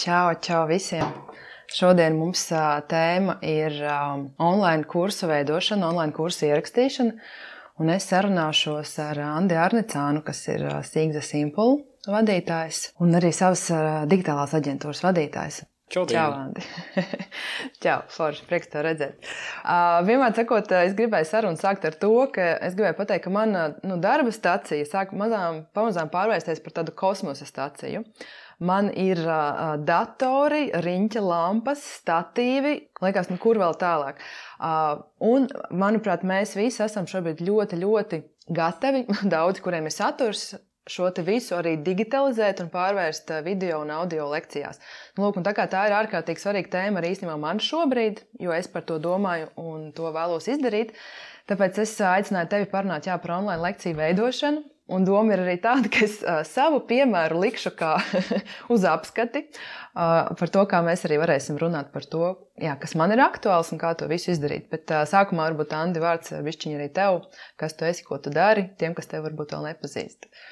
Čau, čau visiem! Šodien mums tēma ir online kursu veidošana, online kursu ierakstīšana. Un es sarunāšos ar Andi Arnicānu, kas ir Sīgza Simple vadītājs un arī savas digitālās aģentūras vadītājs. Čau, Čau, Andi. Čau, Forši, prieks te redzēt. Uh, vienmēr sakot, es gribēju sarunu sākt ar to, ka es gribēju pateikt, ka mana nu, darba stacija sāk mazām, pamazām pārvērsties par tādu kosmosa staciju. Man ir uh, datori, riņķa lampas, statīvi, liekas, nu, kur vēl tālāk. Uh, un, manuprāt, mēs visi esam šobrīd ļoti, ļoti gatavi, daudz kuriem ir saturs, šo visu arī digitalizēt un pārvērst video un audio lekcijās. Nu, lūk, tā, tā ir ārkārtīgi svarīga tēma arī īstenībā man šobrīd, jo es par to domāju un to vēlos izdarīt. Tāpēc es aicināju tevi parunāt jā, par online lekciju veidošanu. Un doma ir arī tāda, ka es uh, savu piemēru likšu kā uz apskati uh, par to, kā mēs arī varēsim runāt par to, jā, kas man ir aktuāls un kā to visu izdarīt. Bet uh, sākumā varbūt Andi vārds višķiņa arī tev, kas tu esi, ko tu dari, tiem, kas tev varbūt vēl nepazīst. Uh,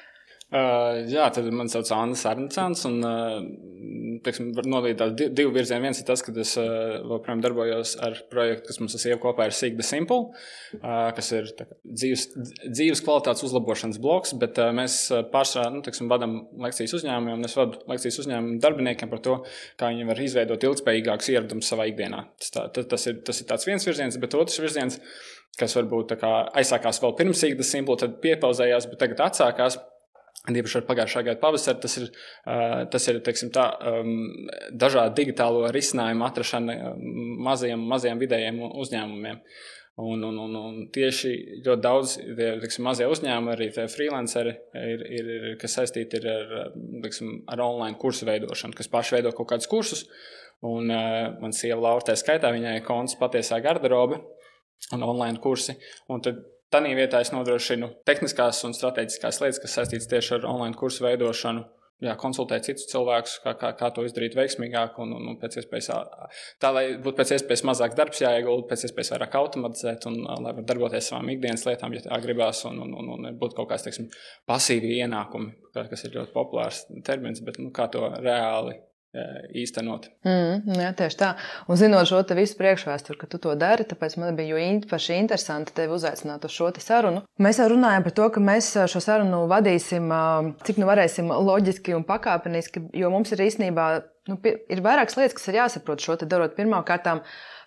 Uh, jā, tad man sauc Anna Arnēcāns. Un, uh, teiksim, nodalīt tādu divu virzienu. Viens ir tas, ka es uh, joprojām darbojos ar projektu, kas mums ir kopā ar Sigma Simple, uh, kas ir kā, dzīves, dzīves kvalitātes uzlabošanas bloks. Bet uh, mēs pārsvarā nu, teiksim, vadām lekcijas uzņēmumiem, un es vadu lekcijas uzņēmumu darbiniekiem par to, kā viņi var izveidot ilgspējīgākus ieradumus savā ikdienā. Tas, tā, tas, ir, tas ir viens virziens, bet otrs virziens, kas varbūt aizsākās vēl pirms Sigma Simple, tad piepauzējās, bet tagad atsākās. Tieši ar pagājušā gada pavasari tas ir, tas ir teiksim, tā, dažādu digitālo risinājumu atrašana mazajiem, mazajiem vidējiem uzņēmumiem. Un, un, un, un tieši ļoti daudz teiksim, mazie uzņēmumi, arī freelanceri, ir, ir, ir, kas saistīti ir ar, teiksim, ar online kursu veidošanu, kas paši veido kaut kādus kursus. Un uh, man sieva Laura, tā skaitā, viņai ir konts patiesā garderobe un online kursi. Un tad Tādā vietā es nodrošinu tehniskās un strateģiskās lietas, kas saistītas tieši ar online kursu veidošanu. Jā, konsultēt citus cilvēkus, kā, kā, kā to izdarīt veiksmīgāk, un, un, un pēc iespējas tā, lai būtu pēc iespējas mazāk darbs jāiegulda, pēc iespējas vairāk automatizēt, un lai varētu darboties savām ikdienas lietām, ja tā gribās, un, un, un, un būtu kaut kāds teiksim, pasīvi ienākumi, kas ir ļoti populārs termins, bet nu, kā to reāli īstenot. Mm, jā, tieši tā. Un zinot šo visu priekšvēsturi, ka tu to dari, tāpēc man bija īpaši interesanti tevi uzaicināt uz šo sarunu. Mēs jau runājam par to, ka mēs šo sarunu vadīsim, cik nu varēsim loģiski un pakāpeniski, jo mums ir īstenībā nu, ir vairākas lietas, kas ir jāsaprot šo te darot. Pirmkārt,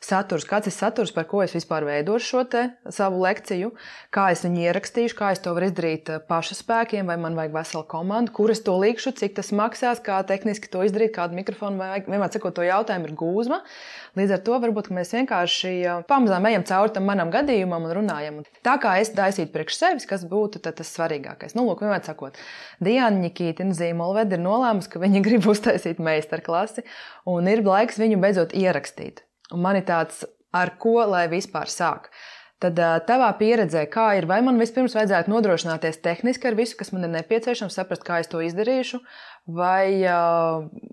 saturs, kāds ir saturs, par ko es vispār veidošu šo savu lekciju, kā es viņu ierakstīšu, kā es to varu izdarīt eh, paša spēkiem, vai man vajag veselu komandu, kur es to likšu, cik tas maksās, kā tehniski to izdarīt, kādu mikrofonu vajag. Vienmēr sakot, to jautājumu ir gūzma. Līdz ar to varbūt mēs vienkārši eh, pamazām ejam cauri tam manam gadījumam un runājam. Tā kā es taisītu priekš sevis, kas būtu tas svarīgākais. Nu, lūk, vienmēr sakot, Diana Nikītina Zīmolveda ir nolēmusi, ka viņa grib uztaisīt meistarklasi un ir laiks viņu beidzot ierakstīt. Un man ir tāds, ar ko lai vispār sāk. Tad tavā pieredzē, kā ir, vai man vispirms vajadzētu nodrošināties tehniski ar visu, kas man ir nepieciešams, saprast, kā es to izdarīšu, vai,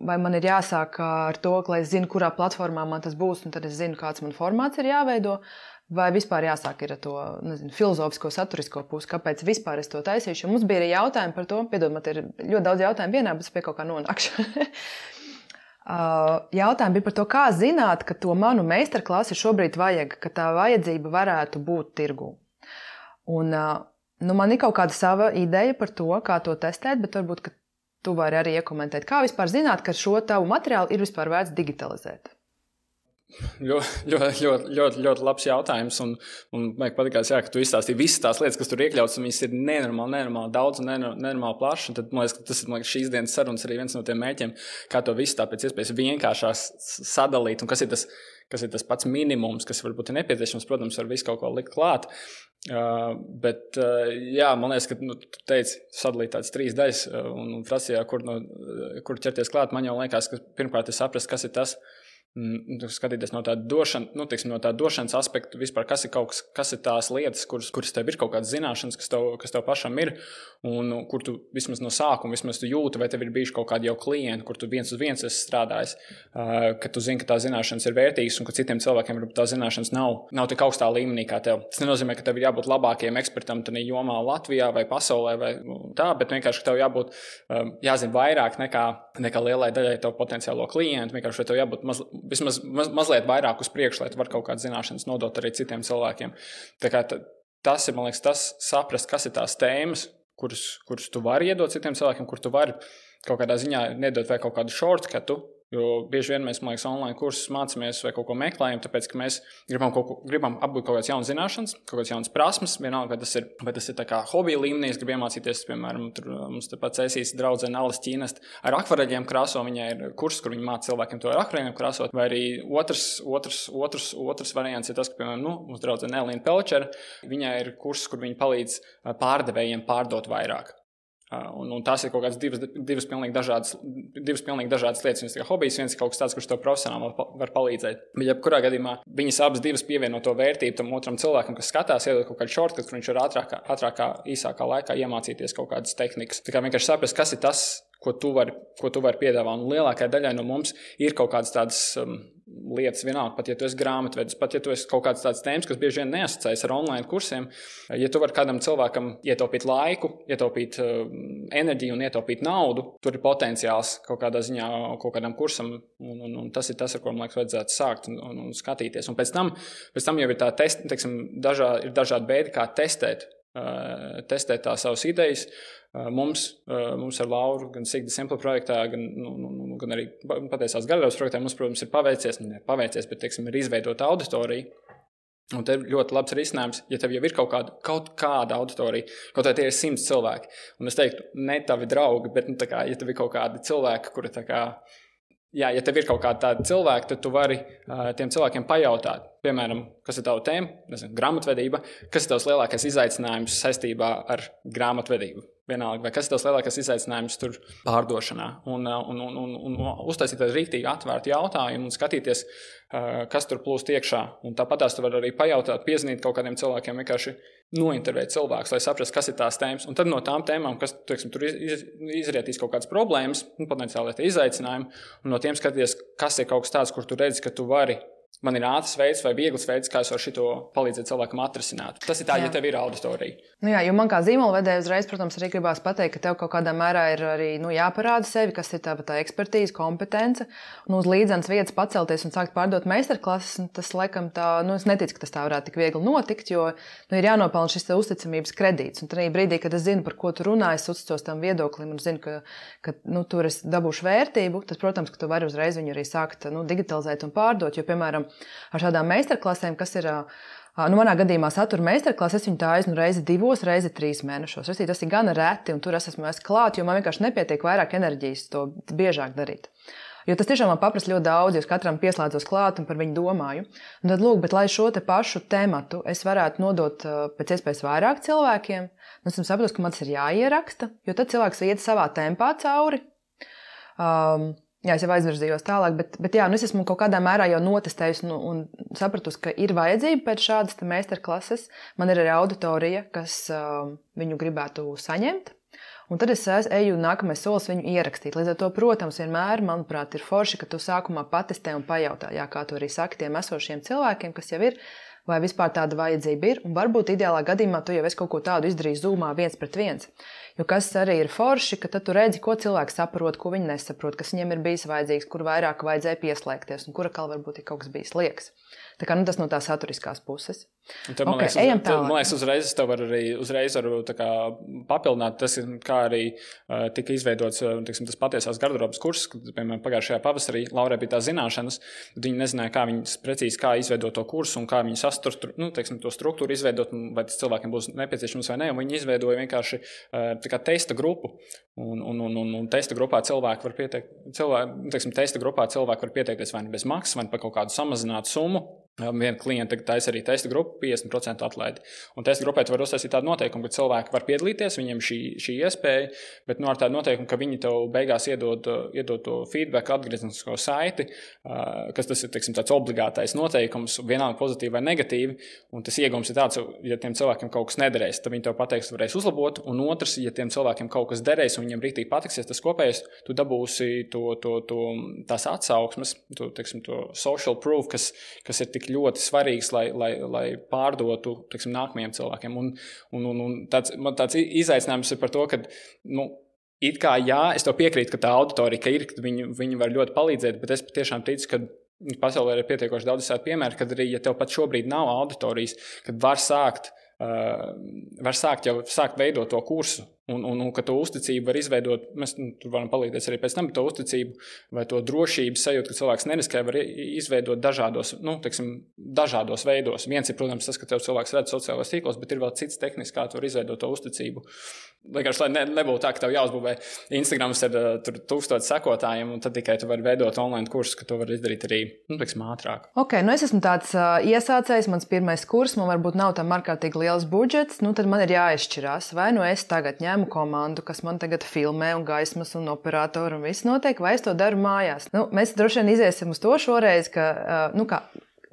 vai man ir jāsāk ar to, lai es zinu, kurā platformā man tas būs, un tad es zinu, kāds man formāts ir jāveido, vai vispār jāsāk ar to nezinu, filozofisko, saturisko pusi, kāpēc vispār es to taisīšu. Jo mums bija arī jautājumi par to, piedod, man ir ļoti daudz jautājumu vienā, bet es pie kaut kā nonākšu. Jautājumi bija par to, kā zināt, ka to manu meistarklasi šobrīd vajag, ka tā vajadzība varētu būt tirgū. Un, nu, man ir kaut kāda sava ideja par to, kā to testēt, bet varbūt tu vari arī iekomentēt, kā vispār zināt, ka šo tavu materiālu ir vispār vērts digitalizēt. Ļoti, ļoti, ļoti, ļoti, ļoti labs jautājums. Un, un man patīk, jā, ka tu izstāstīji visas tās lietas, kas tur iekļautas, un viņas ir nenormāli, nenormāli daudz un nenormāli plašas. Tad man liekas, tas ir liekas, šīs dienas sarunas arī viens no tiem mēķiem, kā to visu tā pēc iespējas vienkāršāk sadalīt. Un kas ir tas, kas ir tas pats minimums, kas varbūt ir nepieciešams, protams, var visu kaut ko likt klāt. Uh, bet, uh, jā, man liekas, ka nu, tu teici, sadalīt tādas trīs daļas, un, un prasījā, kur, no, kur ķerties klāt. Man jau liekas, ka pirmkārt ir saprast, kas ir tas, Mm, nu, skatīties no tāda došana, nu, teiksim, no tā došanas aspekta, vispār, kas ir kas, kas ir tās lietas, kuras, kuras tev ir kaut kādas zināšanas, kas tev, kas tev pašam ir, un nu, kur tu vismaz no sākuma vismaz jūti, vai tev ir bijuši kaut kādi jau klienti, kur tu viens uz viens esi strādājis, ka tu zini, ka tās zināšanas ir vērtīgas, un ka citiem cilvēkiem varbūt tās zināšanas nav, nav tik augstā līmenī kā tev. Tas nenozīmē, ka tev ir jābūt labākajam ekspertam tajā jomā Latvijā vai pasaulē vai nu, tā, bet vienkārši tev jābūt, jāzina vairāk nekā, nekā lielai daļai tev potenciālo klientu. Vienkārši tev jābūt maz, vismaz maz, mazliet vairāk uz priekšu, lai tu varētu kaut kādas zināšanas nodot arī citiem cilvēkiem. Tā tas ir, man liekas, tas saprast, kas ir tās tēmas, kuras, kuras tu vari iedot citiem cilvēkiem, kur tu vari kaut kādā ziņā nedot vai kaut kādu shortcutu, Jo bieži vien mēs, man liekas, online kursus mācāmies vai kaut ko meklējam, tāpēc, ka mēs gribam, ko, gribam apgūt kaut kādas jaunas zināšanas, kaut kādas jaunas prasmes. Vienalga, vai tas ir, vai tas ir hobija līmenī, es gribu iemācīties, piemēram, tur mums te pats esīs draudzene Alas Ķīnest ar akvareļiem krāso. Viņai ir kurs, kur viņi māca cilvēkiem to ar akvareļiem krāsot. Vai arī otrs, otrs, otrs, otrs variants ir tas, ka, piemēram, nu, mums draudzene Elīna Pelčera, viņai ir kurs, kur viņi palīdz pārdevējiem pārdot vairāk. Un, un tās ir kaut kādas divas, divas, pilnīgi dažādas, divas pilnīgi dažādas lietas. Viens ir hobijs, viens ir kaut kas tāds, kurš tev profesionāli var palīdzēt. Bet, ja kurā gadījumā viņas abas divas pievieno to vērtību tam otram cilvēkam, kas skatās, iedod kaut kādu shortcut, kur viņš var ātrākā, ātrākā, īsākā laikā iemācīties kaut kādas tehnikas. Tā kā vienkārši saprast, kas ir tas, ko tu vari, ko tu vari piedāvāt. Un lielākajai daļai no mums ir kaut kādas tādas um, lietas, vienalga, pat ja tu esi grāmatvedis, pat ja tu esi kaut kāds tāds tēmas, kas bieži vien neasociējas ar online kursiem. Ja tu vari kādam cilvēkam ietaupīt laiku, ietaupīt uh, enerģiju un ietaupīt naudu, tur ir potenciāls kaut kādā ziņā kaut kādam kursam. Un, un, un tas ir tas, ar ko man liekas, vajadzētu sākt un, un, un skatīties. Un pēc tam, pēc tam jau ir tā test, teiksim, dažā, ir dažādi veidi, kā testēt, testēt tās savas idejas. Uh, Mums, mums ar Lauru, gan Sigta Simple projektā, gan, nu, nu, nu, gan arī patiesās galerijās projektā, mums, protams, ir paveicies, nu, ne paveicies, bet, teiksim, ir izveidota auditorija. Un te ir ļoti labs risinājums, ja tev jau ir kaut kāda, kaut kāda auditorija, kaut arī tie ir simts cilvēki. Un es teiktu, ne tavi draugi, bet, nu, kā, ja tev ir kaut kādi cilvēki, kuri tā kā jā, ja tev ir kaut kāda tāda cilvēka, tad tu vari uh, tiem cilvēkiem pajautāt, piemēram, kas ir tava tēma, nezinu, grāmatvedība, kas ir tavs lielākais izaicinājums saistībā ar grāmatvedību. Vienalga, vai kas ir tas lielākais izaicinājums tur pārdošanā. Un, un, un, un, un, uztaisīt tādu rīktīgi atvērtu jautājumu un skatīties, kas tur plūst iekšā. Un tāpat tās tu vari arī pajautāt, piezīmēt kaut kādiem cilvēkiem, vienkārši nointervēt cilvēkus, lai saprastu, kas ir tās tēmas. Un tad no tām tēmām, kas teiksim, tur iz, izrietīs kaut kādas problēmas, nu, potenciāli izaicinājumi, un no tiem skatīties, kas ir kaut kas tāds, kur tu redzi, ka tu vari man ir ātrs veids vai viegls veids, kā es varu šo palīdzēt cilvēkam atrisināt. Tas ir tā, jā. ja tev ir auditorija. Nu jā, jo man kā zīmolvedēja uzreiz, protams, arī gribās pateikt, ka tev kaut kādā mērā ir arī nu, jāparāda sevi, kas ir tava tā ekspertīze, kompetence. Un uz līdzenas vietas pacelties un sākt pārdot meistarklases, tas laikam tā, nu es neticu, ka tas tā varētu tik viegli notikt, jo nu, ir jānopelna šis uzticamības kredīts. Un tajā brīdī, kad es zinu, par ko tu runā, es uzticos tam viedoklim un zinu, ka, ka nu, tur es dabūšu vērtību, tad, protams, ka tu vari uzreiz viņu arī sākt nu, digitalizēt un pārdot. Jo, piemēram, ar šādām meistarklasēm, kas ir. Nu, manā gadījumā satura meistarklases, es viņu tā aiznu reizi divos, reizi trīs mēnešos. Es, tas ir gan reti, un tur es esmu klāt, jo man vienkārši nepietiek vairāk enerģijas to biežāk darīt. Jo tas tiešām man prasa ļoti daudz, jo katram pieslēdzos klāt un par viņu domāju. Un tad, lūk, bet, lai šo te pašu tematu es varētu nodot pēc iespējas vairāk cilvēkiem, nu, es saprotu, ka man tas ir jāieraksta, jo tad cilvēks iet savā tempā cauri. Um, Jā, es jau aizvirzījos tālāk, bet, bet jā, nu es esmu kaut kādā mērā jau notestējusi nu, un sapratusi, ka ir vajadzība pēc šādas meistarklases. Man ir arī auditorija, kas uh, viņu gribētu saņemt. Un tad es eju nākamais solis viņu ierakstīt. Līdz ar to, protams, vienmēr, manuprāt, ir forši, ka tu sākumā patestē un pajautā, jā, kā tu arī saki tiem esošiem cilvēkiem, kas jau ir, vai vispār tāda vajadzība ir. Un varbūt ideālā gadījumā tu jau esi kaut ko tādu izdarījis zūmā viens pret viens. Jo kas arī ir forši, ka tu redzi, ko cilvēks saprot, ko viņi nesaprot, kas viņiem ir bijis vajadzīgs, kur vairāk vajadzēja pieslēgties un kura kā varbūt ir kaut kas bijis liekas. Tā kā, nu, tas no tās saturiskās puses. Tad, man, okay, liekas, uz, tad, man liekas, uzreiz es tev arī uzreiz varu, kā, papildināt, tas, kā arī uh, tika izveidots tiksim, tas patiesās garderobas kurs, kad, piemēram, pagājušajā pavasarī Laurai bija tās zināšanas, viņi nezināja, kā viņi precīzi kā izveidot to kursu un kā viņi sasturu, nu, teiksim, to struktūru izveidot, vai tas cilvēkiem būs nepieciešams vai nē. Viņi izveidoja vienkārši uh, testa grupu. Un, un, un, un, un testa grupā cilvēki var pieteikt, cilvēki, teiksim, testa grupā cilvēki var pieteikties vai nu bez maksas, vai nu par kaut kādu samazinātu summu Viena klienta taisa arī testa grupu, 50% atlaidi. Un testa grupai var uztaisīt tādu noteikumu, ka cilvēki var piedalīties, viņiem šī, šī iespēja, bet nu, ar tādu noteikumu, ka viņi tev beigās iedod, iedod to feedback, atgrieznisko saiti, kas tas ir teiksim, tāds obligātais noteikums, vienalga pozitīvi vai negatīvi. Un tas iegūms ir tāds, ja tiem cilvēkiem kaut kas nederēs, tad viņi tev pateiks, varēs uzlabot. Un otrs, ja tiem cilvēkiem kaut kas derēs un viņiem rītīgi patiksies tas kopējais, tu dabūsi to, to, to, tās atsauksmes, to, teiksim, to social proof, kas, kas ir tik ļoti svarīgs, lai, lai, lai pārdotu teiksim, nākamajiem cilvēkiem. Un, un, un, un tāds, tāds izaicinājums ir par to, ka. Nu, It kā jā, es to piekrītu, ka tā auditorija ir, ka viņi, viņi var ļoti palīdzēt, bet es patiešām ticu, ka pasaulē ir pietiekoši daudz tādu piemēru, kad arī, ja tev pat šobrīd nav auditorijas, kad var sākt, uh, var sākt jau sākt veidot to kursu Un, un, un ka to uzticību var izveidot, mēs nu, tur varam palīdzēt arī pēc tam, bet to uzticību vai to drošības sajūtu, ka cilvēks neriskē, var izveidot dažādos, nu, teiksim, dažādos veidos. Viens ir, protams, tas, ka tev cilvēks redz sociālajos tīklos, bet ir vēl cits tehnisks, kā tu vari izveidot to uzticību. Vienkārši, lai ne, nebūtu tā, ka tev jāuzbūvē Instagrams ar uh, tūkstošu sekotājiem, un tad tikai tu vari veidot online kursus, ka to var izdarīt arī nu, teiksim, ātrāk. Ok, nu es esmu tāds uh, iesācējs, mans pirmais kurs, man varbūt nav tam ārkārtīgi liels budžets, nu tad man ir jāizšķirās, vai nu es tagad ņēmu komandu, kas man tagad filmē, un gaismas, un operatoru, un viss notiek, vai es to daru mājās. Nu, mēs droši vien iziesim uz to šoreiz, ka nu, kā,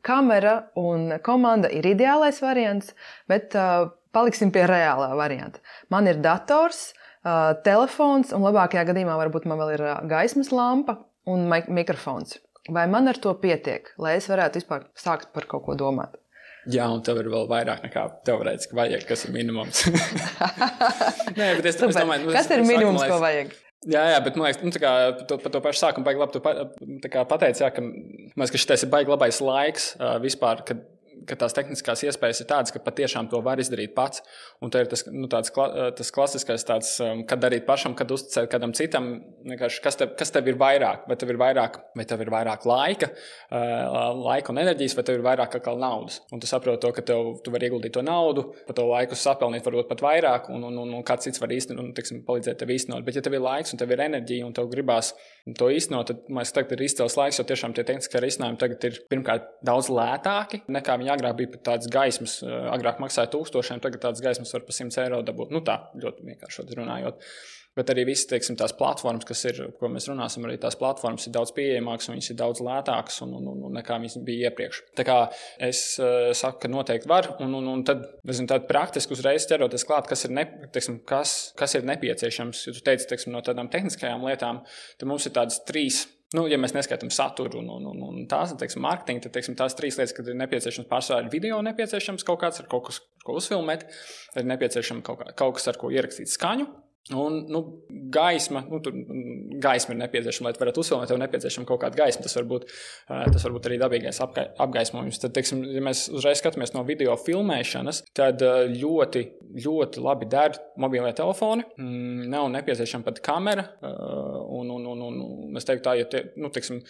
kamera un komanda ir ideālais variants, bet uh, paliksim pie reālā varianta. Man ir dators, telefons, un labākajā gadījumā varbūt man vēl ir gaismas lampa un mikrofons. Vai man ar to pietiek, lai es varētu vispār sākt par kaut ko domāt? Jā, un tev ir vēl vairāk nekā teorētiski vajag, kas ir minimums. Nē, bet es, Super. es domāju, nu, kas ir minimums, ko vajag? Jā, jā, bet man liekas, nu, kā, to, par to pašu sākumu baigi labi. Tu pa, pateici, jā, ka, ka šis ir baigi labais laiks uh, vispār, kad ka tās tehniskās iespējas ir tādas, ka patiešām to var izdarīt pats. Un tā ir tas, nu, tāds, tas klasiskais, tāds, um, kad darīt pašam, kad uzticēt kādam citam. Kas tev, kas tev ir vairāk? Vai tev ir vairāk, vai tev ir vairāk laika, uh, laika un enerģijas, vai tev ir vairāk kā naudas? Un tu saproti to, ka tev, tu vari ieguldīt to naudu, pa to laiku sapelnīt, varbūt pat vairāk, un, un, un, un kāds cits var īstenot, un, tiksim, palīdzēt tev īstenot. Bet, ja tev ir laiks un tev ir enerģija, un tev gribās to īstenot, tad man liekas, ir izcils laiks, jo tiešām tie tehniskie risinājumi tagad ir pirmkārt daudz lētāki nekā viņi agrāk bija tādas gaismas. Eh, agrāk maksāja tūkstošiem, tagad tādas gaismas var par 100 eiro dabūt. Nu, tā ļoti vienkārši runājot. Bet arī visas teiksim, tās platformas, kas ir, ko mēs runāsim, arī tās platformas ir daudz pieejamākas, viņas ir daudz lētākas un, un, un, un nekā viņas bija iepriekš. Tā kā es uh, saku, ka noteikti var, un, un, un tad, zinu, tad praktiski uzreiz ķeroties klāt, kas ir, ne, teiksim, kas, kas ir nepieciešams. Teici, teiksim, no tādām tehniskajām lietām, tad mums ir tādas trīs Nu, ja mēs neskaitām saturu un, un, un, un tās teiksim, mārketinga, tad teiksim, tās trīs lietas, kad ir nepieciešams pārsvarā ir video, nepieciešams kaut kāds ar kaut kas, ko uzfilmēt, ir nepieciešams kaut, kā, kaut kas, ar ko ierakstīt skaņu. Un, nu, gaisma, nu, tur mm, gaisma ir nepieciešama, lai varētu uzfilmēt, tev nepieciešama kaut kāda gaisma. Tas var būt, tas var būt arī dabīgais apgaismojums. Tad, teiksim, ja mēs uzreiz skatāmies no video filmēšanas, tad ļoti, ļoti labi der mobilie telefoni. Mm, nav nepieciešama pat kamera. Un, un, un, un es teiktu, tā, ja te, nu, teiksim,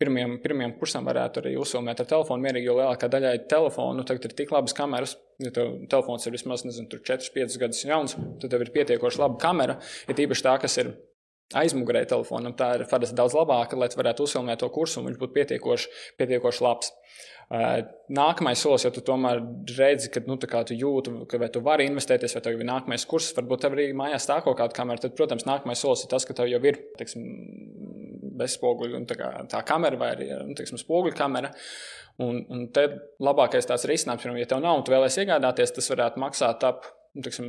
pirmiem, pirmiem kursam varētu arī uzfilmēt ar telefonu mierīgi, jo lielākā daļai telefonu tagad ir tik labas kameras. Ja tev telefons ir vismaz nezinu, 4, 5 gadus jauns, tad tev ir pietiekoši laba kamera. Ir ja īpaši tā, kas ir aizmugurē telefonam, tā ir parasti daudz labāka, lai varētu uzfilmēt to kursu un viņš būtu pietiekoši, pietiekoši labs. Nākamais solis, ja tu tomēr redzi, ka nu, tu jūti, ka tu vari investēties, vai tev ir nākamais kurs, varbūt tev arī mājās stāv kaut kāda kamera, tad, protams, nākamais solis ir tas, ka tev jau ir teiksim, bezspoguļu tā, kā, tā kamera vai arī nu, teiksim, spoguļu kamera. Un, un te labākais tāds risinājums, ja tev nav un tu vēlēsies iegādāties, tas varētu maksāt ap Nu, tiksim,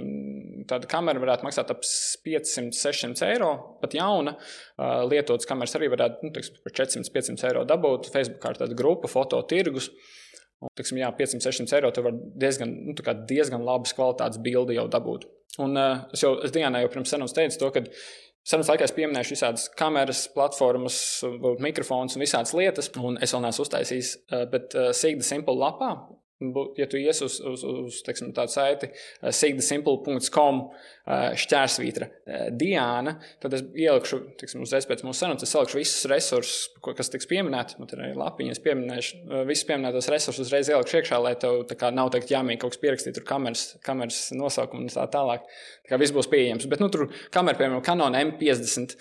tāda kamera varētu maksāt ap 500, 600 eiro. Pat jauna uh, lietotas kameras arī varētu nu, tiksim, par 400, 500 eiro dabūt. Facebook ir tāda grupa, fototirgus. Tiksim, jā, 500, 600 eiro tu vari diezgan, nu, diezgan labas kvalitātes bildi jau dabūt. Un uh, es jau es Dienā jau pirms senas teicu to, ka Sarunas laikā es pieminēšu visādas kameras, platformas, mikrofons un visādas lietas, un es vēl neesmu uztaisījis, bet Sigda Simple lapā Ja tu ies uz, uz, uz teiksim, tādu saiti, uh, sigdasimple.com uh, šķērsvītra uh, Diana, tad es ielikšu, teiksim, uzreiz pēc mūsu sarunas, es salikšu visus resursus, kas tiks pieminēti. Man ir arī lapiņas, pieminēšu, visus pieminētos resursus uzreiz ielikšu iekšā, lai tev kā, nav teikt, jāmīk kaut kas pierakstīt, tur kameras, kameras nosaukumu un tā tālāk. Tā kā viss būs pieejams. Bet, nu, tur kamera, piemēram, Canon M50,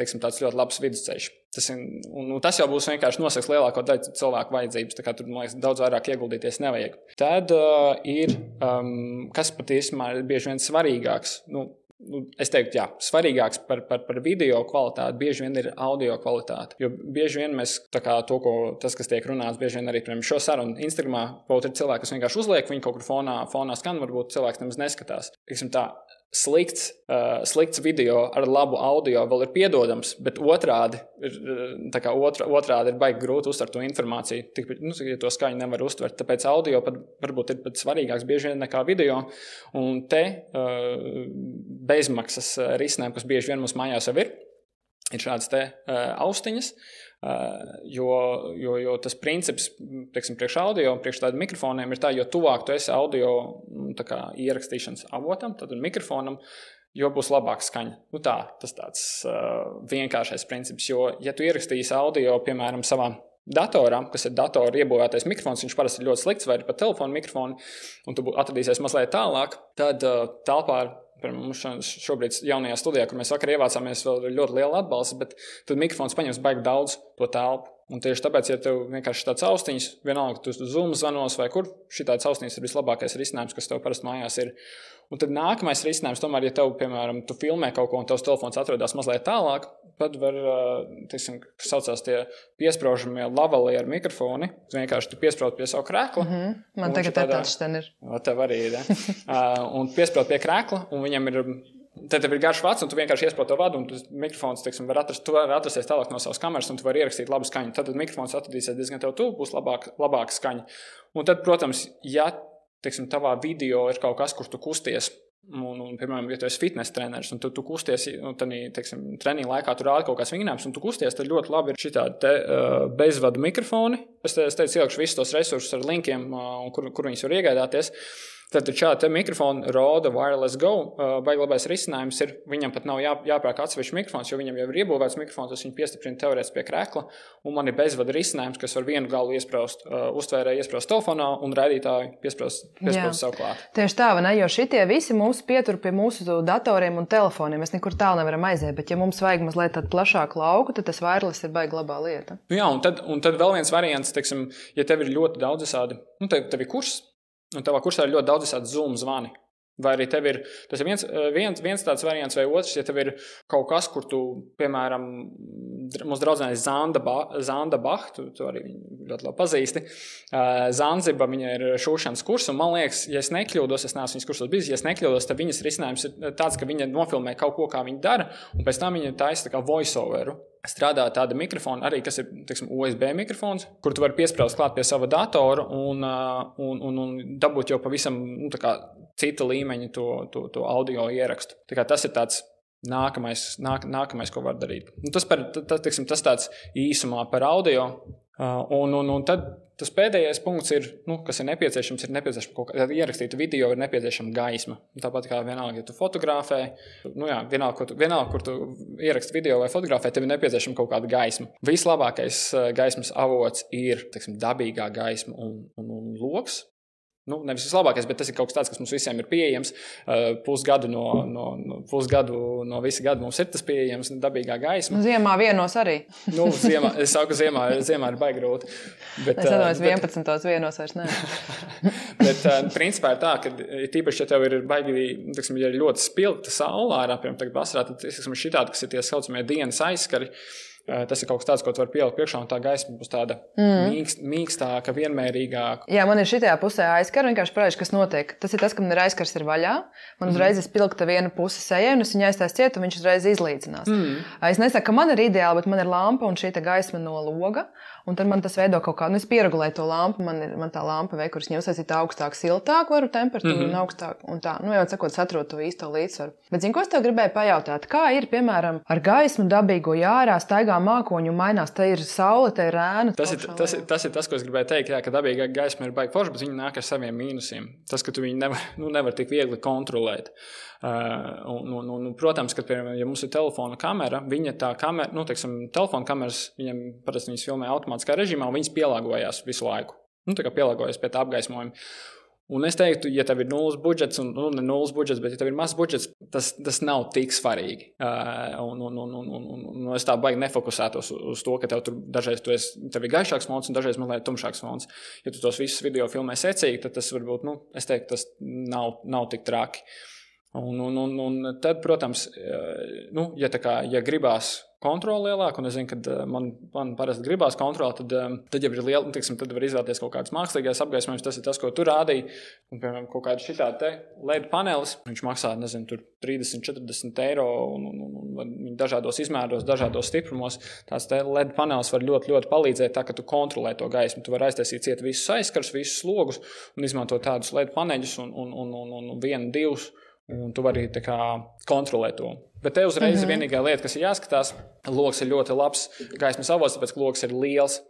teiksim, tāds ļoti labs vidusceļš. Tas, ir, un, un tas jau būs vienkārši nosaks lielāko daļu cilvēku vajadzības. Tur, man liekas, daudz vairāk ieguldīties nevajag. Tad uh, ir, um, kas patiesībā ir bieži vien svarīgāks. Nu, nu, es teiktu, jā, svarīgāks par, par, par video kvalitāti bieži vien ir audio kvalitāte. Jo bieži vien mēs to, ko, tas, kas tiek runāts, bieži vien arī piemēram, šo sarunu Instagramā, kaut ir cilvēki, kas vienkārši uzliek viņu kaut kur fonā, fonā skan, varbūt cilvēks nemaz neskatās. Tiksim, tā, slikts, uh, slikts video ar labu audio vēl ir piedodams, bet otrādi ir, otrā, otrādi ir baigi grūti uztvert to informāciju. Tik, nu, ja to skaņu nevar uztvert, tāpēc audio pat, varbūt ir pat svarīgāks bieži vien nekā video. Un te uh, bezmaksas risinājumi, kas bieži vien mums mājās jau ir, ir šādas te uh, austiņas. Uh, jo, jo, jo tas princips, teiksim, priekš audio un priekš tādiem mikrofoniem ir tā, jo tuvāk tu esi audio mm, kā, ierakstīšanas avotam, tad mikrofonam, jo būs labāka skaņa. Nu, tā, tas tāds uh, vienkāršais princips, jo, ja tu ierakstīsi audio, piemēram, savā datorā, kas ir datora iebūvētais mikrofons, viņš parasti ir ļoti slikts, vai pat telefona mikrofons, un tu atradīsies mazliet tālāk, tad uh, telpā Mums šobrīd, jaunajā studijā, kur mēs vakar ievācāmies, vēl ir ļoti liela atbalsta, bet tad mikrofons paņems baigi daudz to telpu. Un tieši tāpēc, ja tev vienkārši tāds austiņš, vienalga, tu Zoom zvanos vai kur, šī tāds austiņš ir vislabākais risinājums, kas tev parasti mājās ir. Un tad nākamais risinājums, tomēr, ja tev, piemēram, tu filmē kaut ko un tavs telefons atrodas mazliet tālāk, tad var, teiksim, kas saucās tie piesprāžamie lavalieri mikrofoni. Vienkārši tu piesprādi pie savu krēklu. Mm -hmm. Man tagad tādā, tāds ten ir. Tev arī ir. Ja? uh, un piesprādi pie krēkla, un viņam ir Tad tev ir garš vats, un tu vienkārši iesprādi to vadu, un tas mikrofons teiksim, var, atrast, var atrasties tālāk no savas kameras, un tu vari ierakstīt labu skaņu. Tad mikrofons atradīsies diezgan tuvu, būs labāk, labāka skaņa. Un tad, protams, ja teiksim, tavā video ir kaut kas, kur tu kusties, Un, un, piemēram, ja tu esi fitnes treneris un tu, tu kusties, un tad treniņa laikā tur rāda kaut kāds vingrinājums, un tu kusties, tad ļoti labi ir šī tāda uh, bezvadu mikrofoni. Es, te, es teicu, ielikšu visus tos resursus ar linkiem, uh, kur, kur viņus var iegādāties. Uh, Tad šāda mikrofona Roda Wireless Go baiglabais risinājums ir, viņam pat nav jā, jāpērk atsevišķs mikrofons, jo viņam jau ir iebūvēts mikrofons, tas viņu piestiprina teorētiski pie krēkla, un man ir bezvada risinājums, kas var vienu galu iesprāst, uztvērēju iesprāst telefonā un raidītāju piesprāst, piesprāst savu klāt. Tieši tā, vai ne, jo šitie visi mūs pietur pie mūsu datoriem un telefoniem, mēs nekur tālu nevaram aiziet, bet ja mums vajag mazliet tādu plašāku lauku, tad tas wireless ir baigi labā lieta. Nu jā, un tad, un tad vēl viens variants, teiksim, ja tev ir ļoti daudz visādi, nu, tev, tev ir kurs, Un tavā kursā ir ļoti daudz tādu zoom zvani. Vai arī tev ir tas ir viens, eh, viens, viens tāds variants, vai otrs, ja tev ir kaut kas, kur tu, piemēram, mūsu draudzenei Zanda, ba, Zanda Bach, tu, tu arī ļoti labi pazīsti. Uh, Zanziba, viņa ir šūšanas kurs, un man liekas, ja es nekļūdos, es neesmu viņas kursos bijis, ja es nekļūdos, tad viņas risinājums ir tāds, ka viņa nofilmē kaut ko, kā viņa dara, un pēc tam viņa taisa tā kā voiceoveru strādā tāda mikrofona, arī kas ir teiksim, USB mikrofons, kur tu vari piesprāst klāt pie sava datora un, un, un, un dabūt jau pavisam nu, kā, cita līmeņa to, to, to audio ierakstu. Tas ir tāds nākamais, nāk, nākamais ko var darīt. Nu, tas, par, tas, teiksim, tas tāds īsumā par audio. Un, un, un tad Tas pēdējais punkts, ir, nu, kas ir nepieciešams, ir nepieciešams kaut kāda ierakstīta video, ir nepieciešama gaisma. Tāpat kā vienalga, ja tu fotografē, nu jā, vienalga, kur tu, vienalga, kur tu ieraksti video vai fotografē, tev ir nepieciešama kaut kāda gaisma. Vislabākais gaismas avots ir teiksim, dabīgā gaisma un, un, un loks. Nu, nevis vislabākais, bet tas ir kaut kas tāds, kas mums visiem ir pieejams. Uh, pusgadu no, no, no, pusgadu no visa gada mums ir tas pieejams, dabīgā gaisma. Nu, ziemā vienos arī. nu, ziemā, es saku, ziemā, ziemā ir baigi grūti. Bet, es uh, 11. Bet, vienos vairs ne. bet, uh, principā ir tā, ka tīpaši, ja tev ir baigi, tiksim, ja ir ļoti spilgta saulē, piemēram, tagad vasarā, tad, tiksim, šitādi, kas ir tie saucamie dienas aizskari, uh, Tas ir kaut kas tāds, ko tu vari pielikt priekšā, un tā gaisma būs tāda mm. mīkst, mīkstāka, vienmērīgāka. Jā, man ir šī pusē aizkara, vienkārši parādīšu, kas notiek. Tas ir tas, ka man ir aizkars ir vaļā. Man uzreiz mm. ir spilgta viena puse sejai, un es viņu aizstāju ciet, un viņš uzreiz izlīdzinās. Mm. Es nesaku, ka man ir ideāli, bet man ir lampa un šī gaisma no loga. Un tad man tas veido kaut kādu, nu, es pieregulēju to lampu. Man ir man tā lampa, vai kuras ņemsies augstāk, siltāk, varu temperatūru mm -hmm. un augstāk. Un tā, nu, jau sakot, atrod to īsto līdzsvaru. Bet, zinu, ko es tev gribēju pajautāt? Kā ir, piemēram, ar gaismu dabīgo jārā, staigā mākoņu mainās, te ir saule, te ir ēna. Tas ir tas, ir, tas ir tas, ko es gribēju teikt, jā, ka dabīgā gaisma ir baigta forša, bet viņi nāk ar saviem mīnusiem. Tas, ka tu viņu nevar, nu, nevar tik viegli kontrolēt. Uh, un, un, un, protams, ka, piemēram, ja mums ir telefona kamera, viņa tā kamera, nu, teiksim, telefona kameras, viņam parasti viņas filmē automātiskā režīmā, un viņas pielāgojās visu laiku. Nu, tā kā pielāgojas pie tā apgaismojuma. Un es teiktu, ja tev ir nulles budžets, un nu, ne nulles budžets, bet ja tev ir mazs budžets, tas, tas nav tik svarīgi. Uh, un, un, un, un, un, un es tā baigi nefokusētos uz, to, ka tev tur dažreiz tu esi, tev ir gaišāks fons un dažreiz mazliet tumšāks fons. Ja tu tos visus video filmē secīgi, tad tas varbūt, nu, es teiktu, tas nav, nav tik traki. Un, un, un, un tad, protams, nu, ja, kā, ja gribās kontroli lielāku, un es zinu, ka eh, man, man parasti gribās kontroli, tad, eh, tad jau ir liela, nu, tiksim, tad var izvēlēties kaut kādas mākslīgās apgaismojumus. Tas ir tas, ko tu rādīji. Un, piemēram, kaut kāda šāda LED panelis, viņš maksā, nezinu, 30, 40 eiro, un, un, un, un dažādos izmēros, dažādos stiprumos. Tās LED panelis var ļoti, ļoti palīdzēt, tā, ka tu kontrolē to gaismu. Tu vari aiztaisīt ciet visus aizskars, visus slogus un izmantot tādus LED paneļus un, un, un, un, un vienu, divus. Un tu vari kā, kontrolēt to. Bet te uzreiz mm -hmm. vienīgā lieta, kas ir jāskatās, lokus ir ļoti labs gaismas avots, tāpēc ka lokus ir liels.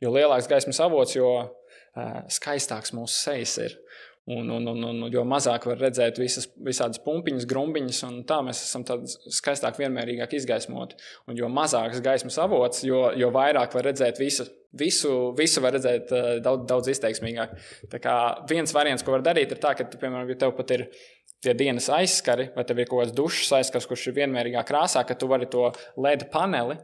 Jo lielāks gaismas avots, jo uh, skaistāks mūsu sejas ir. Un, un, un, un jo mazāk var redzēt visas, visādas pumpiņas, grumbiņas, un tā mēs esam skaistāk, vienmērīgāk izgaismoti. Un jo mazāks gaismas avots, jo, jo vairāk var redzēt visu. Visu, visu var redzēt daudz, daudz izteiksmīgāk. Tā kā viens variants, ko var darīt, ir tā, ka, piemēram, ja tev pat ir tie dienas aizskari, vai tev ir kaut kāds dušas aizskars, kurš ir vienmērīgā krāsā, ka tu vari to LED paneli,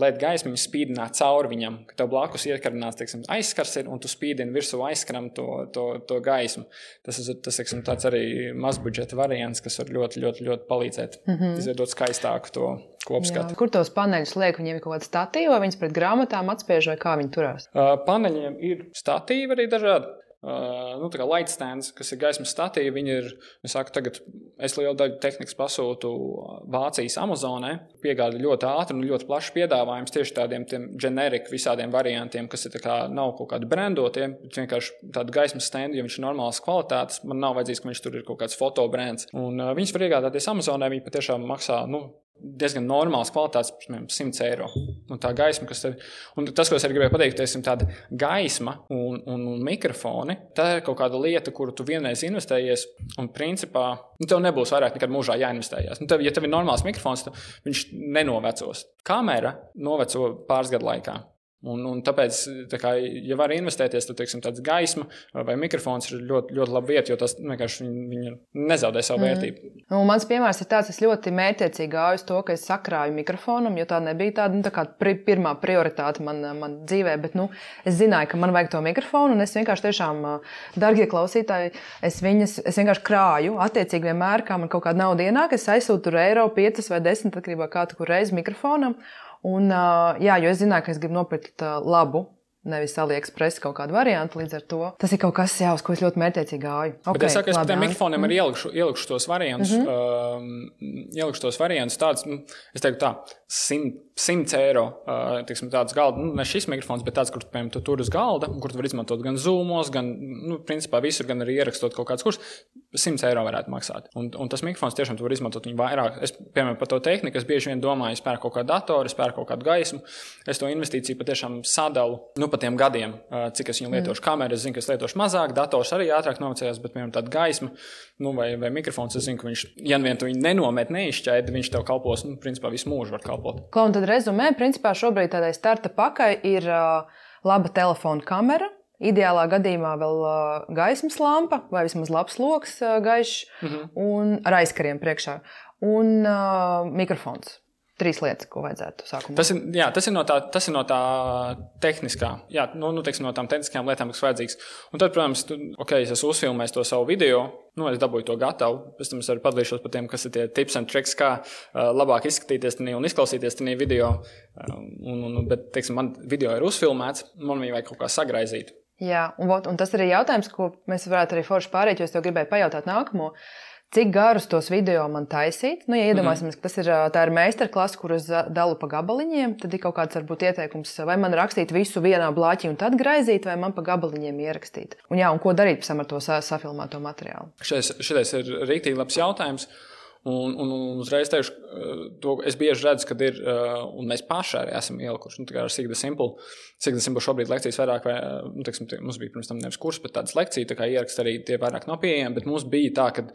LED gaismu spīdināt cauri viņam, ka tev blakus iekarināts teiksim, aizskars ir un tu spīdini virsū aizskaram to, to, to gaismu. Tas ir tas, teiksim, tāds arī mazbudžeta variants, kas var ļoti, ļoti, ļoti palīdzēt mm -hmm. izveidot skaistāku to kopskatu. Jā. Kur tos paneļus liek? Viņiem ir kaut kāda statīva, vai viņas pret grāmatām atspiež, vai kā viņi turās? Uh, paneļiem ir statīvi arī dažādi. Uh, nu, lightstands, kas ir gaismas statīvi, viņi ir, es saku, tagad es lielu daļu tehnikas pasūtu Vācijas Amazonē. Piegāda ļoti ātri un ļoti plašs piedāvājums tieši tādiem generiku visādiem variantiem, kas ir kā, nav kaut kādi brandotie, bet vienkārši tādu gaismas standu, ja viņš ir normāls kvalitātes, man nav vajadzīgs, ka viņš tur ir kaut kāds fotobrands. Un uh, viņus var iegādāties Amazonē, viņi patiešām maksā, nu, diezgan normāls kvalitātes, piemēram, 100 eiro. Un tā gaisma, kas tev, un tas, ko es arī gribēju pateikt, ir tāda gaisma un, un, un mikrofoni. Tā ir kaut kāda lieta, kuru tu vienreiz investējies, un principā nu, tev nebūs vairāk nekad mūžā jāinvestējas. Nu, tev, ja tev ir normāls mikrofons, tad viņš nenovecos. Kamera noveco pāris gadu laikā. Un, un tāpēc, tā kā, ja var investēties, tad teiksim, tāds gaisma vai mikrofons ir ļoti, ļoti laba vieta, jo tas vienkārši viņi, viņi nezaudē savu mm. vērtību. Nu, mans piemērs ir tāds, es ļoti mētiecīgi gāju uz to, ka es sakrāju mikrofonam, jo tā nebija tāda nu, tā pri, pirmā prioritāte man, man dzīvē. Bet nu, es zināju, ka man vajag to mikrofonu, un es vienkārši tiešām, darbie klausītāji, es viņas es vienkārši krāju. Attiecīgi, vienmēr, kā man kaut kāda nauda ienāk, es aizsūtu eiro, 5 vai 10 atkarībā no kā tu kur reizi mikrofonam. Un, jā, jo es zināju, ka es gribu nopirkt labu nevis AliExpress kaut kādu variantu. Līdz ar to tas ir kaut kas, jā, uz ko es ļoti mērķiecīgi gāju. Okay, Bet es saku, es par tiem mikrofoniem mm. arī ielikšu, ielikšu tos variantus. Mm -hmm. uh, ielikšu tos variantus tādus, nu, es teiktu tā, 100, 100 eiro. Uh, tiksim, tāds galda, nu, ne šis mikrofons, bet tāds, kur piemēram, tu tur uz galda, kur tu vari izmantot gan zūmos, gan, nu, principā visur, gan arī ierakstot kaut kādus kursus. 100 eiro varētu maksāt. Un, un tas mikrofons tiešām var izmantot viņu vairāk. Es, piemēram, par to tehniku, es bieži vien domāju, es pērku kaut kādu datoru, es pērku kaut kādu gaismu. Es to investīciju patiešām sadalu nu, pa tiem gadiem, cik es viņu lietošu. Mm. Kameras, es zinu, ka es lietošu mazāk, dators arī ātrāk novacējās, bet, piemēram, tāda gaisma nu, vai, vai mikrofons, es zinu, ka viņš, ja vien tu viņu nenomet, neizšķaidi, viņš tev kalpos, nu, principā visu mūžu var kalpot. Klau, un tad rezumē, principā šobrīd tādai starta pakai ir uh, laba telefona kamera Ideālā gadījumā vēl uh, gaismas lampa vai vismaz labs lokus, uh, gaišs mm -hmm. un ar aizkariem priekšā un uh, mikrofons. Trīs lietas, ko vajadzētu sākumā. Tas ir, jā, tas ir, no, tā, tas ir no tā tehniskā, jā, nu, nu, teiksim, no tām tehniskajām lietām, kas vajadzīgas. Un tad, protams, tu, okay, es esmu uzfilmējis to savu video, nu, es dabūju to gatavu. Pēc tam es arī padalīšos par tiem, kas ir tie tips un triks, kā uh, labāk izskatīties tajā un izklausīties tajā video. Um, un, un, bet, teiksim, man video ir uzfilmēts, man viņu vajag kaut kā sagraizīt. Jā, un, un tas ir jautājums, ko mēs varētu arī forši pārēt, jo es tev gribēju pajautāt nākamo. Cik garus tos video man taisīt? Nu, ja iedomāsimies, mm -hmm. ka tas ir, ir meistarklase, kuras dalu pa gabaliņiem, tad ir kaut kāds varbūt ieteikums, vai man rakstīt visu vienā blāķī un tad graizīt, vai man pa gabaliņiem ierakstīt. Un, jā, un ko darīt pēc tam ar to safilmēto materiālu? Šis ir rīktīgi labs jautājums. Uh, Un, un, un uzreiz teikšu, eh, to es bieži redzu, kad ir, eh, un mēs paši arī esam ielikuši, nu, ar Sigda Simple. Sigda Simple šobrīd lekcijas vairāk, vai, nu, teiksim, mums bija pirms tam nevis kurs, bet tādas lekcijas, tā kā ieraksts arī tie vairāk nav pieejami, bet mums bija tā, ka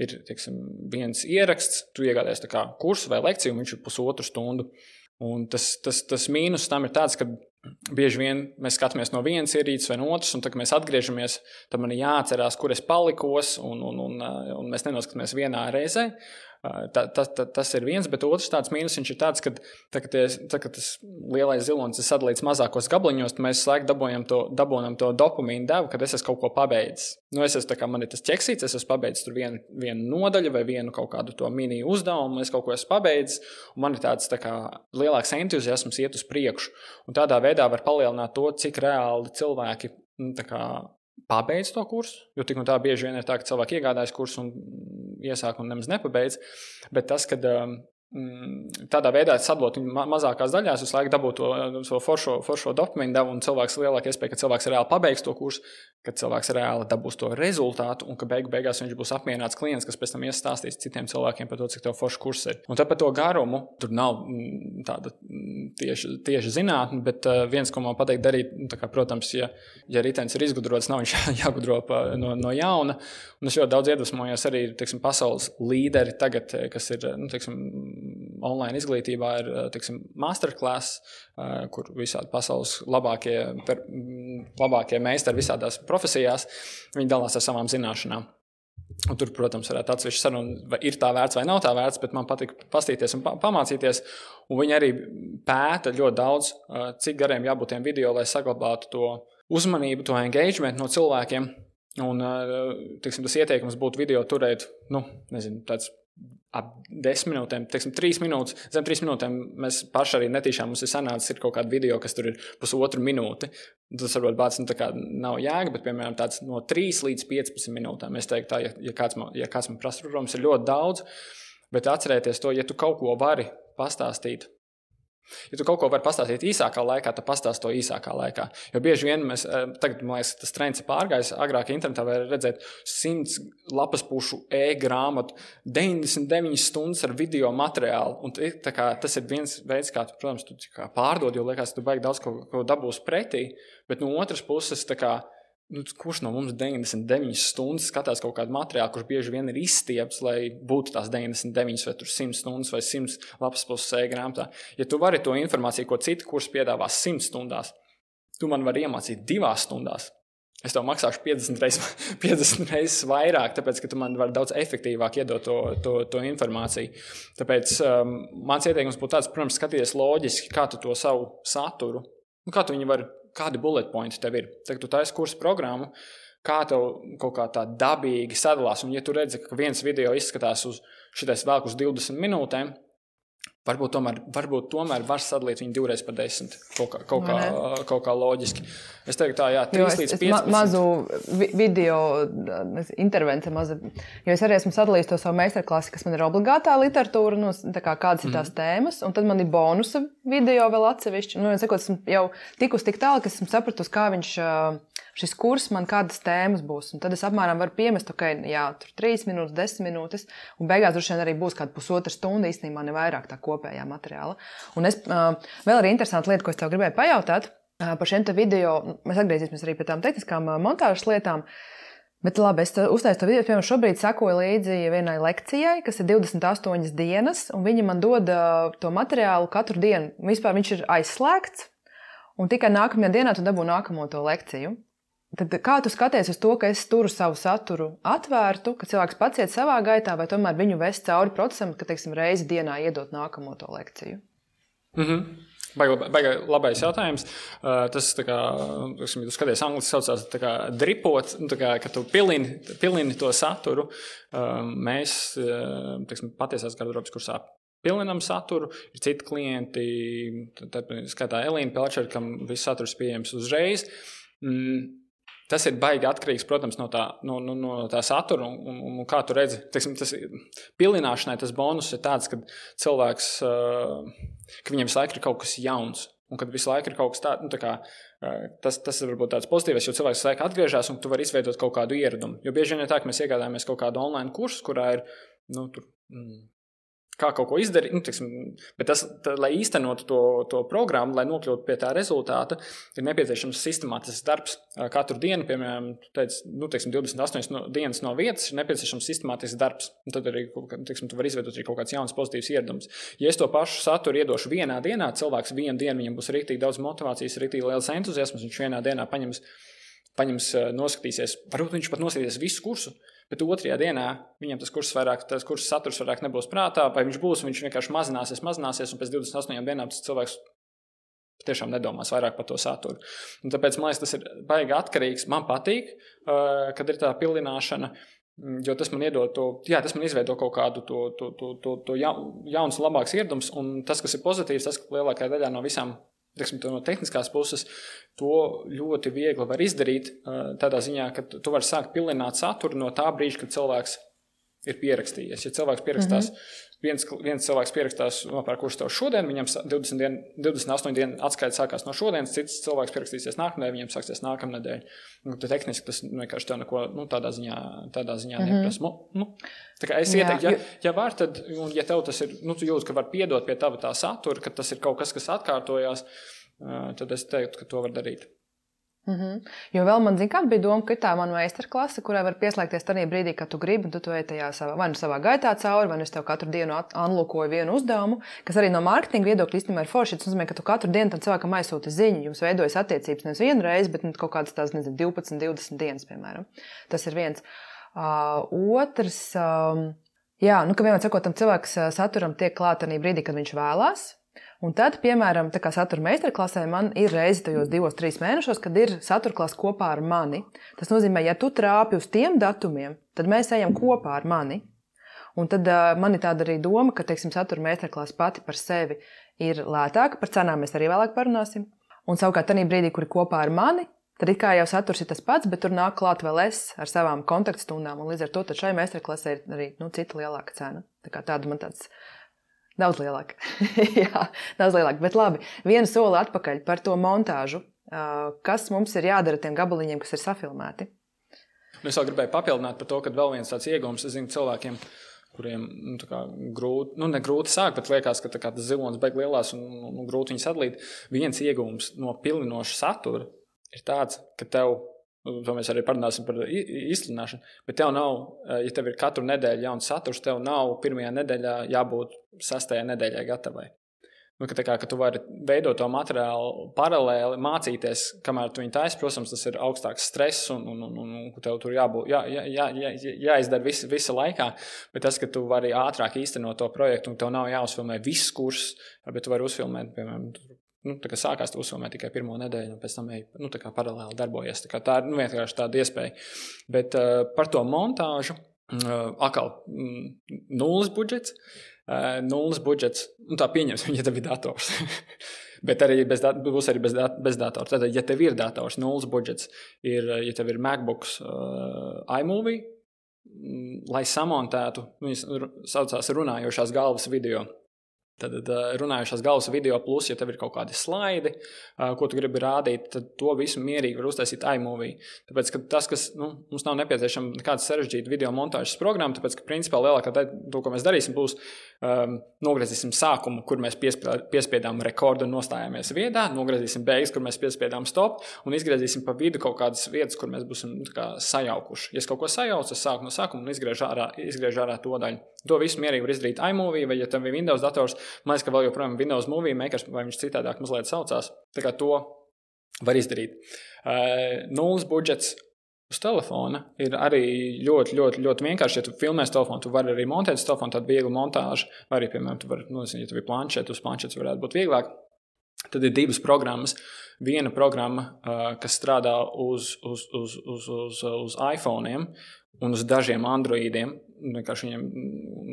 ir, teiksim, viens ieraksts, tu iegādies kā kursu vai lekciju, un viņš ir pusotru stundu. Un tas, tas, tas mīnus tam ir tāds, ka bieži vien mēs skatāmies no vienas ierīces vai no otras, un tad, kad mēs atgriežamies, tad man ir jāatcerās, kur es palikos, un, un, un, un mēs nenoskatāmies vienā reizē. Ta, ta, ta, tas ir viens, bet otrs tāds mīnus ir tāds, ka, tā, ka, tie, tā, ka tas lielais zilonis ir sadalīts mazākos gabaliņos, tad mēs laikam dabūjam to, dabūjam to dopamīnu devu, kad es esmu kaut ko pabeidzis. Nu, es esmu, kā man ir tas ķeksīts, es esmu pabeidzis vienu, vienu nodaļu vai vienu kaut kādu to mini uzdevumu, es kaut ko esmu pabeidzis, un man ir tāds tā kā, lielāks entuziasms iet uz priekšu. Un tādā veidā var palielināt to, cik reāli cilvēki nu, kā, pabeidz to kursu. Jo tik un tā bieži vien ir tā, ka cilvēki iegādājas kursu un iesāk un nemaz nepabeidz. Bet tas, kad um, tādā veidā sadalot viņu ma mazākās daļās, visu laiku dabūt to, to foršo, foršo devu, un cilvēks ir lielāka iespēja, ka cilvēks reāli pabeigs to kursu, ka cilvēks reāli dabūs to rezultātu, un ka beigu beigās viņš būs apmierināts klients, kas pēc tam iestāstīs citiem cilvēkiem par to, cik tev foršs kurs ir. Un tāpēc to garumu tur nav mm, tāda mm, tieši, tieši zinātne, bet uh, viens, ko man pateikt darīt, kā, protams, ja, ja ritenis ir izgudrots, nav viņš jāgudro no, no jauna. Un es ļoti daudz iedvesmojos arī teiksim, pasaules līderi tagad, kas ir nu, teiksim, online izglītībā ir tiksim, masterclass, kur visādi pasaules labākie, per, labākie meistari visādās profesijās, viņi dalās ar savām zināšanām. Un tur, protams, varētu atsevišķi sarunāt, vai ir tā vērts vai nav tā vērts, bet man patīk pastīties un pa pamācīties. Un viņi arī pēta ļoti daudz, cik gariem jābūt tiem video, lai saglabātu to uzmanību, to engagement no cilvēkiem. Un, tiksim, tas ieteikums būtu video turēt, nu, nezinu, tāds ap desmit minūtēm, teiksim, trīs minūtes. Zem trīs minūtēm mēs paši arī netīšām mums ir sanācis ir kaut kāda video, kas tur ir pusotru minūti. Tas varbūt bācis nu, nav jēga, bet, piemēram, tāds no 3 līdz 15 minūtēm. Es teiktu, tā, ja, ja kāds man, ja kāds man prasa, protams, ir ļoti daudz, bet atcerieties to, ja tu kaut ko vari pastāstīt Ja tu kaut ko vari pastāstīt īsākā laikā, tad pastāsti to īsākā laikā. Jo bieži vien mēs, eh, tagad, man liekas, tas trends ir pārgājis. Agrāk internetā var redzēt 100 lapas pušu e-grāmatu, 99 stundas ar video materiālu. Un kā, tas ir viens veids, kā, tu, protams, tu kā pārdod, jo liekas, tu baigi daudz ko, ko dabūs pretī. Bet no otras puses, kā, Nu, kurš no mums 99 stundas skatās kaut kādu materiālu, kurš bieži vien ir izstiepts, lai būtu tās 99 vai 100 stundas vai 100 lapas puses e-grāmatā? Ja tu vari to informāciju, ko citi kurs piedāvā 100 stundās, tu man vari iemācīt divās stundās. Es tev maksāšu 50 reizes, 50 reizes vairāk, tāpēc ka tu man vari daudz efektīvāk iedot to, to, to informāciju. Tāpēc um, mans ieteikums būtu tāds, protams, skatīties loģiski, kā tu to savu saturu, nu, kā tu viņu vari kādi bullet pointi tev ir. Tagad tu taisi kursu programmu, kā tev kaut kā tā dabīgi sadalās. Un, ja tu redzi, ka viens video izskatās uz šitais vēl uz 20 minūtēm, Varbūt tomēr, varbūt tomēr var sadalīt viņu divreiz pa desmit. Kaut kā, kaut kā, kaut kā loģiski. Es teiktu, tā, jā, 3 līdz 15. Ma mazu video intervenciju, mazu. Jo es arī esmu sadalījis to savu meistarklasi, kas man ir obligātā literatūra, nu, kā kādas ir tās mm. tēmas, un tad man ir bonusa video vēl atsevišķi. Nu, es sakot, esmu jau tikus tik tālu, ka esmu sapratusi, kā viņš. Uh, šis kurs man kādas tēmas būs. Un tad es apmēram varu piemest, ok, jā, tur trīs minūtes, desmit minūtes, un beigās droši vien arī būs kāda pusotra stunda īstenībā, ne vairāk tā kopējā materiāla. Un es vēl arī interesanti lieta, ko es tev gribēju pajautāt par šiem video. Mēs atgriezīsimies arī pie tām tehniskām montāžas lietām. Bet labi, es uztaisu to video, piemēram, šobrīd sekoju līdzi vienai lekcijai, kas ir 28 dienas, un viņi man dod to materiālu katru dienu. Vispār viņš ir aizslēgts, un tikai nākamajā dienā tu dabū nākamo to lekciju. Tad kā tu skaties uz to, ka es turu savu saturu atvērtu, ka cilvēks pats iet savā gaitā, vai tomēr viņu vest cauri procesam, ka, teiksim, reizi dienā iedot nākamo to lekciju? Mm -hmm. Baigi labais jautājums. Uh, tas, kā, ja tu skaties, angļuiski saucās kā dripot, nu, kā, ka tu pilini, pilini to saturu. Uh, mēs, uh, teiksim, patiesās gardrobas kursā pilinam saturu, ir citi klienti, tad, skatā Elīna Pelčera, kam viss saturs pieejams uzreiz. Mm, Tas ir baigi atkarīgs, protams, no tā, no, no, no tā satura. Un, un, un kā tu redzi, teiksim, tas pilināšanai tas bonus ir tāds, ka cilvēks, ka viņam visu laiku ir kaut kas jauns. Un kad visu laiku ir kaut kas tāds, nu, tā kā, tas, tas ir varbūt tāds pozitīvs, jo cilvēks visu laiku atgriežas un tu vari izveidot kaut kādu ieradumu. Jo bieži vien ir tā, ka mēs iegādājamies kaut kādu online kursu, kurā ir nu, tur, mm, kā kaut ko izdarīt. Nu, tiksim, bet tas, tā, lai īstenotu to, to programmu, lai nokļūtu pie tā rezultāta, ir nepieciešams sistemātisks darbs. Katru dienu, piemēram, teic, nu, teiksim, 28 no, dienas no vietas, ir nepieciešams sistemātisks darbs. Un tad arī teiksim, tu vari izveidot kaut kāds jauns pozitīvs ieradums. Ja es to pašu saturu iedošu vienā dienā, cilvēks vienu dienu viņam būs rīktīgi daudz motivācijas, rīktīgi liels entuziasms, viņš vienā dienā paņems, paņems noskatīsies, varbūt viņš pat noskatīsies visu kursu. Bet otrajā dienā viņam tas kurs vairāk, tas kurs saturs vairāk nebūs prātā, vai viņš būs, viņš vienkārši mazināsies, mazināsies, un pēc 28 dienām tas cilvēks tiešām nedomās vairāk par to saturu. Un tāpēc man liekas, tas ir baigi atkarīgs. Man patīk, kad ir tā pilināšana. Jo tas man iedod to, jā, tas man izveido kaut kādu to, to, to, to, to jaunu, labāku ieradums. Un tas, kas ir pozitīvs, tas, ka lielākajā daļā no visām teiksim, no tehniskās puses, to ļoti viegli var izdarīt. Tādā ziņā, ka tu vari sākt pilināt saturu no tā brīža, kad cilvēks ir pierakstījies. Ja cilvēks pierakstās, mm -hmm. Viens, viens cilvēks pierakstās, nopērk kursu tev šodien, viņam 20 dien, 28 dienu atskaita sākās no šodienas, cits cilvēks pierakstīsies nākamnedēļ, viņam sāksies nākamnedēļ. Nu, tehniski tas vienkārši tev neko nu, tādā ziņā, tādā ziņā mm -hmm. neprasa. Nu, nu, es ieteiktu, ja, ja var, tad, un ja tev tas ir, nu, tu jūti, ka var piedot pie tava tā satura, ka tas ir kaut kas, kas atkārtojās, tad es teiktu, ka to var darīt. Mm -hmm. Jo vēl man zina, kāda bija doma, ka ir tā mana meistarklase, kurai var pieslēgties tajā brīdī, kad tu gribi, tu ej tajā savā, vai nu savā gaitā cauri, vai nu es tev katru dienu anlokoju vienu uzdevumu, kas arī no mārketinga viedokļa īstenībā ir forši. Tas nozīmē, ka tu katru dienu tam cilvēkam aizsūti ziņu, jums veidojas attiecības nevis vienu reizi, bet nu, kaut kādas tās, nezinu, 12, 20 dienas, piemēram. Tas ir viens. Uh, otrs. Um, Jā, nu, ka vienmēr sakot, tam cilvēkam saturam tiek klāta arī brīdī, kad viņš vēlās. Un tad, piemēram, tā kā satura meistarklasē, man ir reize tajos divos, trīs mēnešos, kad ir satura klase kopā ar mani. Tas nozīmē, ja tu trāpi uz tiem datumiem, tad mēs ejam kopā ar mani. Un tad uh, man ir tāda arī doma, ka, teiksim, satura meistarklase pati par sevi ir lētāka, par cenām mēs arī vēlāk parunāsim. Un savukārt, tajā brīdī, kur ir kopā ar mani, tad it kā jau saturs ir tas pats, bet tur nāk klāt vēl es ar savām kontaktstundām. Līdz ar to šai meistarklasē ir arī nu, cita lielāka cena. Tā kā tāda man tāds Daudz lielāka. Jā, daudz lielāka. Bet labi, vienu soli atpakaļ par to montāžu. Kas mums ir jādara tiem gabaliņiem, kas ir safilmēti? Nu, es vēl gribēju papildināt par to, ka vēl viens tāds iegūms, es zinu, cilvēkiem, kuriem nu, grūti, nu, ne grūti sākt, bet liekas, ka tas zilonis beigas lielās un nu, grūti viņus atlīt. Viens iegūms no pilinoša satura ir tāds, ka tev to mēs arī parunāsim par izsludināšanu. Bet tev nav, eh, ja tev ir katru nedēļu jauns saturs, tev nav pirmajā nedēļā jābūt sastajā nedēļai gatavai. Nu, ka, kā, ka tu vari veidot to materiālu paralēli, mācīties, kamēr tu viņu taisi. Protams, tas ir augstāks stress un, un, un, un, tev tur jābūt, jā, jā, jā, jā, jāizdara visa, visa laikā. Bet tas, ka tu vari ātrāk īstenot to projektu un tev nav jāuzfilmē viss kurs, bet tu vari uzfilmēt, piemēram, nu, sākās uzfilmēt tikai pirmo nedēļu, un pēc tam ej, nu, paralēli darbojies. Tā, tā ir nu, vienkārši tāda iespēja. Bet uh, par to montāžu uh, atkal mm, nulles budžets. Uh, nulles budžets, nu, tā pieņemsim, ja tev ir dators. Bet arī bez, būs arī bez, bez datora. Tad, ja tev ir dators, nulles budžets, ir, ja tev ir MacBooks, uh, iMovie, mm, lai samontētu, viņas saucās runājošās galvas video. Tad, runājušās galvas video, plus, ja tev ir kaut kādi slaidi, ko tu gribi rādīt, tad to visu mierīgi var uztaisīt iMovie. Tāpēc, ka tas, kas nu, mums nav nepieciešama nekāda sarežģīta video montāžas programma, tāpēc, ka principā lielākā daļa to, ko mēs darīsim, būs um, nogriezīsim sākumu, kur mēs piespiedām rekordu un nostājāmies vietā, nogriezīsim beigas, kur mēs piespiedām stop un izgriezīsim pa vidu kaut kādas vietas, kur mēs būsim nu, kā, sajaukuši. Ja es kaut ko sajaucu, es sāku no sākuma un izgriežu ārā, izgriežu ārā to daļu. To visu mierīgi var izdarīt iMovie, vai, ja tev ir Windows dators, man liekas, ka vēl joprojām Windows Movie Maker, vai viņš citādāk mazliet saucās. Tā kā to var izdarīt. Uh, nulles budžets uz telefona ir arī ļoti, ļoti, ļoti vienkārši. Ja tu filmēsi telefonu, tu vari arī montēt uz telefonu tādu vieglu montāžu, vai arī, piemēram, tu vari, nu, ja tev ir planšeta, uz planšetes varētu būt vieglāk. Tad ir divas programmas. Viena programma, uh, kas strādā uz, uz, uz, uz, uz, uz iPhone un uz dažiem Androidiem. Vienkārši viņiem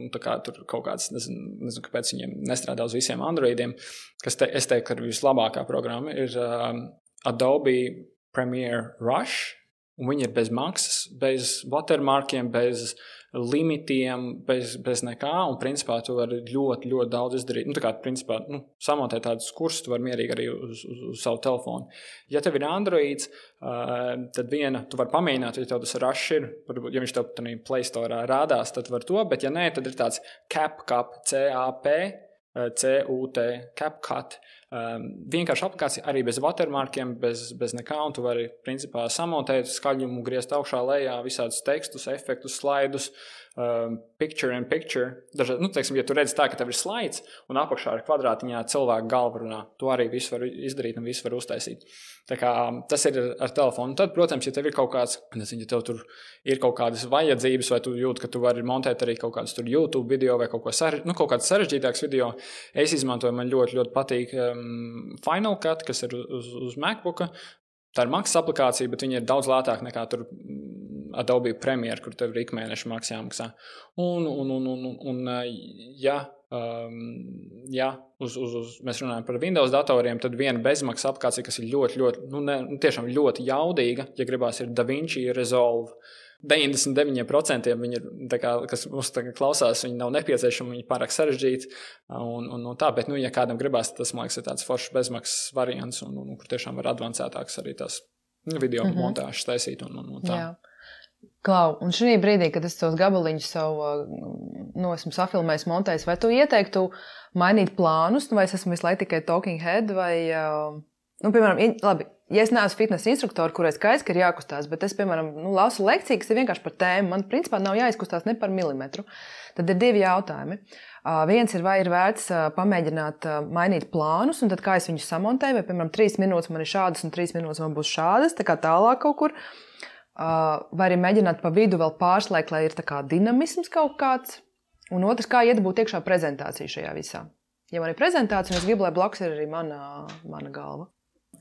nu, kā, tur kaut kāds, nezinu, nezinu, kāpēc viņiem nestrādā uz visiem Androidiem. Kas te, es teiktu, ka vislabākā programma ir uh, Adobe Premiere Rush Un viņi ir bez maksas, bez watermarkiem, bez limitiem, bez, bez nekā. Un, principā, tu vari ļoti, ļoti daudz izdarīt. Nu, tā kā, principā, nu, samontēt tādus kursus, tu vari mierīgi arī uz, uz, uz savu telefonu. Ja tev ir Android, uh, tad viena, tu vari pamēģināt, ja tev tas rašs ir, varbūt, ja viņš tev tādā Play Store rādās, tad var to, bet ja nē, tad ir tāds CapCap, CAP, CUT, CapCut. Um, vienkārši aplikācija arī bez watermarkiem, bez, bez nekā. Tu vari principā samontēt skaļumu, griezt augšā, lejā, visādus tekstus, efektus, slaidus, um, picture in picture. Dažādi, nu, teiksim, ja tu redz tā, ka tev ir slaids un apakšā ir kvadrātiņā cilvēka galva runā, to arī visu var izdarīt un visu var uztaisīt. Kā, tas ir ar telefonu. Tad, protams, ja tev ir kaut kāds, nezinu, ja tev tur ir kaut kādas vajadzības, vai tu jūti, ka tu vari montēt arī kaut kādus YouTube video vai kaut, ko sare, nu, kaut kāds sarežģītāks video, es izmantoju, man ļoti, ļoti patīk um, Final Cut, kas ir uz, uz MacBook. Tā ir maksas aplikācija, bet viņa ir daudz lētāka nekā tur mm, Adobe Premiere, kur tev ir ikmēneša maksa jāmaksā. Un, un, un, un, un, un ja Um, ja uz, uz, uz, mēs runājam par Windows datoriem, tad viena bezmaksas aplikācija, kas ir ļoti, ļoti, nu, ne, nu, tiešām ļoti jaudīga, ja gribās, ir DaVinci Resolve. 99% viņi ir, kā, kas mums klausās, viņi nav nepieciešami, viņi pārāk sarežģīti. Un, un, un tā, bet, nu, ja kādam gribās, tas, man liekas, ir tāds foršs bezmaksas variants, un, un, un kur tiešām var advancētāks arī tās nu, video mm -hmm. montāžas taisīt. Un, un, un tā. Jā. Klau, un šī brīdī, kad es tos gabaliņus savu nu, esmu safilmējis, montējis, vai tu ieteiktu mainīt plānus, vai es esmu visu laiku tikai talking head, vai, nu, piemēram, labi, ja es neesmu fitnesa instruktors, kurai skaidrs, ka ir jākustās, bet es, piemēram, nu, lasu lekciju, kas ir vienkārši par tēmu, man principā nav jāizkustās ne par milimetru. Tad ir divi jautājumi. Uh, viens ir, vai ir vērts uh, pamēģināt uh, mainīt plānus, un tad kā es viņus samontēju, vai, piemēram, trīs minūtes man ir šādas, un trīs minūtes man būs šādas, tā kā tālāk kaut kur. Vai arī mēģināt pa vidu vēl pārslēgt, lai ir dinamisms kaut kāds. Un otrs, kā iedabūt iekšā prezentāciju šajā visā. Ja man ir prezentācija, un es gribu, lai blakus ir arī mana, mana galva.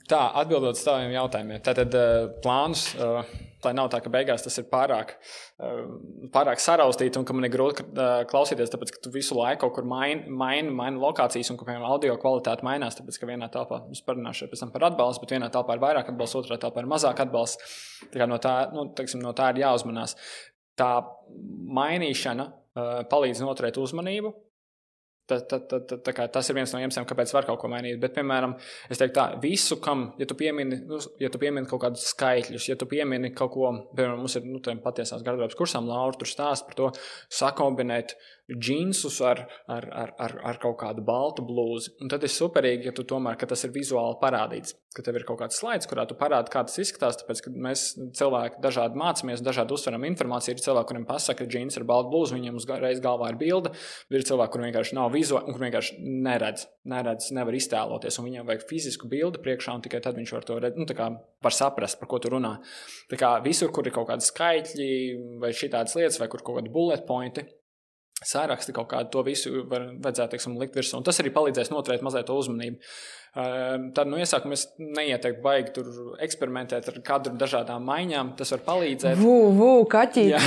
Tā, atbildot uz tādiem jautājumiem, tad uh, plāns, uh, lai nav tā, ka beigās tas ir pārāk, uh, pārāk saraustīts un ka man ir grūti klausīties, tāpēc ka tu visu laiku kaut kur maini, maini, maini lokācijas un ka, piemēram, audio kvalitāte mainās. Tāpēc, ka vienā telpā, es parunāšu pēc tam par atbalstu, bet vienā telpā ir vairāk atbalsta, otrā telpā ir mazāk atbalsta. Tā no tā, nu, teiksim, no tā ir jāuzmanās. Tā mainīšana palīdz noturēt uzmanību. Tā, tā, tā, tā, tā tas ir viens no iemesliem, kāpēc var kaut ko mainīt. Bet, piemēram, es teiktu, tā, visu, kam, ja tu piemini, nu, ja tu piemini kaut kādus skaitļus, ja tu piemini kaut ko, piemēram, mums ir nu, patiesās gardrobas kursām, Laura tur stāsta par to, sakombinēt uh, džinsus ar, ar, ar, ar, ar kaut kādu baltu blūzi. Un tad ir superīgi, ja tu tomēr tas ir vizuāli parādīts, ka tev ir kaut kāds slaids, kurā tu parādi, kā tas izskatās. Tāpēc, kad mēs cilvēki dažādi mācāmies, dažādi uztveram informāciju, ir cilvēki, kuriem pasaka, ka džins ir balta blūza, viņiem uzreiz galvā ir bilde, ir cilvēki, kuriem vienkārši nav vizuāli, un kuriem vienkārši neredz, neredz, nevar iztēloties, un viņiem vajag fizisku bildi priekšā, un tikai tad viņš var to redzēt, nu, kā var saprast, par ko tu runā. Tā kā visur, kur ir kaut kādi skaitļi vai šitādas lietas, vai kur kaut kādi bullet pointi, sāraksti kaut kādu to visu var, vajadzētu teiksim, likt virsū. Un tas arī palīdzēs noturēt mazliet uzmanību. Uh, tad, nu, iesākumā es neieteiktu baigi tur eksperimentēt ar kadru dažādām maiņām. Tas var palīdzēt. Vū, vū, kaķi. Jā,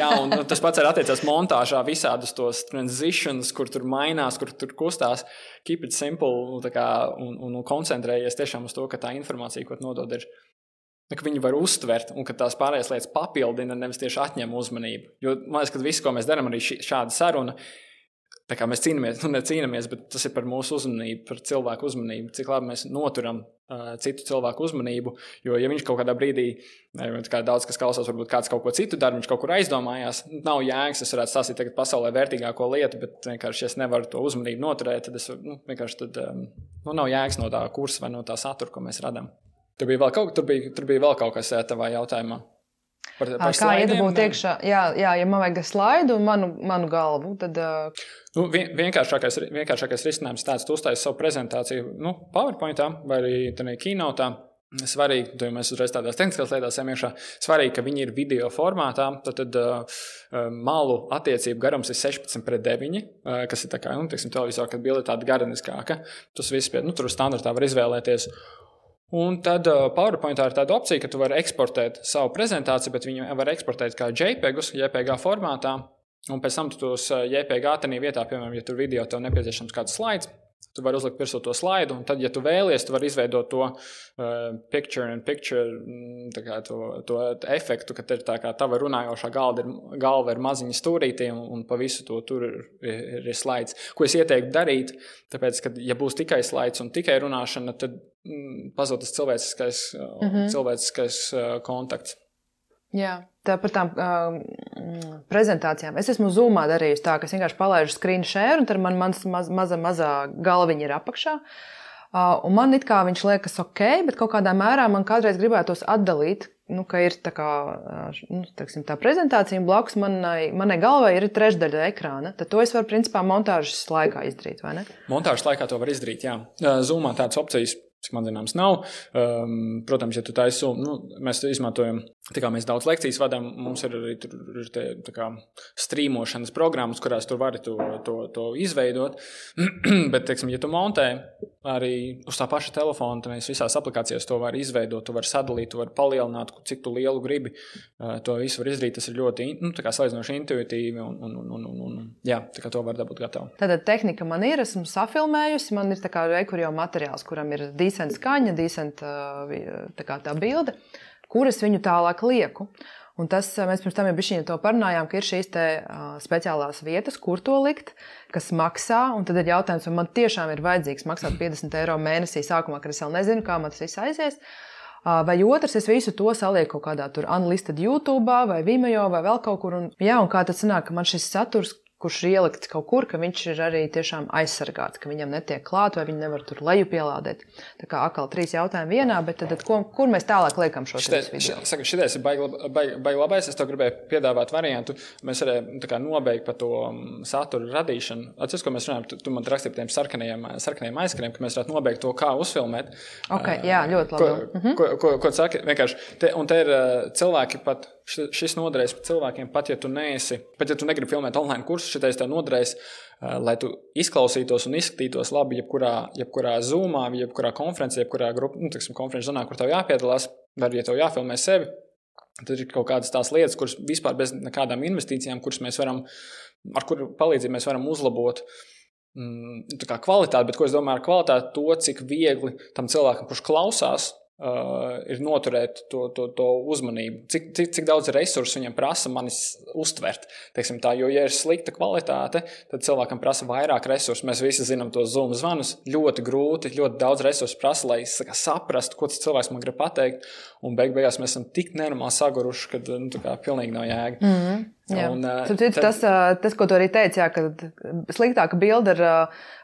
jā un nu, tas pats arī attiecās montāžā, visādus tos transitions, kur tur mainās, kur tur kustās. Keep it simple nu, kā, un, un, un koncentrējies tiešām uz to, ka tā informācija, ko nodod, ir Nu, ka viņi var uztvert, un ka tās pārējās lietas papildina, nevis tieši atņem uzmanību. Jo man liekas, ka viss, ko mēs darām, arī šāda saruna, tā kā mēs cīnāmies, nu, necīnāmies, bet tas ir par mūsu uzmanību, par cilvēku uzmanību, cik labi mēs noturam uh, citu cilvēku uzmanību. Jo, ja viņš kaut kādā brīdī, kā daudz kas klausās, varbūt kāds kaut ko citu dara, viņš kaut kur aizdomājās, nav jēgas, es varētu stāstīt tagad pasaulē vērtīgāko lietu, bet vienkārši, es nevaru to uzmanību noturēt, tad es nu, vienkārši tad, um, nu, nav jēgas no tā kursa vai no tā satura, ko mēs radām. Tur bija vēl kaut, tur bija, tur bija vēl kaut kas tavā jautājumā. Par, par kā iedabūt iekšā? Jā, jā, ja man vajag slaidu un manu, manu galvu, tad. Uh... Nu, vien, vienkāršākais, vienkāršākais risinājums tāds, tu uztaisīji savu prezentāciju nu, PowerPointā vai arī kinotā. Svarīgi, jo mēs uzreiz tādās tehniskās lietās ejam iekšā. Svarīgi, ka viņi ir video formātā. Tad, tad uh, malu attiecību garums ir 16 pret 9, uh, kas ir tā kā, nu, teiksim, televizorā, kad bilde tāda garaniskāka. Tas viss pie, nu, tur standartā var izvēlēties. Un tad uh, PowerPointā ir tāda opcija, ka tu vari eksportēt savu prezentāciju, bet viņu var eksportēt kā JPEGus, JPG formātā. Un pēc tam tu tos uh, JPG tādā vietā, piemēram, ja tur video tev nepieciešams kāds slaids, tu vari uzlikt virsū to slaidu, un tad, ja tu vēlies, tu vari izveidot to uh, picture in picture mm, to, to efektu, ka ir tā kā tava runājošā galva ir, galva ir maziņa stūrītī, un, un pa visu to tur ir, ir, ir slaids. Ko es ieteiktu darīt, tāpēc, ka, ja būs tikai slaids un tikai runāšana, tad mm, pazūd tas cilvēciskais, mm -hmm. cilvēciskais uh, kontakts. Jā, tā par tām uh, prezentācijām. Es esmu zūmā darījusi tā, ka es vienkārši palaidu screen share, un tad man mans maz, maza, mazā galviņa ir apakšā. Uh, un man it kā viņš liekas ok, bet kaut kādā mērā man kādreiz gribētos atdalīt, nu, ka ir tā, kā, nu, teksim, tā prezentācija, un blakus manai, manai galvai ir trešdaļa ekrāna. Tad to es varu principā montāžas laikā izdarīt, vai ne? Montāžas laikā to var izdarīt, jā. Zūmā tādas opcijas cik man zināms, nav. Um, protams, ja tu taisi, nu, mēs izmantojam, tā kā mēs daudz lekcijas vadām, mums ir arī tur, ir te, kā, strīmošanas programmas, kurās tu vari to, to, to izveidot. Bet, teiksim, ja tu montē arī uz tā paša telefona, tad visās aplikācijās to varam izveidot, tu vari sadalīt, tu vari palielināt, cik tu lielu gribi. Uh, to visu var izdarīt. Tas ir ļoti nu, salīdzinoši intuitīvi un, un, un, un, un jā, to var dabūt gatavu. Tātad tehnika man ir, esmu safilmējusi, man ir tā kā rekur jau materiāls, kuram ir decenta skaņa, decenta tā, tā bilde, kuras viņu tālāk lieku. Un tas mēs pirms tam jau bijām to parunājām, ka ir šīs te, uh, speciālās vietas, kur to likt, kas maksā. Un tad ir jautājums, vai man tiešām ir vajadzīgs maksāt 50 eiro mēnesī sākumā, kad es vēl nezinu, kā man tas viss aizies. Uh, vai otrs, es visu to salieku kaut kādā tur unlisted YouTube vai Vimeo vai vēl kaut kur. Un, jā, un kā tas sanāk, ka man šis saturs, kurš ir ielikts kaut kur, ka viņš ir arī tiešām aizsargāts, ka viņam netiek klāt vai viņi nevar tur leju pielādēt. Tā kā atkal trīs jautājumi vienā, bet tad, tad ko, kur mēs tālāk liekam šo video? Šitais ir baigi baig, baig labais. Es to gribēju piedāvāt variantu. Mēs varējām nobeigt par to mm, satura radīšanu. Atceries, ko mēs runājam, tu, tu man rakstīji par tiem sarkanajiem, sarkanajiem aizskariem, ka mēs varētu nobeigt to, kā uzfilmēt. Okay, jā, ļoti labi. Ko, mhm. ko, ko, ko saka? Vienkārši, te, un te ir cilvēki pat šis noderēs cilvēkiem, pat ja tu neesi, pat ja tu negribi filmēt online kursus, šitais tev noderēs, lai tu izklausītos un izskatītos labi jebkurā, jebkurā zūmā, jebkurā konferencē, jebkurā grupā, nu, teiksim, konferences zonā, kur tev jāpiedalās, vai ja tev jāfilmē sevi. Tad ir kaut kādas tās lietas, kuras vispār bez nekādām investīcijām, kuras mēs varam, ar kuru palīdzību mēs varam uzlabot mm, kvalitāti. Bet ko es domāju ar kvalitāti? To, cik viegli tam cilvēkam, kurš klausās, Uh, ir noturēt to, to, to uzmanību. Cik, cik, cik daudz resursu viņam prasa manis uztvert. Tā, jo, ja ir slikta kvalitāte, tad cilvēkam prasa vairāk resursu. Mēs visi zinām tos zūmu zvanus. Ļoti grūti, ļoti daudz resursu prasa, lai saka, saprastu, ko tas cilvēks man grib pateikt. Un beig beigās mēs esam tik nenormāli saguruši, ka nu, tā kā pilnīgi nav jēga. Mm -hmm. Un, uh, tad... tas, tas, ko tu arī teici, jā, ka sliktāka bilde ar,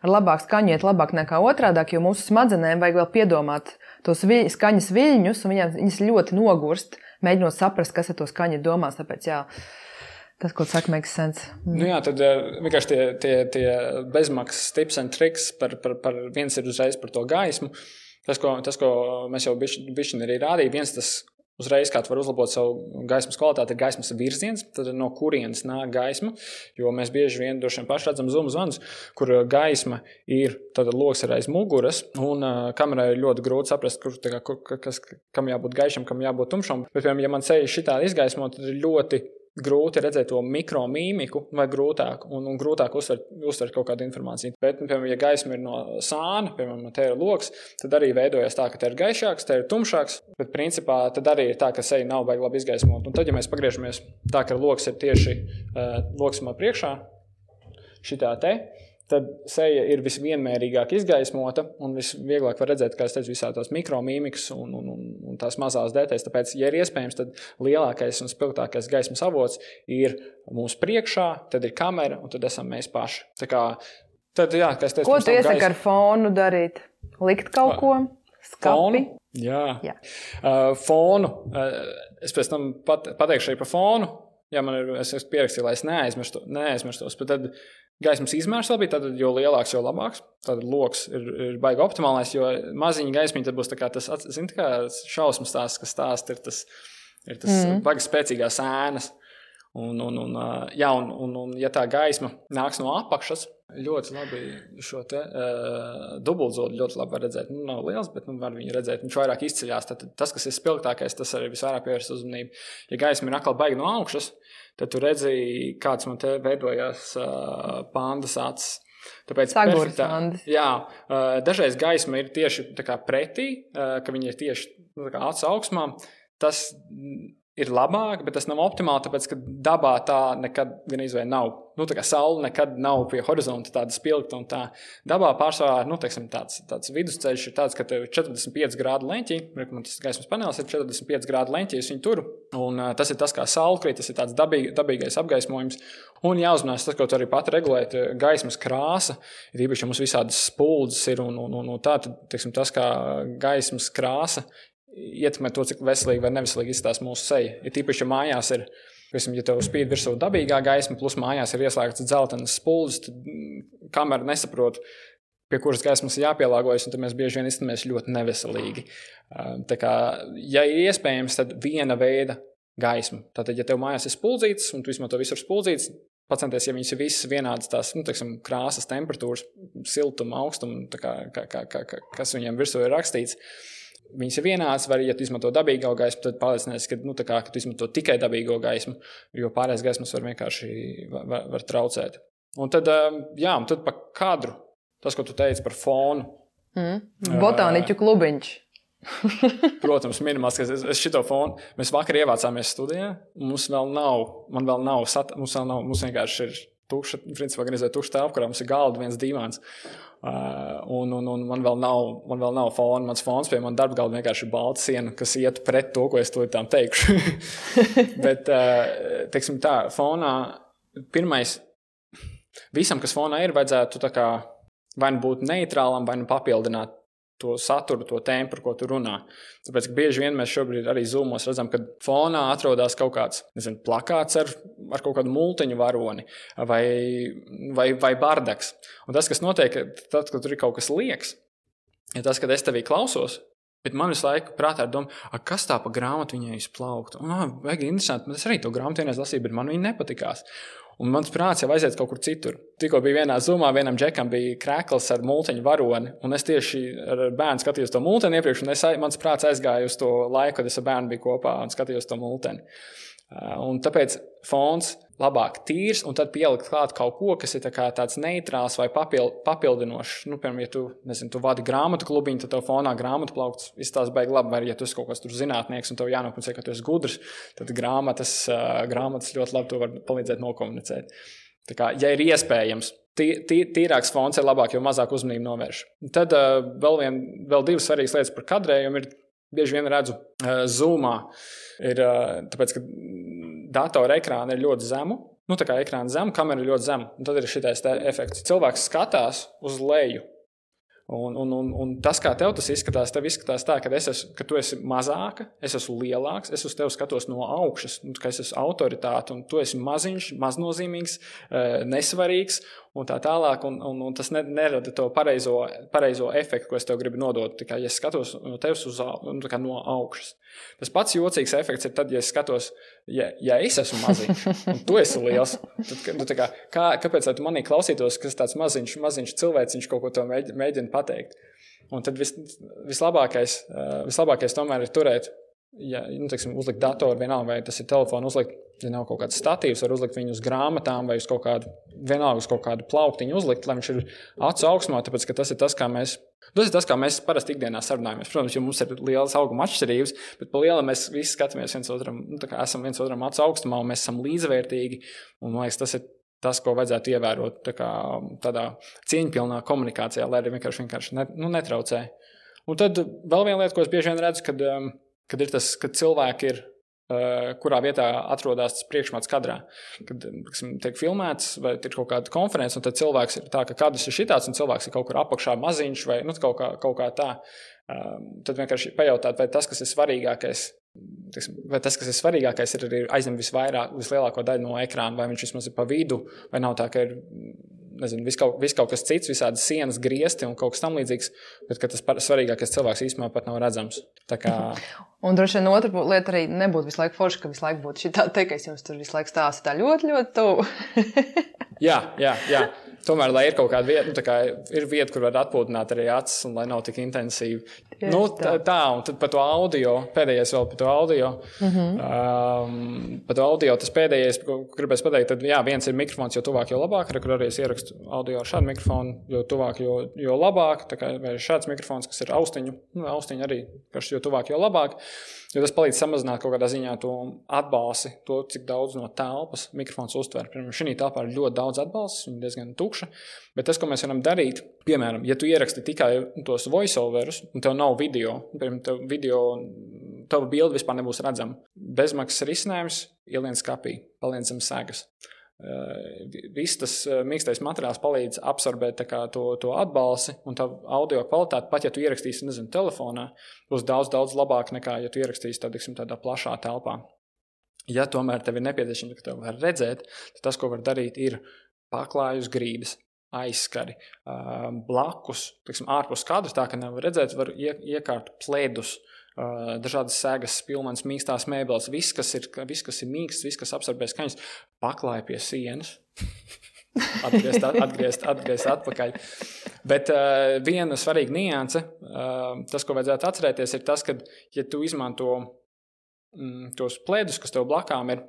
ar labāku skaņu iet labāk nekā otrādi, jo mūsu smadzenēm vajag vēl piedomāt tos vi, skaņas viļņus, un viņam, viņas ļoti nogurst, mēģinot saprast, kas ar to skaņu domās. Tāpēc, jā, Tas, ko saka, makes sense. Mm. Nu jā, tad vienkārši tie, tie, tie bezmaksas tips un triks par, par, par viens ir uzreiz par to gaismu. Tas, ko, tas, ko mēs jau bišķi arī rādījām, viens tas Uzreiz, kā var uzlabot savu gaismas kvalitāti, ir gaismas virziens, tad no kurienes nāk gaisma. Jo mēs bieži vien droši vien paši redzam zūmu zvanus, kur gaisma ir loks ir aiz muguras, un uh, kamerai ir ļoti grūti saprast, kur, kā, kas, kam jābūt gaišam, kam jābūt tumšam. Bet, piemēram, ja man seja šitā izgaismot, tad ir ļoti grūti redzēt to mikromīmiku, vai grūtāk, un, un grūtāk uztvert, uztvert kaut kādu informāciju. Bet, nu, piemēram, ja gaisma ir no sāna, piemēram, te ir lokus, tad arī veidojas tā, ka te ir gaišāks, te ir tumšāks. Bet, principā, tad arī ir tā, ka seja nav baigta labi izgaismot. Un tad, ja mēs pagriežamies tā, ka lokus ir tieši uh, lokus man priekšā, šitā te tad seja ir visvienmērīgāk izgaismota un visvieglāk var redzēt, kā es teicu, visā tās mikromīmikas un, un, un, un tās mazās detaļas. Tāpēc, ja ir iespējams, tad lielākais un spilgtākais gaismas avots ir mūsu priekšā, tad ir kamera un tad esam mēs paši. Tā kā, tad, jā, teicu, Ko tu iesaki gaisa... ar fonu darīt? Likt kaut ko? Skapi? Fonu? Jā, jā. Uh, fonu. Uh, es pēc tam pat, pateikšu arī par fonu. Jā, man ir, es esmu pierakstīju, lai es neaizmirstu, neaizmirstos. Bet tad Gaismas izmērs vēl bija, tad jo lielāks, jo labāks. Tad lokus ir, ir baigi optimālais, jo maziņa gaismiņa būs tāds, zin, tā kā šausmas stāsts, kas stāsta ir tas, ir tas mm. baigi spēcīgās ēnas. Un, un, un, jā, un, un, un, ja tā gaisma nāks no apakšas, ļoti labi šo te uh, dubultzodu ļoti labi redzēt. Nu, nav liels, bet nu, var viņu redzēt. Viņš vairāk izceļās. Tad tas, kas ir spilgtākais, tas arī visvairāk pievērst uzmanību. Ja gaisma ir atkal baigi no augšas, tad tu redzēji, kāds man te veidojās uh, pandas acis. Tāpēc perfektā, jā, dažreiz gaisma ir tieši pretī, ka viņi ir tieši nu, acu augsmā. Tas ir labāk, bet tas nav optimāli, tāpēc ka dabā tā nekad gan izvēle nav. Nu, tā kā saule nekad nav pie horizonta tāda spilgta un tā. Dabā pārsvarā nu, teiksim, tāds, tāds vidusceļš ir tāds, ka tev ir 45 grādu leņķī, tas gaismas panelis ir 45 grādu leņķī, es viņu turu. Un, uh, tas ir tas, kā saule krīt, tas ir tāds dabīg, dabīgais apgaismojums. Un jāuzmanās tas, ko tu arī pat regulēt, gaismas krāsa. Ir īpaši, ja mums visādas spuldzes ir un, un, un, un tā, tad teiksim, tas, kā gaismas krāsa ietekmē to, cik veselīgi vai neveselīgi izskatās mūsu seja. Ir tīpaši, ja mājās ir, piemēram, ja tev spīd virsū dabīgā gaisma, plus mājās ir ieslēgts dzeltenas spuldzes, tad mm, kamera nesaprot, pie kuras gaismas ir jāpielāgojas, un tad mēs bieži vien izskatāmies ļoti neveselīgi. Tā kā, ja ir iespējams, tad viena veida gaisma. Tātad, ja tev mājās ir spuldzītas, un tu izmanto visur spuldzītas, Pacenties, ja viņas ir visas vienādas, tās nu, teiksim, krāsas, temperatūras, siltuma, augstuma, kā, kā, kā, kā, kas viņiem virsū ir rakstīts, viņas ir vienādas, vai, ja tu izmanto dabīgo gaismu, tad pārliecinies, ka, nu, kā, ka tu izmanto tikai dabīgo gaismu, jo pārējais gaismas var vienkārši var, var traucēt. Un tad, um, jā, un tad par kadru, tas, ko tu teici par fonu. Mm. Botāniķu klubiņš. Protams, minimāls, ka es, šito fonu. Mēs vakar ievācāmies studijā. Mums vēl nav, man vēl nav, sat, mums vēl nav, mums vienkārši ir tukša, principā, gan izvēlēt tukša telpa, kurā mums ir galda, viens divāns. Uh, un, un, un man vēl nav, man vēl nav fona. Mans fons pie manas darba galda vienkārši ir balta siena, kas iet pret to, ko es to tam teikšu. Bet, uh, teiksim tā, fonā pirmais, visam, kas fonā ir, vajadzētu kā, vai nu būt neitrālam, vai nu papildināt to saturu, to tempu, par ko tu runā. Tāpēc bieži vien mēs šobrīd arī zūmos redzam, ka fonā atrodas kaut kāds nezinu, plakāts ar, ar kaut kādu multiņu varoni vai, vai, vai bardaks. Un tas, kas notiek, tad, kad tur ir kaut kas liekas, ir tas, kad es tevī klausos. Bet man visu laiku prātā ir doma, kas tā pa grāmatu viņai izplauktu. Un, ah, vajag interesanti, es arī to grāmatu vienreiz lasīju, bet man viņa nepatikās. Un mans prāts jau aiziet kaut kur citur. Tikko bija vienā zumā, vienam džekam bija krēkls ar mūteņu varoni, un es tieši ar bērnu skatījos to mūteni iepriekš, un es, mans prāts aizgāja uz to laiku, kad es ar bērnu biju kopā un skatījos to mūteni. Un tāpēc fons labāk tīrs, un tad pielikt klāt kaut ko, kas ir tā tāds neitrāls vai papild, papildinošs. Nu, piemēram, ja tu, nezinu, tu vadi grāmatu klubiņu, tad tev fonā grāmatu plaukts izstāsta baigi labi, vai ja tu esi kaut kas tur zinātnieks un tev jānokomunicē, ka tu esi gudrs, tad grāmatas, grāmatas ļoti labi to var palīdzēt nokomunicēt. Tā kā, ja ir iespējams, tī, tī, tīrāks fons ir labāk, jo mazāk uzmanību novērš. Tad uh, vēl, vien, vēl divas svarīgas lietas par kadrējumu ir bieži vien redzu uh, zoomā. Ir, uh, tāpēc, ka datora ekrāna ir ļoti zema. Nu, tā kā ekrāna zema, kamera ir ļoti zema. Tad ir šis efekts. Cilvēks skatās uz leju. Un, un, un, un tas, kā tev tas izskatās, tev izskatās tā, ka, es esmu, ka tu esi mazāka, es esmu lielāks, es uz tevi skatos no augšas, nu, ka es esmu autoritāte, un tu esi maziņš, maznozīmīgs, eh, nesvarīgs un tā tālāk. Un, un, un tas ne, nerada to pareizo, pareizo efektu, ko es tev gribu nodot. Tikai, ja es skatos no tevis uz, nu, no augšas. Tas pats jocīgs efekts ir tad, ja es skatos, ja, ja es esmu maziņš, un tu esi liels. Tad, nu, kā, kā, kāpēc tu manī klausītos, kas tāds maziņš, maziņš cilvēciņš kaut ko to mēģina, pateikt? Un tad vis, vislabākais, vislabākais tomēr ir turēt, ja nu, teiksim, uzlikt datoru, vienalga vai tas ir telefons, uzlikt ja nav kaut kāds statīvs, var uzlikt viņu uz grāmatām vai uz kaut kādu, vienalga uz kaut kādu plauktiņu uzlikt, lai viņš ir acu augstumā, tāpēc ka tas ir tas, kā mēs. Tas ir tas, kā mēs parasti ikdienā sarunājamies. Protams, jo mums ir lielas auguma atšķirības, bet pa lielam mēs visi skatāmies viens otram, nu, esam viens otram acu augstumā un mēs esam līdzvērtīgi. Un, man liekas, tas ir tas, ko vajadzētu ievērot tā kā, tādā cieņpilnā komunikācijā, lai arī vienkārši, vienkārši ne, nu, netraucē. Un tad vēl viena lieta, ko es bieži vien redzu, kad, um, kad ir tas, ka cilvēki ir Eh, kurā vietā atrodas tas priekšmets kadrā. Kad tiksim, tiek filmēts, vai ir kaut kāda konference, un tad cilvēks ir tā, ka kadrs ir šitāds, un cilvēks ir kaut kur apakšā maziņš vai nu, kaut, kā, kaut kā tā. Um, tad vienkārši pajautāt, vai tas, kas ir svarīgākais, tiksim, vai tas, kas ir svarīgākais, ir arī aizņem visvairāk, vislielāko daļu no ekrāna, vai viņš vismaz ir pa vidu, vai nav tā, ka ir nezinu, viss kaut, vis kaut kas cits, visādas sienas, griezti un kaut kas tamlīdzīgs, bet tas svarīgākais cilvēks īstenībā pat nav redzams. Kā... Un droši vien otra lieta arī nebūtu visu laiku forša, ka visu laiku būtu šī tā, ka es jums tur visu laiku stāstu tā ļoti, ļoti tuvu. jā, jā, jā. Tomēr, lai ir kaut kāda vieta, nu, kā ir vieta, kur var atpūtināt arī acis, un lai nav tik intensīvi. Tieši nu, tā. tā, un tad par to audio, pēdējais vēl par to audio. Mm -hmm. um, par to audio tas pēdējais, ko gribēju pateikt, tad jā, viens ir mikrofons, jo tuvāk, jo labāk. Re, kur arī es ierakstu audio ar šādu mikrofonu, jo tuvāk, jo, jo labāk. Tā kā ir šāds mikrofons, kas ir austiņu, nu, austiņu arī, kas jo tuvāk, jo labāk. Jo tas palīdz samazināt kaut kādā ziņā to atbalsi, to, cik daudz no telpas mikrofons uztver. Piemēram, šī telpā ir ļoti daudz atbalsta, viņa diezgan tukša. Bet tas, ko mēs varam darīt, piemēram, ja tu ieraksti tikai tos voiceoverus, un tev nav video, piemēram, tev video, tava bilde vispār nebūs redzama. Bezmaksas risinājums ielien skapī, paliec zem segas. Uh, viss tas uh, mīkstais materiāls palīdz absorbēt kā, to, to atbalsi un tā audio kvalitāti. Pat ja tu ierakstīsi, nezinu, telefonā, būs daudz, daudz labāk nekā, ja tu ierakstīsi tā, tiksim, tādā plašā telpā. Ja tomēr tev ir nepieciešams, ka tev var redzēt, tad tas, ko var darīt, ir paklājus grīdas, aizskari uh, blakus, tiksim, ārpus kadra, tā ka nevar redzēt, var ie, iekārt plēdus. Uh, dažādas sēgas, pilnas, mīkstās mēbeles, viss, kas ir, viss, kas ir mīksts, viss, kas apsarbē skaņas, paklāja pie sienas. atgriezt, atgriezt, atgriezt atpakaļ. Bet uh, viena svarīga nianse, uh, tas, ko vajadzētu atcerēties, ir tas, ka, ja tu izmanto mm, tos plēdus, kas tev blakām ir,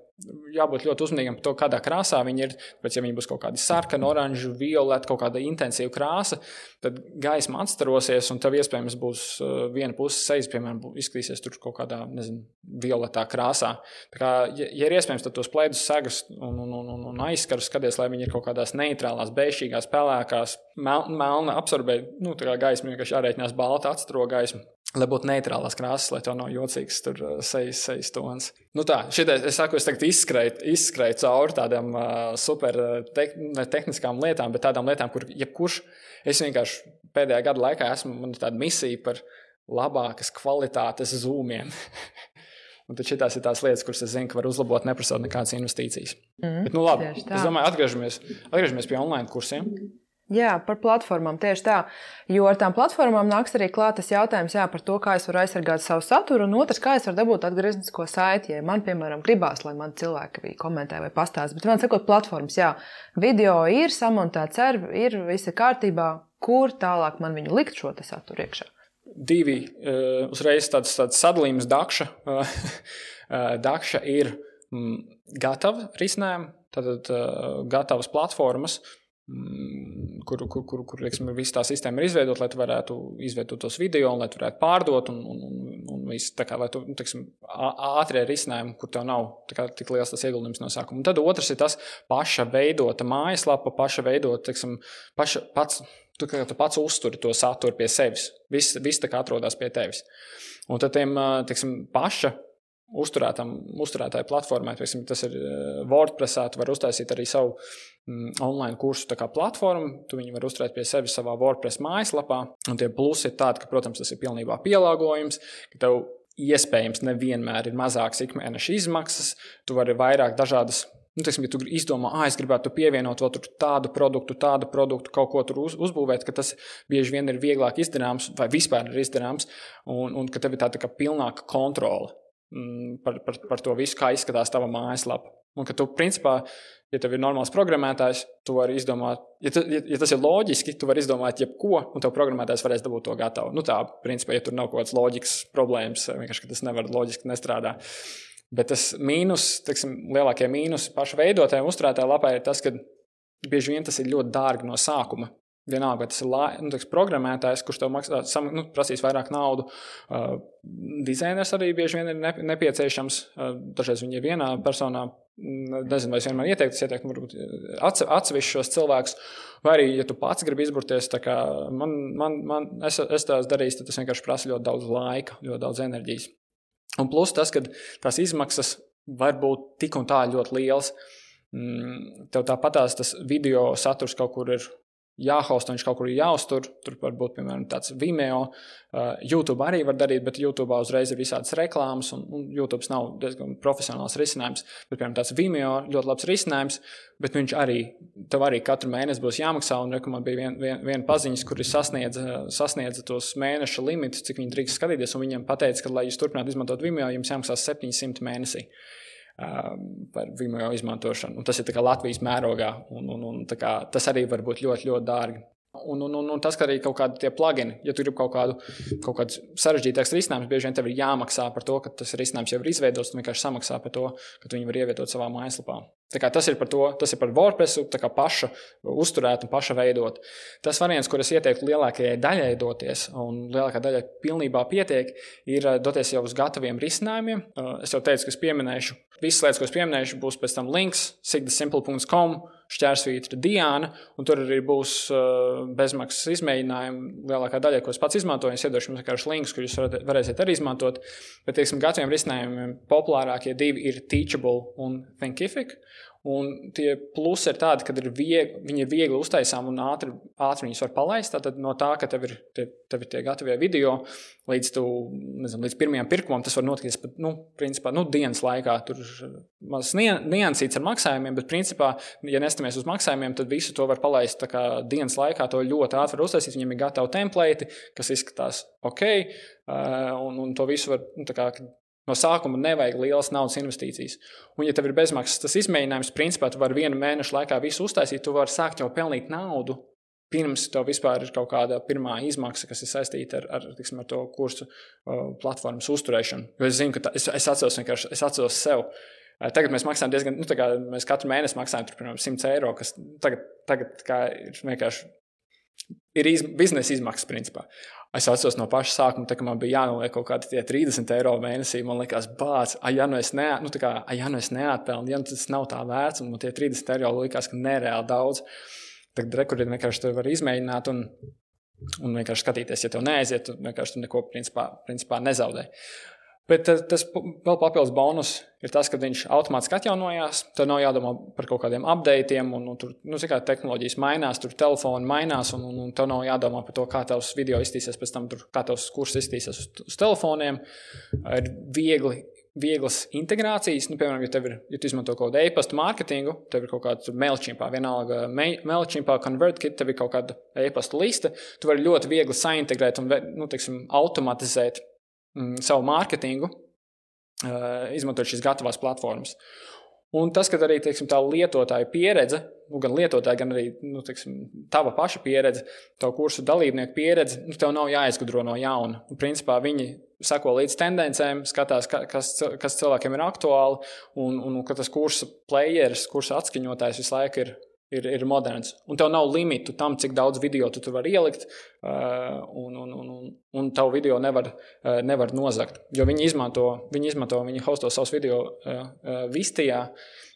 jābūt ļoti uzmanīgam par to, kādā krāsā viņi ir. Pēc, ja viņi būs kaut kādi sarkani, oranži, violeti, kaut kāda intensīva krāsa, tad gaisma atstarosies, un tev iespējams būs uh, viena puse sejas, piemēram, izskatīsies tur kaut kādā, nezinu, violetā krāsā. Tā kā, ja, ja ir iespējams, tad tos plēdus segas un, un, un, un, un aizskaras skaties, lai viņi ir kaut kādās neitrālās, beišķīgās, pelēkās, mel, melna absorbē, nu, tā kā gaisma vienkārši jārēķinās balta atstaro gaismu lai būtu neitrālās krāsas, lai to nav jocīgs tur uh, sejas, sejas tons. Nu tā, šitais, es saku, es tagad izskrēju, izskrēju cauri tādām uh, super uh, te, tehniskām lietām, bet tādām lietām, kur jebkurš, es vienkārši pēdējā gada laikā esmu, man ir tāda misija par labākas kvalitātes zūmiem. Un tad šīs ir tās lietas, kuras es zinu, ka var uzlabot, neprasot nekādas investīcijas. Mm, Bet, nu, labi, es domāju, atgriežamies, atgriežamies pie online kursiem. Mm. Jā, par platformām tieši tā. Jo ar tām platformām nāks arī klāt tas jautājums jā, par to, kā es varu aizsargāt savu saturu, un otrs, kā es varu dabūt atgrieznisko saiti. Ja man, piemēram, gribās, lai man cilvēki komentē vai pastāsta, bet man sakot, platformas, jā, video ir samontēts, ar, ir visi kārtībā, kur tālāk man viņu likt šo saturu iekšā. Divi uh, uzreiz tāds, tāds sadalījums dakša. Uh, dakša ir mm, gatava risinājuma, tātad uh, gatavas platformas. Mm, kur, kur, kur, kur lieksim, visa tā sistēma ir izveidota, lai tu varētu izveidot tos video, un lai tu varētu pārdot, un, un, un, un viss tā kā, lai tu, teiksim, ātrie risinājumi, kur tev nav kā, tik liels tas ieguldījums no sākuma. Un tad otrs ir tas paša veidota mājaslapa, paša veidota, teiksim, paša, pats, tu, tu pats uzturi to saturu pie sevis. Viss, viss tā kā atrodas pie tevis. Un tad tiem, teiksim, paša uzturētāju platformai. Piemēram, tas ir eh, WordPress, tu vari uztaisīt arī savu mm, online kursu platformu. Tu viņu vari uzturēt pie sevis savā WordPress mājaslapā. Un tie plusi ir tādi, ka, protams, tas ir pilnībā pielāgojums, ka tev iespējams nevienmēr ir mazākas ikmēneša izmaksas, tu vari vairāk dažādas. Nu, teiksim, ja tu izdomā, ah, es gribētu pievienot vēl tādu produktu, tādu produktu, kaut ko tur uz, uzbūvēt, ka tas bieži vien ir vieglāk izdarāms vai vispār ir izdarāms, un, un ka tev ir tāda tā pilnāka kontrole par, par, par to visu, kā izskatās tava mājaslapa. Un ka tu, principā, ja tev ir normāls programmētājs, tu vari izdomāt, ja, tu, ja, ja tas ir loģiski, tu vari izdomāt jebko, un tev programmētājs varēs dabūt to gatavu. Nu, tā, principā, ja tur nav kaut kādas loģikas problēmas, vienkārši tas nevar loģiski nestrādā. Bet tas mīnus, teiksim, lielākie mīnus paša veidotājiem, uzturētāja lapā ir tas, ka bieži vien tas ir ļoti dārgi no sākuma. Vienalga, vai tas ir lai, nu, teiks, programmētājs, kurš tev maksā, sam, nu, prasīs vairāk naudas. Uh, dizainers arī bieži vien ir ne, nepieciešams. Uh, dažreiz viņi ir vienā personā. Nezinu, vai es vienmēr ieteiktu, ieteiktu, varbūt atsevišķus šos cilvēkus. Vai arī, ja tu pats gribi izburties, tā kā man, man, man es, es tās darīju, tad tas vienkārši prasa ļoti daudz laika, ļoti daudz enerģijas. Un plus tas, ka tās izmaksas var būt tik un tā ļoti lielas. Mm, tev tāpatās tas video saturs kaut kur ir jāhost, viņš kaut kur ir jāuztur. Tur var būt piemēram tāds Vimeo. Uh, YouTube arī var darīt, bet YouTube uzreiz ir visādas reklāmas, un, un YouTube nav diezgan profesionāls risinājums. Bet, piemēram, tāds Vimeo ļoti labs risinājums, bet viņš arī, tev arī katru mēnesi būs jāmaksā. Un man bija viena vien, vien paziņas, kur ir sasniedza, sasniedza tos mēneša limitus, cik viņi drīkst skatīties, un viņiem pateica, ka, lai jūs turpinātu izmantot Vimeo, jums jāmaksā 700 mēnesī. Uh, par Vimeo izmantošanu. Un tas ir Latvijas mērogā, un, un, un kā, tas arī var būt ļoti, ļoti dārgi. Un, un, un, un tas, ka arī kaut kādi tie plugini, ja tu gribi kaut kādu, kaut sarežģītāku risinājumu, bieži vien tev ir jāmaksā par to, ka tas risinājums jau ir izveidots, tu vienkārši samaksā par to, ka tu viņu vari ievietot savā mājaslapā. Tas ir par to, tas ir par WordPress, kā paša uzturēt un paša veidot. Tas variants, kur es ieteiktu lielākajai daļai doties, un lielākā daļa pilnībā pietiek, ir eh, doties jau uz gataviem risinājumiem. Eh, es jau teicu, ka es pieminēšu visas lietas, ko es pieminēšu, būs pēc tam links sigdasimple.com šķērsvītra Diana, un tur arī būs uh, bezmaksas izmēģinājumi. Lielākā daļa, ko es pats izmantoju, es iedošu jums vienkārši linkus, kurus jūs varēsiet arī izmantot. Bet, teiksim, gataviem risinājumiem populārākie divi ir Teachable un Thinkific. Un tie plusi ir tādi, ka ir viegli, viņi ir viegli uztaisāmi un ātri, ātri viņus var palaist. Tad no tā, ka tev ir, tie, tev ir tie gatavie video, līdz, tu, nezinu, līdz pirmajam pirkumam, tas var notikt pat nu, principā, nu, dienas laikā. Tur mazs niansīts ar maksājumiem, bet, principā, ja nestamies uz maksājumiem, tad visu to var palaist dienas laikā. To ļoti ātri var uztaisīt. Viņam ir gatavi templēti, kas izskatās ok, un, un to visu var nu, kā, No sākuma nevajag lielas naudas investīcijas. Un, ja tev ir bezmaksas tas izmēģinājums, principā tu vari vienu mēnešu laikā visu uztaisīt, tu vari sākt jau pelnīt naudu. Pirms tev vispār ir kaut kāda pirmā izmaksa, kas ir saistīta ar, ar, tiksim, ar to kursu uh, platformas uzturēšanu. Jo es zinu, ka tā, es, es atceros vienkārši es atceros sev. Uh, tagad mēs maksājam diezgan, nu, tā kā mēs katru mēnesi maksājam, tur, piemēram, 100 eiro, kas tagad, tagad ir vienkārši ir iz, biznesa izmaksas, principā. Es atceros no paša sākuma, tā, kad man bija jānoliek kaut kādi 30 eiro mēnesī. Man liekas, bācis, ah, ja nu es, ne, nu, kā, ja nu es neatpelnu, ja nu tas nav tā vērts, un man tie 30 eiro likās, ka nereāli daudz. Tad rekurīt vienkārši to var izmēģināt un, un vienkārši skatīties, ja tev neaiziet, tad vienkārši tu neko principā, principā nezaudē. Bet tas vēl papildus bonus ir tas, ka viņš automātiski atjaunojās. Tur nav jādomā par kaut kādiem updatiem, un, un tur nu, kā, tehnoloģijas mainās, tur telefoni mainās, un, un, un tev nav jādomā par to, kā tavs video iztīsies pēc tam, tur, kā tavs kurs iztīsies uz, uz telefoniem. Ir viegli. Vieglas integrācijas, nu, piemēram, ja, ir, ja tu izmanto kaut kādu e-pasta mārketingu, tev ir kaut kāda mailchimpā, vienalga mailchimpā, ConvertKit, tev ir kaut kāda e-pasta liste, tu vari ļoti viegli saintegrēt un nu, teiksim, automatizēt mm, savu mārketingu, uh, izmantojot šīs gatavās platformas. Un tas, ka arī teiksim, tā lietotāja pieredze, nu, gan lietotāja, gan arī nu, teiksim, tava paša pieredze, tavu kursu dalībnieku pieredze, nu, tev nav jāizgudro no jauna. Un, principā viņi sako līdz tendencēm, skatās, kas, kas cilvēkiem ir aktuāli, un, un, ka tas kursa players, kursa atskaņotājs visu laiku ir ir, ir moderns. Un tev nav limitu tam, cik daudz video tu tur vari ielikt, uh, un, un, un, un, un tavu video nevar, uh, nevar nozagt. Jo viņi izmanto, viņi, izmanto, viņi hosto savus video uh, Vistijā,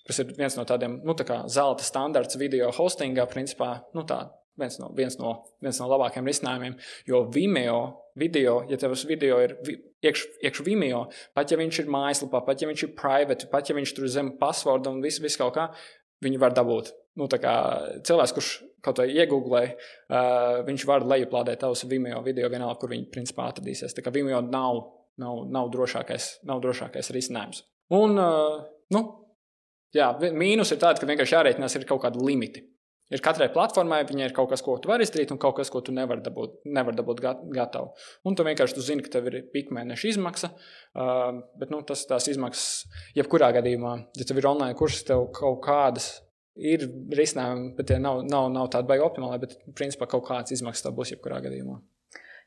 kas ir viens no tādiem nu, tā zelta standarts video hostingā, principā. Nu, tā, Viens no, viens, no, viens no labākajiem risinājumiem, jo Vimeo video, ja tavs video ir iekš, iekš Vimeo, pat ja viņš ir mājaslapā, pat ja viņš ir private, pat ja viņš tur zem passworda un viss vis kaut kā, viņi var dabūt nu, cilvēks, kurš kaut ko iegūlē, uh, viņš var lejuplādēt tavus Vimeo video vienalga, kur viņi principā atradīsies. Tā kā Vimeo nav, nav, nav, drošākais, nav drošākais risinājums. Un, uh, nu, jā, mīnus ir tāds, ka vienkārši jārēķinās ir kaut kādi limiti. Ir katrai platformai viņai ir kaut kas, ko tu vari izdarīt, un kaut kas, ko tu nevari dabūt, nevar dabūt gatavu. Un tu vienkārši tu zini, ka tev ir pikmēneša izmaksa, uh, bet nu, tas, tās izmaksas, jebkurā gadījumā, ja tev ir online kurs, tev kaut kādas ir risinājumi, bet tie nav, nav, nav tādi baigi optimāli, bet principā kaut kāds izmaksas tā būs jebkurā gadījumā.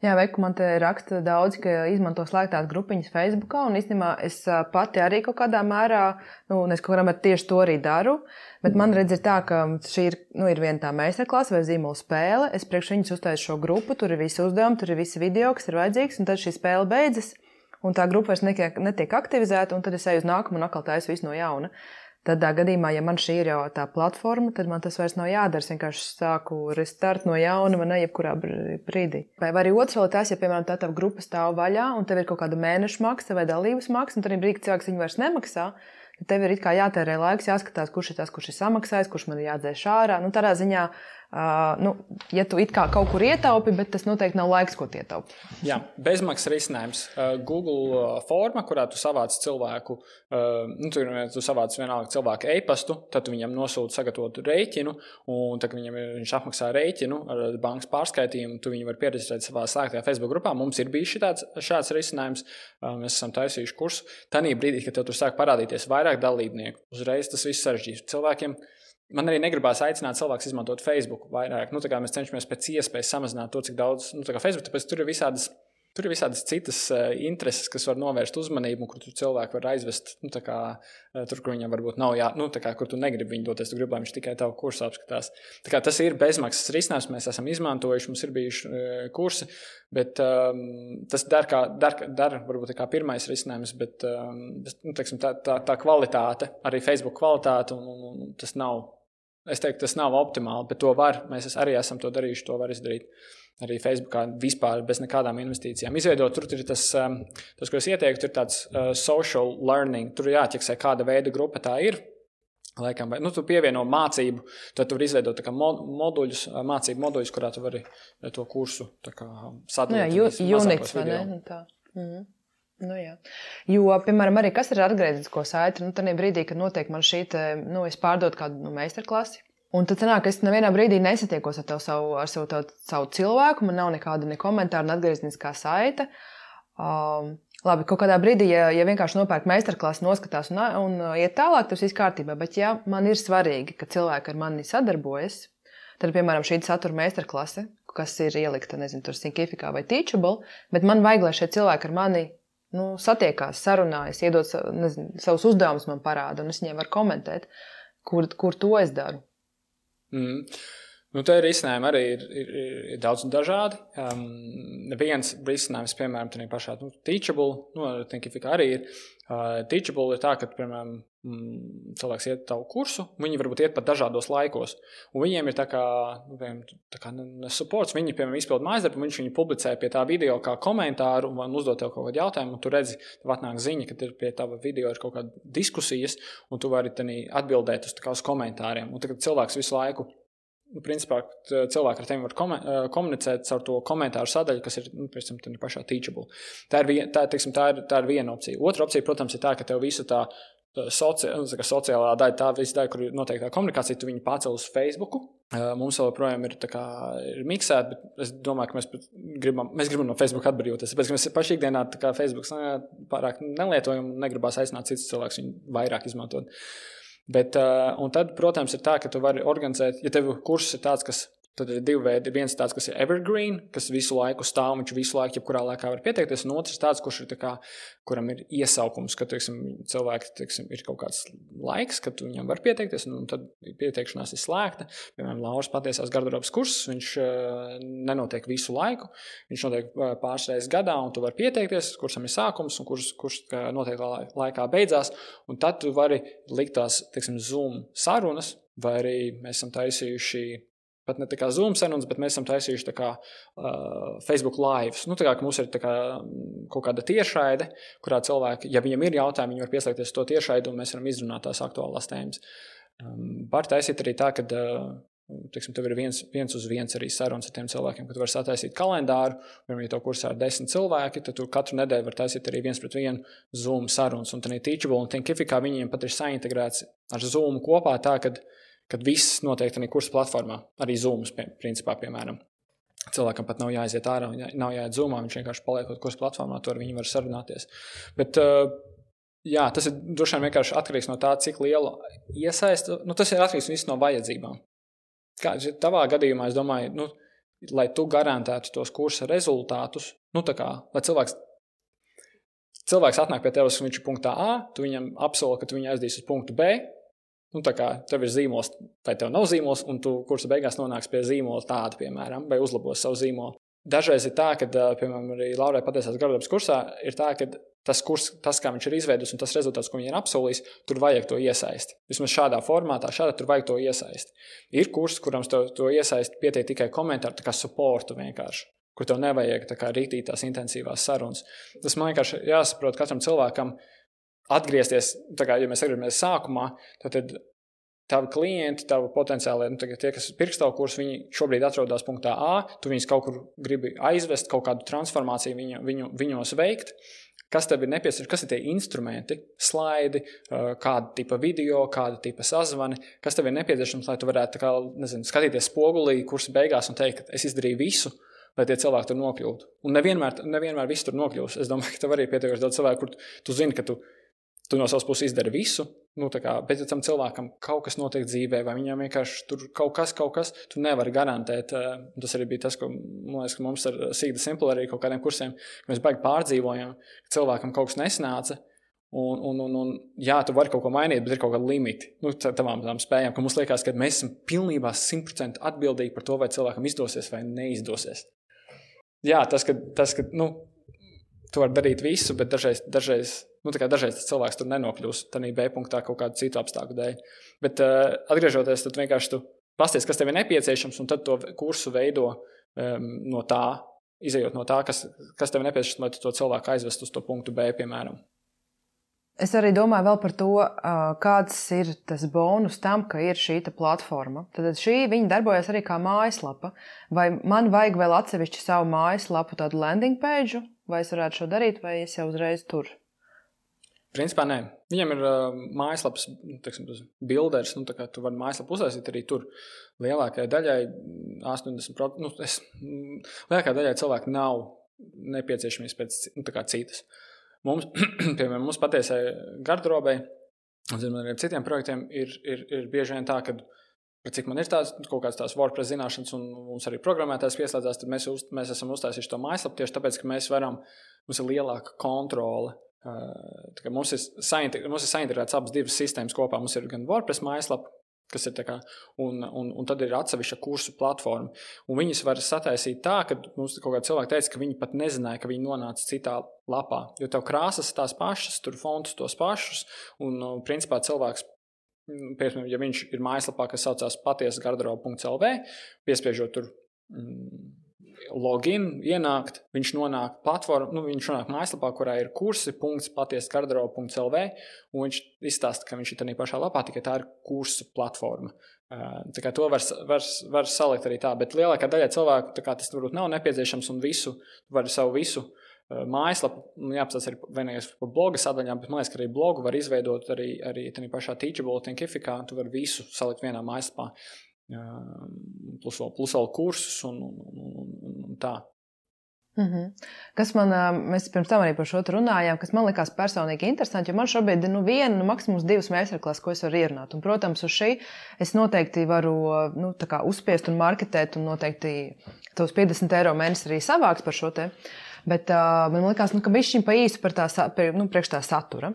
Jā, Veiku man te raksta daudz, ka izmanto slēgtās grupiņas Facebook, un īstenībā es pati arī kaut kādā mērā, nu, es kaut kādā mērā tieši to arī daru. Bet man redz, ir tā, ka šī ir, nu, ir viena tā meistarklase vai zīmola spēle. Es priekš viņus uztaisu šo grupu, tur ir visi uzdevumi, tur ir visi video, kas ir vajadzīgs, un tad šī spēle beidzas, un tā grupa vairs netiek, netiek aktivizēta, un tad es eju uz nākamu un atkal taisu visu no jauna. Tādā gadījumā, ja man šī ir jau tā platforma, tad man tas vairs nav jādara. Es vienkārši sāku restart no jauna, vai ne, jebkurā brīdī. Vai arī otrs vēl tas, ja, piemēram, tā tava grupa stāv vaļā un tev ir kaut kāda mēneša maksa vai dalības maksa, un tad brīdī cilvēks viņu vairs nemaksā, tev ir jātērē laiks, jāskatās, kurš ir tas, kurš ir samaksājis, kurš man ir jādzēš ārā. Nu, tādā ziņā Uh, nu, ja tu it kā kaut kur ietaupi, bet tas noteikti nav laiks, ko ietaupi. Jā, bezmaksas risinājums. Uh, Google forma, kurā tu savāc cilvēku, uh, nu, tur tu savāc vienalga cilvēku e-pastu, tad tu viņam nosūti sagatavotu rēķinu, un tad, viņam ir, viņš apmaksā rēķinu ar bankas pārskaitījumu, tu viņu var pieredzēt savā slēgtajā Facebook grupā. Mums ir bijis šitāds, šāds risinājums, mēs esam taisījuši kursu. Tanī brīdī, kad tev tur sāk parādīties vairāk dalībnieku, uzreiz tas viss sarežģīs cilvēkiem man arī negribās aicināt cilvēkus izmantot Facebook vairāk. Nu, mēs cenšamies pēc iespējas samazināt to, cik daudz nu, Facebook, tāpēc tur ir visādas Tur ir visādas citas uh, intereses, kas var novērst uzmanību, kur cilvēki var aizvest. Nu, kā, uh, tur, kur viņam varbūt nav, jā, nu, kā, kur tu negribi viņu doties, tu gribi, lai viņš tikai tavu kursu apskatās. Kā, tas ir bezmaksas risinājums, mēs esam izmantojuši, mums ir bijuši uh, kursi, bet um, tas dar, kā, dar, dar varbūt kā pirmais risinājums, bet um, nu, teiksim, tā, tā, tā kvalitāte, arī Facebook kvalitāte, un, un, un tas nav. Es teiktu, tas nav optimāli, bet to var. Mēs arī esam to darījuši, to var izdarīt arī Facebookā vispār bez nekādām investīcijām. Izveidot, tur ir tas, um, tas ko es ieteiktu, ir tāds uh, social learning. Tur jāķeksē, kāda veida grupa tā ir. Laikam, vai, nu, tu pievieno mācību, tad tu vari izveidot moduļus, uh, mācību moduļus, kurā tu vari uh, to kursu sadalīt. Nu jā, Unix vai ne? Nu tā. Mhm. Nu, jā. jo, piemēram, arī kas ir atgrieznisko saiti, nu, tad brīdī, kad notiek man šī, te, nu, es pārdodu kādu nu, meistarklasi, Un tad sanāk, es nevienā brīdī nesatiekos ar, savu, ar savu, tā, savu cilvēku, man nav nekāda ne komentāra, ne atgriezniskā saita. Um, labi, kaut kādā brīdī, ja, ja vienkārši nopērk meistarklasu, noskatās un, un uh, iet tālāk, tas viss kārtībā. Bet, ja man ir svarīgi, ka cilvēki ar mani sadarbojas, tad, piemēram, šī satura meistarklase, kas ir ielikta, nezinu, tur Sinkifikā vai Teachable, bet man vajag, lai šie cilvēki ar mani nu, satiekās, sarunājas, iedod nezinu, savus uzdevumus, man parāda, un es viņiem varu komentēt, kur, kur to es daru. Mm. Nu, tā ir risinājumi arī ir, ir, ir daudz un dažādi. Um, viens risinājums, piemēram, tādā pašā nu, Teachable, nu, arī ir. Uh, teachable ir tā, ka, piemēram, cilvēks iet tavu kursu, viņi varbūt iet pat dažādos laikos. Un viņiem ir tā kā, nu, tā kā supports, viņi, piemēram, izpild mājas darbu, viņš viņu publicē pie tā video kā komentāru un uzdod tev kaut kādu jautājumu, un tu redzi, tev atnāk ziņa, ka ir pie tava video ir kaut kāda diskusijas, un tu vari atbildēt uz, uz komentāriem. Un tagad cilvēks visu laiku nu, principā, cilvēki ar tevi var komunicēt caur to komentāru sadaļu, kas ir nu, tam pašā teachable. Tā ir, tā, teiksim, tā, ir, tā ir viena opcija. Otra opcija, protams, ir tā, ka tev visu tā. Soci, nu, sociālā daļa, tā visa daļa, kur ir noteikta komunikācija, tu viņu pārcēl uz Facebook. Mums vēl joprojām ir, kā, ir miksēta, bet es domāju, ka mēs gribam, mēs gribam no Facebook atbrīvoties. Tāpēc mēs pašā ikdienā Facebook pārāk nelietojam un negribam aicināt citus cilvēkus viņu vairāk izmantot. Bet, uh, un tad, protams, ir tā, ka tu vari organizēt, ja tev kurs ir tāds, kas Tad ir divi veidi. Viens tāds, kas ir evergreen, kas visu laiku stāv, viņš visu laiku, jebkurā laikā var pieteikties. Un otrs tāds, kurš ir kā, kuram ir iesaukums, ka teiksim, cilvēki teiksim, ir kaut kāds laiks, kad viņam var pieteikties, un tad pieteikšanās ir slēgta. Piemēram, Lauris patiesās garderobas kursus, viņš uh, nenotiek visu laiku. Viņš notiek uh, pāris reizes gadā, un tu vari pieteikties, kursam ir sākums, un kurš, kurš noteiktā laikā beidzās. Un tad tu vari likt tās, teiksim, Zoom sarunas, vai arī mēs esam taisījuši pat ne tā kā Zoom sarunas, bet mēs esam taisījuši kā, uh, Facebook live. Nu, tā kā mums ir kā, kaut kāda tiešraide, kurā cilvēki, ja viņiem ir jautājumi, viņi var pieslēgties to tiešraidi un mēs varam izrunāt tās aktuālās tēmas. Um, var taisīt arī tā, ka uh, Tiksim, tev ir viens, viens uz viens arī sarunas ar tiem cilvēkiem, kad var sataisīt kalendāru. Piemēram, ja tev kursā ir desmit cilvēki, tad tu katru nedēļu var taisīt arī viens pret vienu Zoom sarunas. Un tā ir Teachable un Thinkificā viņiem pat ir saintegrēts ar Zoom kopā tā, ka uh, kad viss notiek arī kursu platformā, arī Zoom, principā, piemēram. Cilvēkam pat nav jāiziet ārā, nav jāiet zumā, viņš vienkārši paliek kaut kursu platformā, tur viņi var sarunāties. Bet, jā, tas ir droši vien vienkārši atkarīgs no tā, cik liela iesaista. Nu, tas ir atkarīgs no vajadzībām. Kā tavā gadījumā, es domāju, nu, lai tu garantētu tos kursa rezultātus, nu, kā, lai cilvēks cilvēks atnāk pie tevis, viņš ir punktā A, tu viņam apsoli, ka tu viņu aizdīsi uz punktu B, Nu, tā kā tev ir zīmols, vai tev nav zīmols, un tu kursa beigās nonāks pie zīmola tāda, piemēram, vai uzlabos savu zīmolu. Dažreiz ir tā, ka, piemēram, arī Laurai patiesās gardības kursā ir tā, ka tas kurs, tas, kā viņš ir izveidojis, un tas rezultāts, ko viņš ir apsolījis, tur vajag to iesaisti. Vismaz šādā formātā, šādā tur vajag to iesaisti. Ir kurs, kurams to, to iesaisti pietiek tikai komentāru, tā kā supportu vienkārši. Kur tev nevajag tā kā rītīt tās intensīvās sarunas. Tas man vienkārši jāsaprot katram cilvēkam, uh, atgriezties, kā, ja mēs atgriežamies sākumā, tad, tad tavi klienti, tavi potenciālie, nu, tie, kas pirkst tavu kursu, viņi šobrīd atrodas punktā A, tu viņus kaut kur gribi aizvest, kaut kādu transformāciju viņu, viņu, viņos veikt. Kas tev ir nepieciešams, kas ir tie instrumenti, slaidi, kāda tipa video, kāda tipa sazvani, kas tev ir nepieciešams, lai tu varētu kā, nezinu, skatīties spogulī, kursa beigās un teikt, ka es izdarīju visu, lai tie cilvēki tur nokļūtu. Un nevienmēr, nevienmēr viss tur nokļūs. Es domāju, ka tev arī ir pietiekami daudz cilvēku, kur tu zini, ka tu Tu no savas puses izdari visu, Nu, kā, bet, ja tam cilvēkam kaut kas notiek dzīvē, vai viņam vienkārši tur kaut kas, kaut kas, tu nevari garantēt. Uh, tas arī bija tas, ko liekas, mums ar Sīdu Simple arī kaut kādiem kursiem, mēs baigi pārdzīvojām, ka cilvēkam kaut kas nesnāca. Un, un, un, un, jā, tu vari kaut ko mainīt, bet ir kaut kāda limita nu, tavām tām spējām, ka mums liekas, ka mēs esam pilnībā simtprocentīgi atbildīgi par to, vai cilvēkam izdosies vai neizdosies. Jā, tas, ka, tas, ka nu, tu vari darīt visu, bet dažreiz, dažreiz, nu, dažreiz tas cilvēks tur nenokļūs tādā B punktā kaut kādu citu apstākļu dēļ. Bet uh, atgriežoties, tad vienkārši tu pasties, kas tev ir nepieciešams, un tad to kursu veido um, no tā, izējot no tā, kas, kas tev ir nepieciešams, lai to cilvēku aizvestu uz to punktu B, piemēram. Es arī domāju par to, kāds ir tas bonus tam, ka ir šī platforma. Tad šī darbojas arī kā mājaslapa. Vai man vajag vēl atsevišķu savu mājaslapu, tādu landing page, vai es varētu šo darīt, vai es jau uzreiz tur? Principā nē. Viņam ir uh, mājaslapas, teiksim, builders. Nu, tu vari mājaslapu uztaisīt arī tur. Lielākajai daļai, 80%, nu, es, lielākajai daļai cilvēku nav nepieciešamības pēc nu, citas. Mums, piemēram, mūsu patiesai garderobei, un arī citiem projektiem, ir, ir, ir bieži vien tā, ka, cik man ir tās kaut kādas tās WordPress zināšanas, un mums arī programmētājs pieslēdzās, tad mēs, uz, mēs esam uztaisījuši to mājaslapu tieši tāpēc, ka mēs varam, mums ir lielāka kontrole. Uh, mums ir, mums ir saintegrētas abas divas sistēmas kopā. Mums ir gan WordPress mājaslapa, kas ir kā, un, un, un tad ir atsevišķa kursu platforma. Un viņas var sataisīt tā, ka mums kaut kāda cilvēka teica, ka viņi pat nezināja, ka viņi nonāca citā lapā. Jo tev krāsas ir tās pašas, tur fontus tos pašus, un principā cilvēks. Mm, piemēram, ja viņš ir mājaslapā, kas saucās patiesa garderoba.lv, piespiežot tur mm, login, ienākt, viņš nonāk platformā, nu, viņš nonāk mājaslapā, kurā ir kursi, punkts, patiesa garderoba.lv, un viņš izstāsta, ka viņš ir tādā pašā lapā, tikai tā ir kursu platforma. Tā kā to var, var, var salikt arī tā, bet lielākā daļa cilvēku tas varbūt nav nepieciešams un visu, var savu visu mājaslapu, nu, jāapstāsta arī vienīgais par bloga sadaļām, bet man liekas, ka arī blogu var izveidot arī, arī tādā pašā Teachable, Thinkificā, tu vari visu salikt vienā mājaslapā plus vēl, plus vēl kursus un, un, un, un tā. Mm -hmm. Kas man, mēs pirms tam arī par šo runājām, kas man likās personīgi interesanti, jo man šobrīd ir nu, viena, nu, maksimums divas meistarklases, ko es varu ierunāt. Un, protams, uz šī es noteikti varu nu, uzspiest un marketēt, un noteikti tos 50 eiro mēnesī arī savāks par šo te. Bet uh, man liekas, nu, ka viņš ir pa īsu par tā, par, nu, priekš tā satura.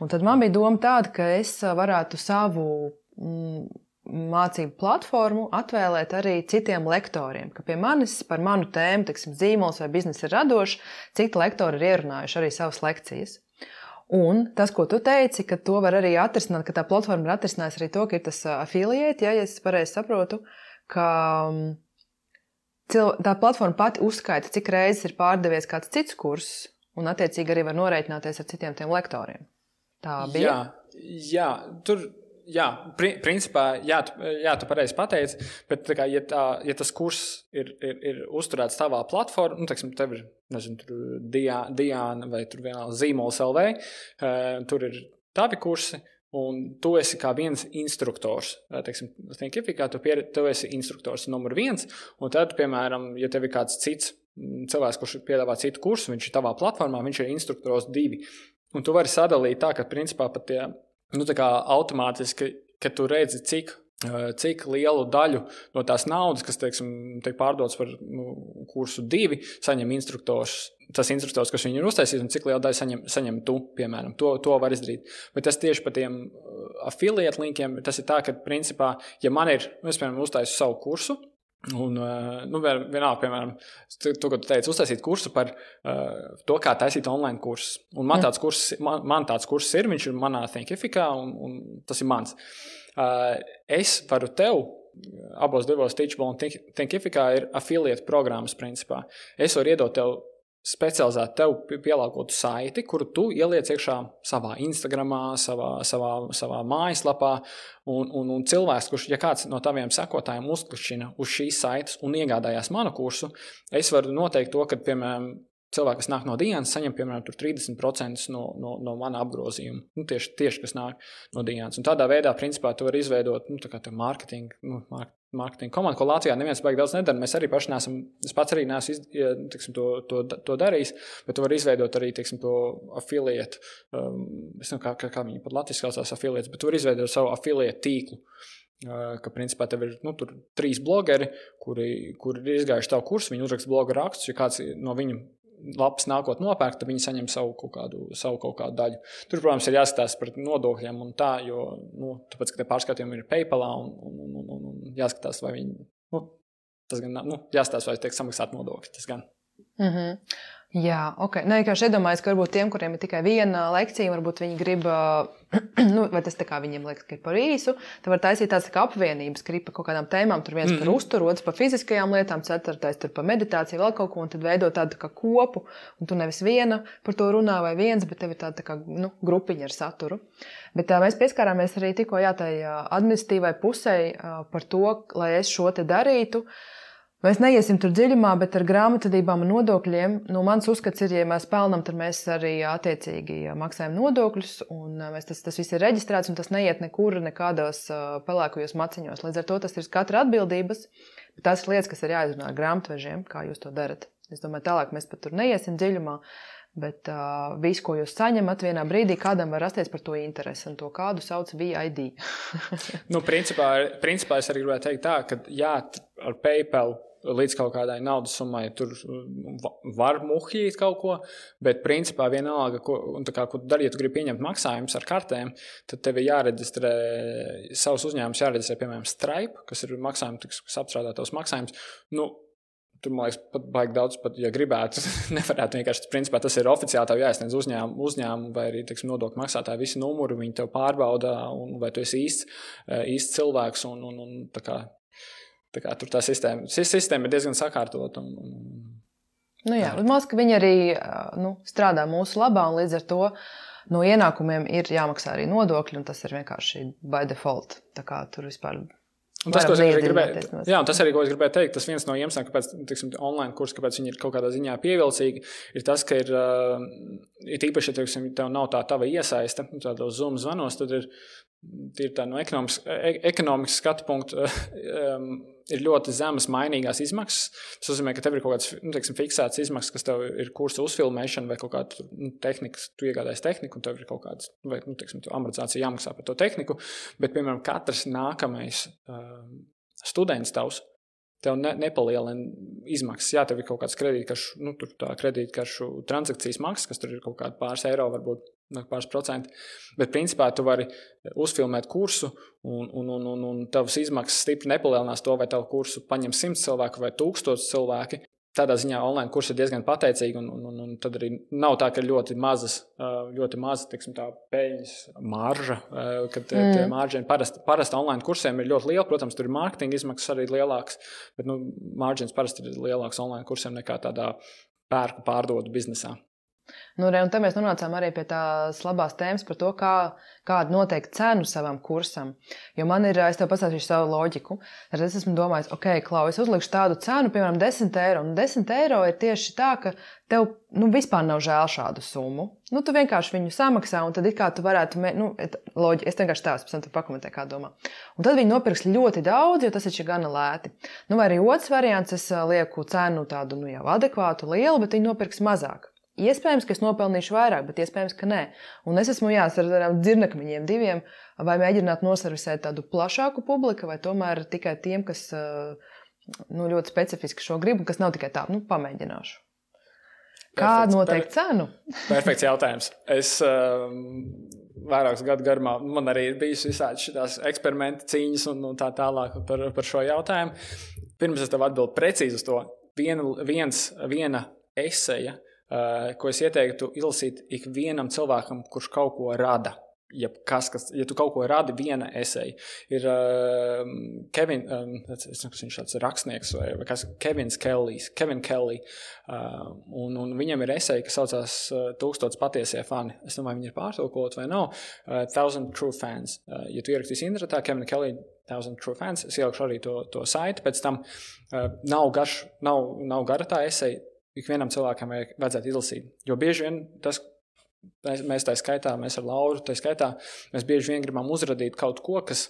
Un tad man bija doma tāda, ka es varētu savu. Mm, mācību platformu atvēlēt arī citiem lektoriem. Ka pie manis par manu tēmu, teiksim, zīmols vai biznesa ir radošs, citi lektori ir ierunājuši arī savas lekcijas. Un tas, ko tu teici, ka to var arī atrisināt, ka tā platforma ir atrisinājusi arī to, ka ir tas affiliate, ja, ja es pareizi saprotu, ka tā platforma pati uzskaita, cik reizes ir pārdevies kāds cits kurs, un attiecīgi arī var norēķināties ar citiem tiem lektoriem. Tā bija. Jā, jā tur jā, pri, principā, jā, tu, jā, tu pareizi pateici, bet, kā, ja, tā, ja tas kurs ir, ir, ir uzturēts tavā platformā, nu, teiksim, tev ir, nezinu, Diana vai tur vienā zīmols LV, uh, eh, tur ir tavi kursi. Un tu esi kā viens instruktors. Eh, teiksim, Thinkificā tu, pier, tu esi instruktors numur viens, un tad, piemēram, ja tev ir kāds cits mm, cilvēks, kurš piedāvā citu kursu, viņš ir tavā platformā, viņš ir instruktors divi. Un tu vari sadalīt tā, ka principā pat tie nu, automātiski, ka tu redzi, cik eh, cik lielu daļu no tās naudas, kas teiksim, tiek pārdotas par nu, kursu divi, saņem instruktors. Tas instruktors, kas viņu ir uztaisījis, un cik lielu daļu saņem, saņem tu, piemēram, to, to var izdarīt. Bet tas tieši par tiem eh, afiliētu linkiem, tas ir tā, ka, principā, ja man ir, nu, es, piemēram, uztaisu savu kursu, Un, eh, nu, vienalga, piemēram, tu, tu teici, uztaisīt kursu par uh, to, kā taisīt online kursus. Un man tāds kurs, man, man tāds kurs ir, viņš ir manā Thinkificā, un, un tas ir mans. Uh, es varu tev abos divos Teachable un Thinkificā ir affiliate programmas principā. Es varu iedot tev specializētu tev pielāgotu saiti, kuru tu ieliec iekšā savā Instagram, savā, savā, savā mājaslapā. Un, un, un cilvēks, kurš, ja kāds no taviem sekotājiem uzklišķina uz šīs saites un iegādājās manu kursu, es varu noteikt to, ka, piemēram, cilvēki, kas nāk no dienas, saņem piemēram 30% no, no, no mana apgrozījuma. Nu, tieši, tieši kas nāk no dienas. Un tādā veidā, principā, tu vari izveidot nu, mārketingu, nu, mārketinga komandu, ko Latvijā neviens baigi daudz nedara. Mēs arī paši neesam, es pats arī neesmu iz, tiksim, to, to, to darījis, bet tu vari izveidot arī tiksim, to afiliētu. Um, es nezinu, kā, kā, kā viņi pat latviešu saucās afiliētus, bet tu vari izveidot savu afiliētu tīklu. Uh, ka, principā, tev ir nu, trīs blogeri, kuri, kuri ir izgājuši tavu kursu. Viņi uzraksta bloga rakstus, ja kāds no viņiem lapas nākot nopērkt, tad viņi saņem savu kaut kādu, savu kaut kādu daļu. Tur, protams, ir jāskatās par nodokļiem un tā, jo, nu, tāpēc, ka tie pārskatījumi ir PayPal un, un, un, un, un jāskatās, vai viņi, nu, tas gan, nu, jāskatās, vai tiek samaksāt nodokļi, tas gan. Mm -hmm. Jā, ok. Nē, vienkārši iedomājos, ka varbūt tiem, kuriem ir tikai viena lekcija, varbūt viņi grib, nu, vai tas tā kā viņiem liekas, ka ir par īsu, tad var taisīt tādas tā apvienības, grib par kaut kādām tēmām, tur viens mm -hmm. par uzturu, otrs par fiziskajām lietām, ceturtais tur par meditāciju, vēl kaut ko, un tad veidot tādu kā kopu, un tu nevis viena par to runā vai viens, bet tev ir tāda tā kā, nu, grupiņa ar saturu. Bet tā, mēs pieskārāmies arī tikko jā, tai administratīvai pusē par to, lai es šo te darītu. Uh, Mēs neiesim tur dziļumā, bet ar grāmatvedībām un nodokļiem. Nu, mans uzskats ir, ja mēs pelnām, tad mēs arī attiecīgi maksājam nodokļus. Mēs, tas, tas viss ir reģistrēts un tas neiet nekur, nekādos pelēkajos maciņos. Līdz ar to tas ir katra atbildības. Tās ir lietas, kas ir jāizrunā ar grāmatvežiem, kā jūs to darat. Es domāju, tālāk mēs pat tur neiesim dziļumā. Bet uh, viss, ko jūs saņemat, vienā brīdī kādam var rasties par to interesi, un to kādu sauc VID. nu, principā, principā es arī gribēju teikt tā, ka jā, ar PayPal līdz kaut kādai naudas summai tur var muhīt kaut ko, bet principā vienalga, ko, kā, ko dari, ja tu gribi pieņemt maksājumus ar kartēm, tad tev ir jāreģistrē savus uzņēmumus, jāreģistrē, piemēram, Stripe, kas ir maksājumi, kas apstrādā tos maksājumus. Nu, Tur, man liekas, pat baigi daudz, pat, ja gribētu, nevarētu vienkārši. Principā tas ir oficiāli tev jāiesniedz uzņēmumu, uzņēmumu vai arī teiksim, nodokļu maksātāju visi numuri. Viņi tev pārbauda, un, vai tu esi īsts, īsts cilvēks. Un, un, un, Tā kā, tur tā sistēma, sistēma ir diezgan sakārtota. Un, un, nu jā, un maz, ka viņi arī nu, strādā mūsu labā, un līdz ar to no ienākumiem ir jāmaksā arī nodokļi, un tas ir vienkārši by default. Tā kā tur vispār Un tas, ko es gribēju, jā, tas arī, ko es gribēju teikt, tas viens no iemesliem, kāpēc tiksim, online kurs, kāpēc ir kaut kādā ziņā pievilcīgi, ir tas, ka ir, ir īpaši, ja teiksim, tev nav tā tava iesaiste, tādos Zoom zvanos, tad ir, ir tā no ekonomikas, e, ekonomikas skatu punkta. Um, ir ļoti zemas mainīgās izmaksas. Tas nozīmē, ka tev ir kaut kāds nu, teiksim, fiksēts izmaksas, kas tev ir kursa uzfilmēšana vai kaut kāda nu, tehnika, tu iegādājies tehniku, un tev ir kaut kāda vai, nu, teiksim, amortizācija jāmaksā par to tehniku. Bet, piemēram, katrs nākamais uh, students tavs. Tev ne, nepalielina izmaksas. Jā, tev ir kaut kāds kredītkaršu, nu, kredītkaršu transakcijas maksas, kas tur ir kaut kāda pāris eiro, varbūt pāris procenti. Bet, principā, tu vari uzfilmēt kursu, un, un, un, un, un tavas izmaksas stipri nepalielinās to, vai tavu kursu paņem 100 cilvēku vai 1000 cilvēki. Tādā ziņā online kurs ir diezgan pateicīgi, un, un, un, un tad arī nav tā, ka ļoti mazas, ļoti maza tiksim, peļņas marža. Kad mm. tie mārģiņi parasti, parasti online kursiem ir ļoti lieli. Protams, tur ir mārketinga izmaksas arī lielākas, bet nu, mārģiņas parasti ir lielākas online kursiem nekā tādā pērku pārdodu biznesā. Nu, re, un te mēs nonācām arī pie tās labās tēmas par to, kā, kādu noteikt cenu savam kursam. Jo man ir, es tev pastāstīšu savu loģiku. Tad es esmu domājis, ok, Klau, es uzlikšu tādu cenu, piemēram, 10 eiro. Un 10 eiro ir tieši tā, ka tev nu, vispār nav žēl šādu summu. Nu, tu vienkārši viņu samaksā, un tad it kā tu varētu, nu, loģi, es vienkārši tādu pēc tam tu pakomentēju, kā domā. Un tad viņi nopirks ļoti daudz, jo tas ir gana lēti. Nu, vai arī otrs variants, es lieku cenu tādu, nu, jau adekvātu, lielu, bet viņi nopirks mazāk. Iespējams, ka es nopelnīšu vairāk, bet iespējams, ka nē. Un es esmu jāsaka ar dzirnakmeņiem diviem, vai mēģināt noservisēt tādu plašāku publiku, vai tomēr tikai tiem, kas nu, ļoti specifiski šo gribu, kas nav tikai tā, nu, pamēģināšu. Kā noteikt cenu? Perfekts jautājums. Es um, vairākus gadu garumā man arī ir bijusi visādi šīs eksperimenta cīņas un, un tā tālāk par, par šo jautājumu. Pirms es tev atbildēju precīzi uz to, viena, viens, viena eseja Eh, ko es ieteiktu izlasīt ikvienam cilvēkam, kurš kaut ko rada. Ja, kas, kas, ja tu kaut ko radi, viena esēja, ir uh, Kevin, um, es nezinu, viņš tāds rakstnieks vai, vai kas, Kevins Kellijs, Kevin Kelly, uh, un, un viņam ir esēja, kas saucās uh, Tūkstots patiesie fani. Es domāju, viņi ir pārtulkot vai nav. Uh, Thousand True Fans. Uh, ja tu ierakstīsi internetā, Kevin Kelly, Thousand True Fans, es ielikšu arī to, to saiti pēc tam. Uh, nav, garš, nav, nav gara tā esēja, ikvienam cilvēkam vajadzētu izlasīt. Jo bieži vien tas, mēs, mēs tā skaitā, mēs ar Lauru, tā skaitā, mēs bieži vien gribam uzrādīt kaut ko, kas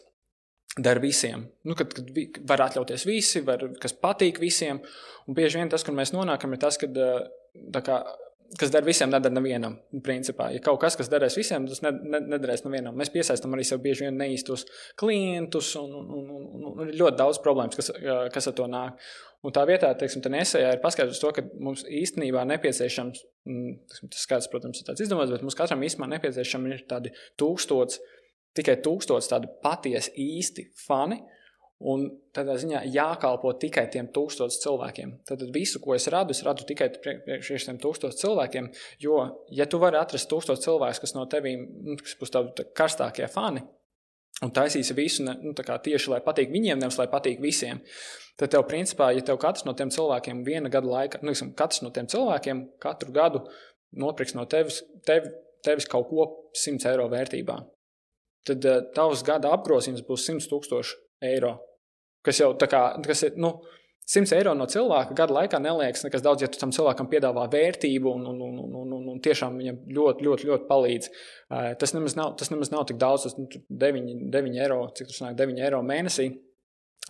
der visiem. Nu, kad, kad var atļauties visi, var, kas patīk visiem. Un bieži vien tas, kur mēs nonākam, ir tas, kad, kā, kas der visiem, nedara nevienam. Principā, ja kaut kas, kas derēs visiem, tas ne, ne, nedarēs nevienam. Mēs piesaistām arī sev bieži vien neīstos klientus, un, un, un, un, ļoti daudz problēmas, kas, kas ar to nāk. Un tā vietā, teiksim, tā nesējā ir paskaidrots to, ka mums īstenībā nepieciešams, teiksim, tas skaits, protams, ir tāds izdomāts, bet mums katram īstenībā nepieciešami ir tādi tūkstoši tikai tūkstoši tādu patiesi īsti fani. Un tādā ziņā jākalpo tikai tiem tūkstošiem cilvēkiem. Tad visu, ko es radu, es radu tikai priekš šiem tūkstošiem cilvēkiem. Jo, ja tu vari atrast tūkstošus cilvēkus, kas no tevīm, nu, kas būs tādi karstākie fani, un taisīsi visu nu, tieši, lai patīk viņiem, nevis lai patīk visiem, tad tev, principā, ja tev katrs no tiem cilvēkiem viena gada laikā, nu, katrs no tiem cilvēkiem katru gadu nopirks no tevis, tev, tevis kaut ko 100 eiro vērtībā tad uh, tavs gada apgrozījums būs 100 tūkstoši eiro. Kas jau tā kā, kas ir, nu, 100 eiro no cilvēka gada laikā neliekas nekas daudz, ja tu tam cilvēkam piedāvā vērtību un, un, un, un, un, un tiešām viņam ļoti, ļoti, ļoti palīdz. Uh, tas, nemaz nav, tas nemaz nav tik daudz, tas nu, 9, 9 eiro, cik tas nāk, 9 eiro mēnesī.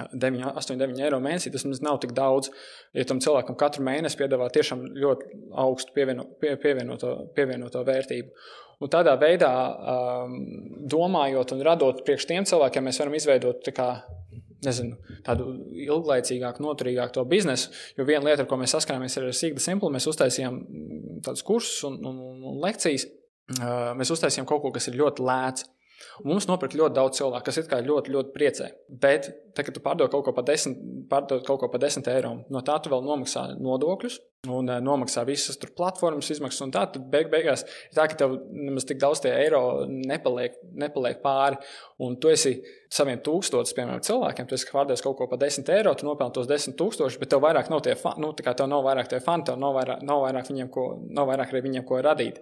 9, 8, 9 eiro mēnesī tas nav tik daudz. Ja tam cilvēkam katru mēnesi piedāvā tiešām ļoti augstu pievieno, pie, pievienoto, pievienoto vērtību. Un tādā veidā, um, domājot un radot priekš tiem cilvēkiem, mēs varam izveidot kā, nezinu, tādu ilglaicīgāku, noturīgāku to biznesu. Jo viena lieta, ar ko mēs saskarāmies ar Sigma Simple, mēs uztaisījām tādus kursus un, un, un lekcijas. Mēs uztaisījām kaut ko, kas ir ļoti lēts. Un mums nopirka ļoti daudz cilvēku, kas ir ļoti, ļoti priecē. Bet, tad, kad tu pārdod kaut ko par 10, pārdod kaut ko par 10 eiro, no tā tu vēl nomaksā nodokļus, un uh, nomaksā visas tur platformas izmaksas, un tā tad beig, beigās ir tā, ka tev nemaz tik daudz tie eiro nepaliek, nepaliek pāri, un tu esi saviem tūkstošiem, piemēram, cilvēkiem, tu esi pārdevis kaut ko par 10 eiro, tu nopelni tos 10 tūkstošus, bet tev vairāk nav tie fani, nu, tā kā tev nav vairāk tie fani, tev nav vairāk, nav vairāk viņiem, ko, nav vairāk arī viņiem, ko radīt.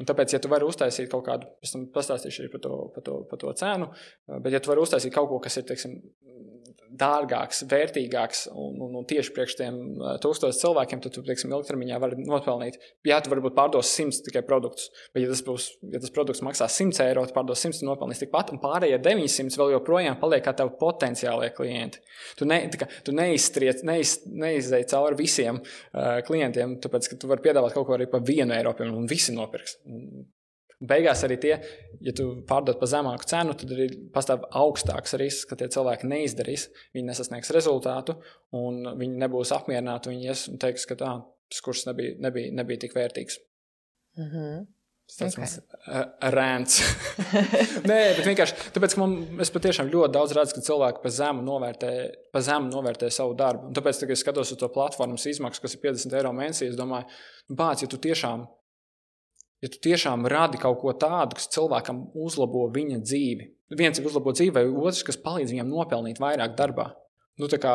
Un tāpēc, ja tu vari uztaisīt kaut kādu, pēc tam pastāstīšu arī par to, par to, par to cenu, bet ja tu vari uztaisīt kaut ko, kas ir, teiksim, dārgāks, vērtīgāks un, un, un tieši priekš tiem tūkstošiem cilvēkiem, tad tu, teiksim, ilgtermiņā vari nopelnīt. Jā, tu varbūt pārdos 100 tikai produktus, bet, ja tas, būs, ja tas produkts maksā 100 eiro, tad pārdos 100 un nopelnīs tikpat, un pārējie 900 vēl joprojām paliek kā tev potenciālie klienti. Tu, ne, kā, tu neizstriec, neiz, neizdeji cauri visiem uh, klientiem, tāpēc, ka tu vari piedāvāt kaut ko arī par vienu eiro, un visi nopirks. Beigās arī tie, ja tu pārdod par zemāku cenu, tad arī pastāv augstāks risks, ka tie cilvēki neizdarīs, viņi nesasniegs rezultātu, un viņi nebūs apmierināti. Viņi ies un teiks, ka tā, tas kurs nebija, nebija, nebija tik vērtīgs. Mm -hmm. Tas okay. ir rēns. Nē, bet vienkārši tāpēc, ka man, es patiešām ļoti daudz redzu, ka cilvēki pa zemu novērtē, pa zemu novērtē savu darbu. Un tāpēc, kad es skatos uz to platformas izmaksu, kas ir 50 eiro mēnesī, es domāju, bāc, ja tu tiešām ja tu tiešām radi kaut ko tādu, kas cilvēkam uzlabo viņa dzīvi, viens ir uzlabot dzīvi, vai otrs, kas palīdz viņam nopelnīt vairāk darbā. Nu, kā,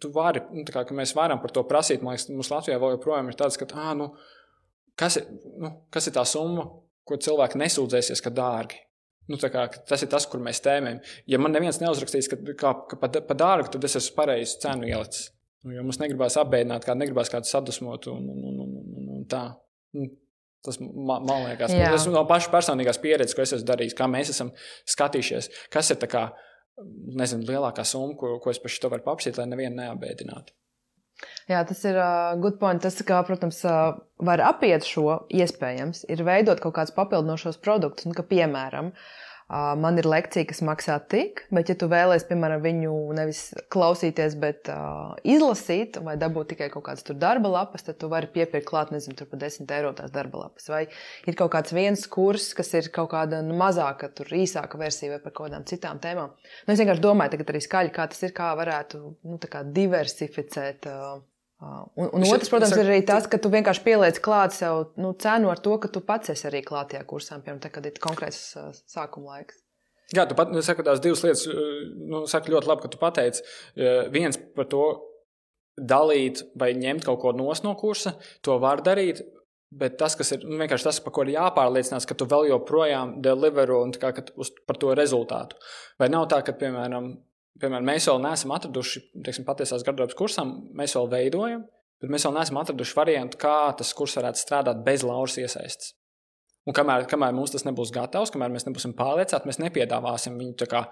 tu vari, nu, kā, mēs varam par to prasīt. Man liekas, mums Latvijā vēl joprojām ir tāds, ka, ah, nu, kas, ir, nu, kas ir tā summa, ko cilvēki nesūdzēsies, ka dārgi. Nu, kā, tas ir tas, kur mēs tēmējam. Ja man neviens neuzrakstīs, ka, ka, ka pa, pa dārgu, tad es esmu pareizi cenu ielicis. Nu, jo mums negribās apbēdināt, kādu negribās kādu sadusmot un, un, un, un, un, tā. Tas man, man liekas, tas no pašas personīgās pieredzes, ko es esmu darījis, kā mēs esam skatījušies, kas ir tā kā, nezinu, lielākā summa, ko, ko es par šo varu paprasīt, lai nevienu neapbēdinātu. Jā, tas ir uh, good point. Tas, kā, protams, uh, var apiet šo iespējams, ir veidot kaut kādus papildinošos produktus, nu, ka, piemēram, uh, Man ir lekcija, kas maksā tik, bet, ja tu vēlēsies, piemēram, viņu nevis klausīties, bet uh, izlasīt, vai dabūt tikai kaut kādas darba lapas, tad tu vari piepirkt klāt, nezinu, tur par 10 eiro tās darba lapas. Vai ir kaut kāds viens kurs, kas ir kaut kāda nu, mazāka, tur īsāka versija vai par kaut kādām citām tēmām. Nu, es vienkārši domāju, tagad arī skaļi, kā tas ir, kā varētu nu, kā diversificēt. Uh, Un, un otrs, protams, ir arī tas, ka tu vienkārši pieliec klāt sev nu, cenu ar to, ka tu pats esi arī klātajā kursā, piemēram, tā, kad ir konkrēts sākuma laiks. Jā, tu pat nu, saki tās divas lietas. Nu, saki ļoti labi, ka tu pateici. Viens par to dalīt vai ņemt kaut ko no kursa, to var darīt. Bet tas, kas ir nu, vienkārši tas, par ko ir jāpārliecinās, ka tu vēl joprojām delivero un kā, uz, par to rezultātu. Vai nav tā, ka, piemēram, piemēram, mēs vēl neesam atraduši teiksim, patiesās gardrobas kursam, mēs vēl veidojam. bet mēs vēl neesam atraduši variantu, kā tas kurs varētu strādāt bez lauras iesaistas. Un kamēr, kamēr mums tas nebūs gatavs, kamēr mēs nebūsim pārliecināti, mēs nepiedāvāsim viņu kā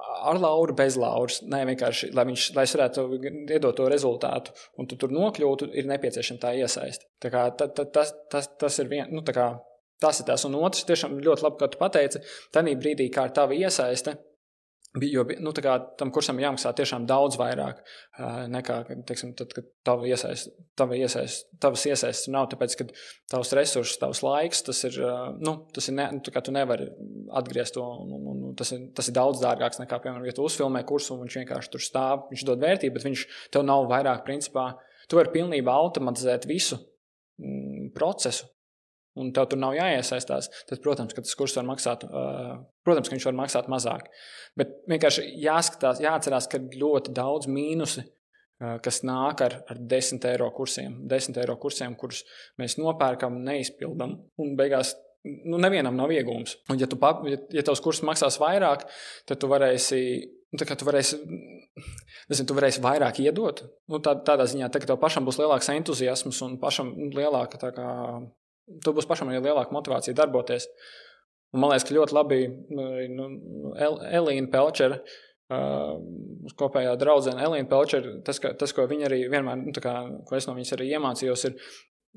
ar lauru, bez lauras. Nē, vienkārši, lai viņš lai varētu iedot to rezultātu, un tu tur nokļūtu, ir nepieciešama tā iesaiste. Tā kā, ta, ta, tas, tas, tas ir viens, nu, tas ir tas. Un otrs, tiešām ļoti labi, ka tu pateici, tajā brīdī, kā ir tava iesaiste, Jo nu, kā, tam kursam jāmaksā tiešām daudz vairāk nekā, teiksim, tad, kad tava iesaist, tava iesaist, tavas iesaistas nav. Tāpēc, ka tavs resurss, tavs laiks, tas ir, nu, tas ir ne, nu, tu nevari atgriezt to. Un, un, un, tas, ir, tas ir daudz dārgāks nekā, piemēram, ja tu uzfilmē kursu un viņš vienkārši tur stāv, viņš dod vērtību, bet viņš tev nav vairāk, principā, tu vari pilnībā automatizēt visu mm, procesu un tev tur nav jāiesaistās, tad, protams, tas kurs var maksāt, protams, ka viņš var maksāt mazāk. Bet vienkārši jāskatās, jāatcerās, ka ir ļoti daudz mīnusi, uh, kas nāk ar, ar 10 eiro kursiem. 10 eiro kursiem, kurus mēs nopērkam, neizpildām un beigās. Nu, nevienam nav iegūms. Un, ja, tu, ja, ja tavs kurs maksās vairāk, tad tu varēsi Nu, tā kā tu varēsi, nezinu, tu varēsi vairāk iedot, nu, tā, tādā ziņā, tā, ka tev pašam būs lielāks entuziasms un pašam lielāka kā, tu būsi pašam arī lielāka motivācija darboties. Un man liekas, ka ļoti labi nu, Elīna Pelčera. Uh, kopējā draudzene Elīna Pelčera, tas, ka, tas, ko viņa arī vienmēr, nu, kā, ko es no viņas arī iemācījos, ir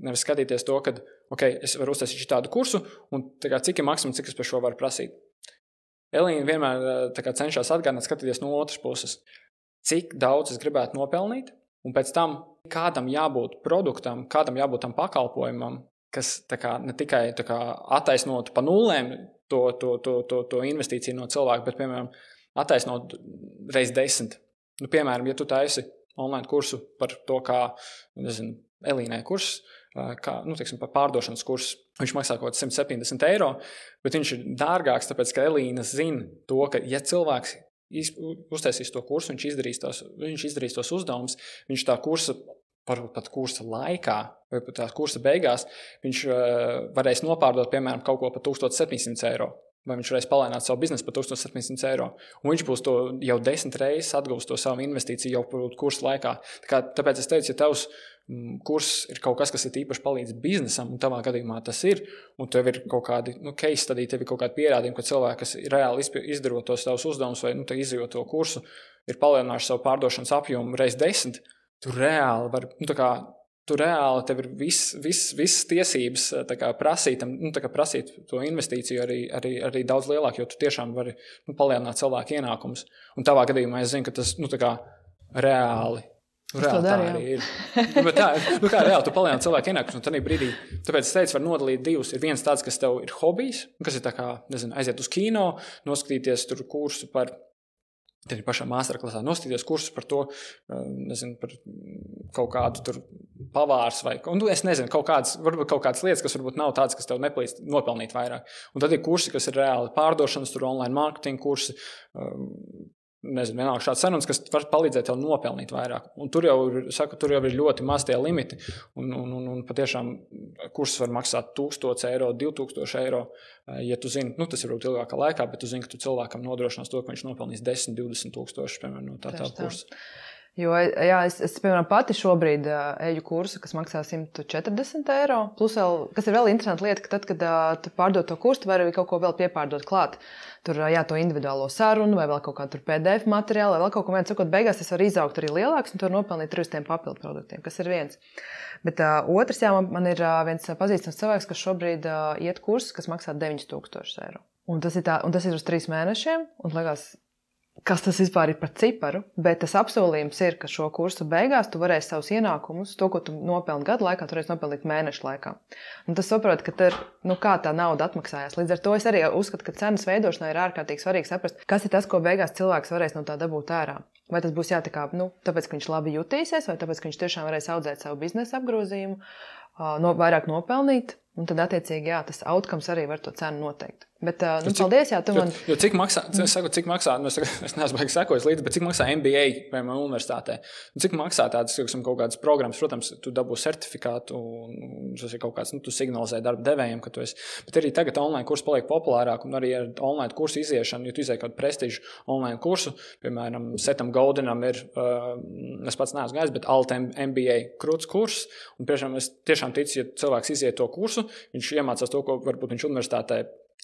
nevis skatīties to, ka, ok, es varu uztaisīt tādu kursu, un kā, cik ir maksimums, cik es par šo varu prasīt. Elīna vienmēr kā, cenšas atgādināt, skatīties no otras puses, cik daudz es gribētu nopelnīt, un pēc tam kādam jābūt produktam, kādam jābūt tam pakalpojumam, kas kā, ne tikai kā, attaisnotu pa nulēm to, to, to, to, to investīciju no cilvēka, bet, piemēram, attaisnot reizes desmit. Nu, piemēram, ja tu taisi online kursu par to, kā nezinu, Elīnai kurs, kā nu, teiksim, pārdošanas kursu, viņš maksā kaut kāds 170 eiro, bet viņš ir dārgāks, tāpēc ka Elīna zina to, ka, ja cilvēks uztaisīs to kursu, viņš izdarīs tos, viņš izdarīs tos uzdevumus, viņš tā kursa varbūt pat kursa laikā, vai pat tās kursa beigās, viņš uh, varēs nopārdot, piemēram, kaut ko par 1700 eiro. Vai viņš varēs palēnāt savu biznesu par 1700 eiro. Un viņš būs to jau desmit reizes atgūst to savu investīciju jau kursa laikā. Tā kā, tāpēc es teicu, ja tavs mm, kurs ir kaut kas, kas ir īpaši palīdz biznesam, un tavā gadījumā tas ir, un tev ir kaut kādi nu, case studija, tev ir kaut kādi pierādījumi, ka cilvēki, kas reāli izdarot tos savus uzdevumus vai nu, izjūt to kursu, ir palielinājuši savu pārdošanas apjomu reizes desmit tu reāli vari, nu, tu reāli tev ir viss, vis, visas tiesības eh, kā, prasīt, nu, kā, prasīt to investīciju arī, arī, arī daudz lielāk, jo tu tiešām vari nu, palielināt cilvēku ienākumus. Un tavā gadījumā es zinu, ka tas nu, kā, reāli. Reāli, tā arī ir. Nu, tā, nu, kā reāli, tu palielini cilvēku ienākumus, un tad brīdī, tāpēc es teicu, var nodalīt divus. Ir viens tāds, kas tev ir hobijs, kas ir kā, nezinu, aiziet uz kino, noskatīties tur kursu par Tad ir pašā masterclassā nostīties kursus par to, eh, nezinu, par kaut kādu pavārs vai nu, nezinu, kaut kādas, varbūt kaut kādas lietas, kas varbūt nav tādas, kas tev nepalīdz nopelnīt vairāk. Un tad ir kursi, kas ir reāli pārdošanas, tur online marketing kursi, eh, nezinu, vienalga šāds sarunas, kas var palīdzēt tev nopelnīt vairāk. Un tur jau, ir, saku, tur jau ir ļoti maz tie limiti. Un, un, un, un patiešām kurs var maksāt 1000 eiro, 2000 eiro. Ja tu zini, nu, tas ir varbūt ilgākā laikā, bet tu zini, ka tu cilvēkam nodrošinās to, ka viņš nopelnīs 10, 20 tūkstoši piemēram, no tā tā kursa. Jo jā, es, es, piemēram, pati šobrīd uh, eju kursu, kas maksā 140 eiro. Plus, vēl, kas ir vēl interesanti lieta, ka tad, kad uh, tu pārdod to kursu, tu vari arī kaut ko vēl piepārdot klāt. Tur jā, to individuālo sarunu, vai vēl kaut kādu PDF materiālu, vai vēl kaut ko tādu. Sakot, beigās tas var izaugt arī lielāks un tur nopelnīt arī uz tiem papildu produktiem, kas ir viens. Bet uh, otrs, jā, man, man ir uh, viens pazīstams cilvēks, kas šobrīd uh, iet kursus, kas maksā 9000 eiro. Un tas, ir tā, un tas ir uz trīs mēnešiem. Un, liekas, kas tas vispār ir par ciparu, bet tas apsolījums ir, ka šo kursu beigās tu varēsi savus ienākumus, to, ko tu nopelni gadu laikā, tu varēsi nopelnīt mēnešu laikā. Un tas saprot, ka tur, nu, kā tā nauda atmaksājās. Līdz ar to es arī uzskatu, ka cenas veidošanai ir ārkārtīgi svarīgi saprast, kas ir tas, ko beigās cilvēks varēs no tā dabūt ārā. Vai tas būs jātikā, nu, tāpēc, ka viņš labi jutīsies, vai tāpēc, ka viņš tiešām varēs audzēt savu biznesa apgrozījumu, no, vairāk nopelnīt, un tad, attiecīgi, jā, tas outcomes arī var to cenu noteikt. Bet, nu, cik, paldies, jā, tu man. Jo, jo cik maksā, es saku, cik maksā, nu, es, es neesmu baigi sekojis līdzi, bet cik maksā MBA, piemēram, universitātē? Un cik maksā tādas, tiksim, kaut kādas programmas, protams, tu dabū certifikātu, un tas ir kaut kāds, nu, tu signalizē darba devējiem, ka tu esi. Bet arī tagad online kurs paliek populārāk, un arī ar online kursu iziešanu, ja tu izēji kādu prestižu online kursu, piemēram, Setam Goldenam ir, uh, es pats neesmu gājis, bet Alta MBA krūts kurs, un tiešām es tiešām ticu, ja cilvēks iziet to kursu, viņš iemācās to, ko varbūt viņš universitātē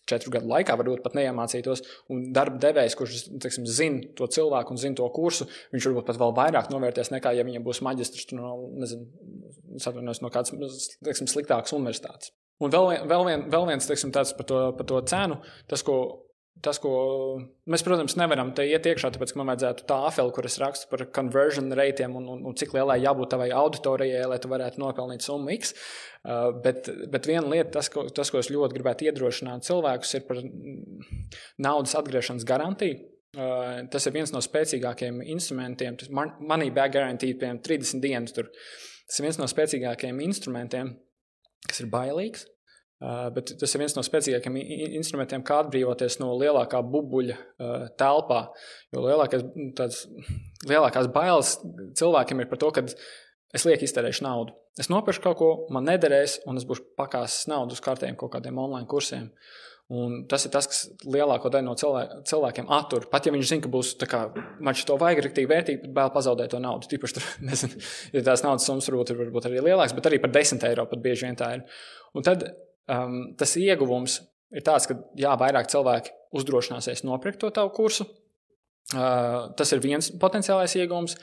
četru gadu laikā, varbūt pat neiemācītos. Un darba devējs, kurš teiksim, zina to cilvēku un zina to kursu, viņš varbūt pat vēl vairāk novērties nekā, ja viņam būs maģistrs no, nezinu, no kādas teiksim, sliktākas universitātes. Un vēl, vēl, vien, vēl viens teiksim, tāds par to, par to cenu, tas, ko tas, ko mēs, protams, nevaram te iet iekšā, tāpēc, ka man vajadzētu tā afeli, kur es rakstu par conversion reitiem un, un, un cik lielai jābūt tavai auditorijai, lai tu varētu nopelnīt summu X. Uh, bet, bet viena lieta, tas ko, tas, ko es ļoti gribētu iedrošināt cilvēkus, ir par naudas atgriešanas garantiju. Uh, tas ir viens no spēcīgākajiem instrumentiem. Man, money back guarantee, piemēram, 30 dienas. Tur. Tas ir viens no spēcīgākajiem instrumentiem, kas ir bailīgs, bet tas ir viens no spēcīgākajiem instrumentiem, kā atbrīvoties no lielākā bubuļa uh, telpā. Jo lielākais, tāds, lielākās bailes cilvēkiem ir par to, ka es lieku iztērēšu naudu. Es nopirku kaut ko, man nederēs, un es būšu pakāsis naudu uz kārtēm kaut kādiem online kursiem. Un tas ir tas, kas lielāko daļu no cilvē, cilvēkiem attur. Pat ja viņš zina, ka būs kā, man to vajag rīktīgi vērtīgi, bet vēl pazaudēt to naudu. Tīpaši tur, nezinu, ja tās naudas summas varbūt ir varbūt arī lielākas, bet arī par 10 eiro pat bieži vien tā ir. Un tad um, tas ieguvums ir tāds, ka jā, vairāk cilvēki uzdrošināsies nopirkt to tavu kursu. Uh, tas ir viens potenciālais ieguvums.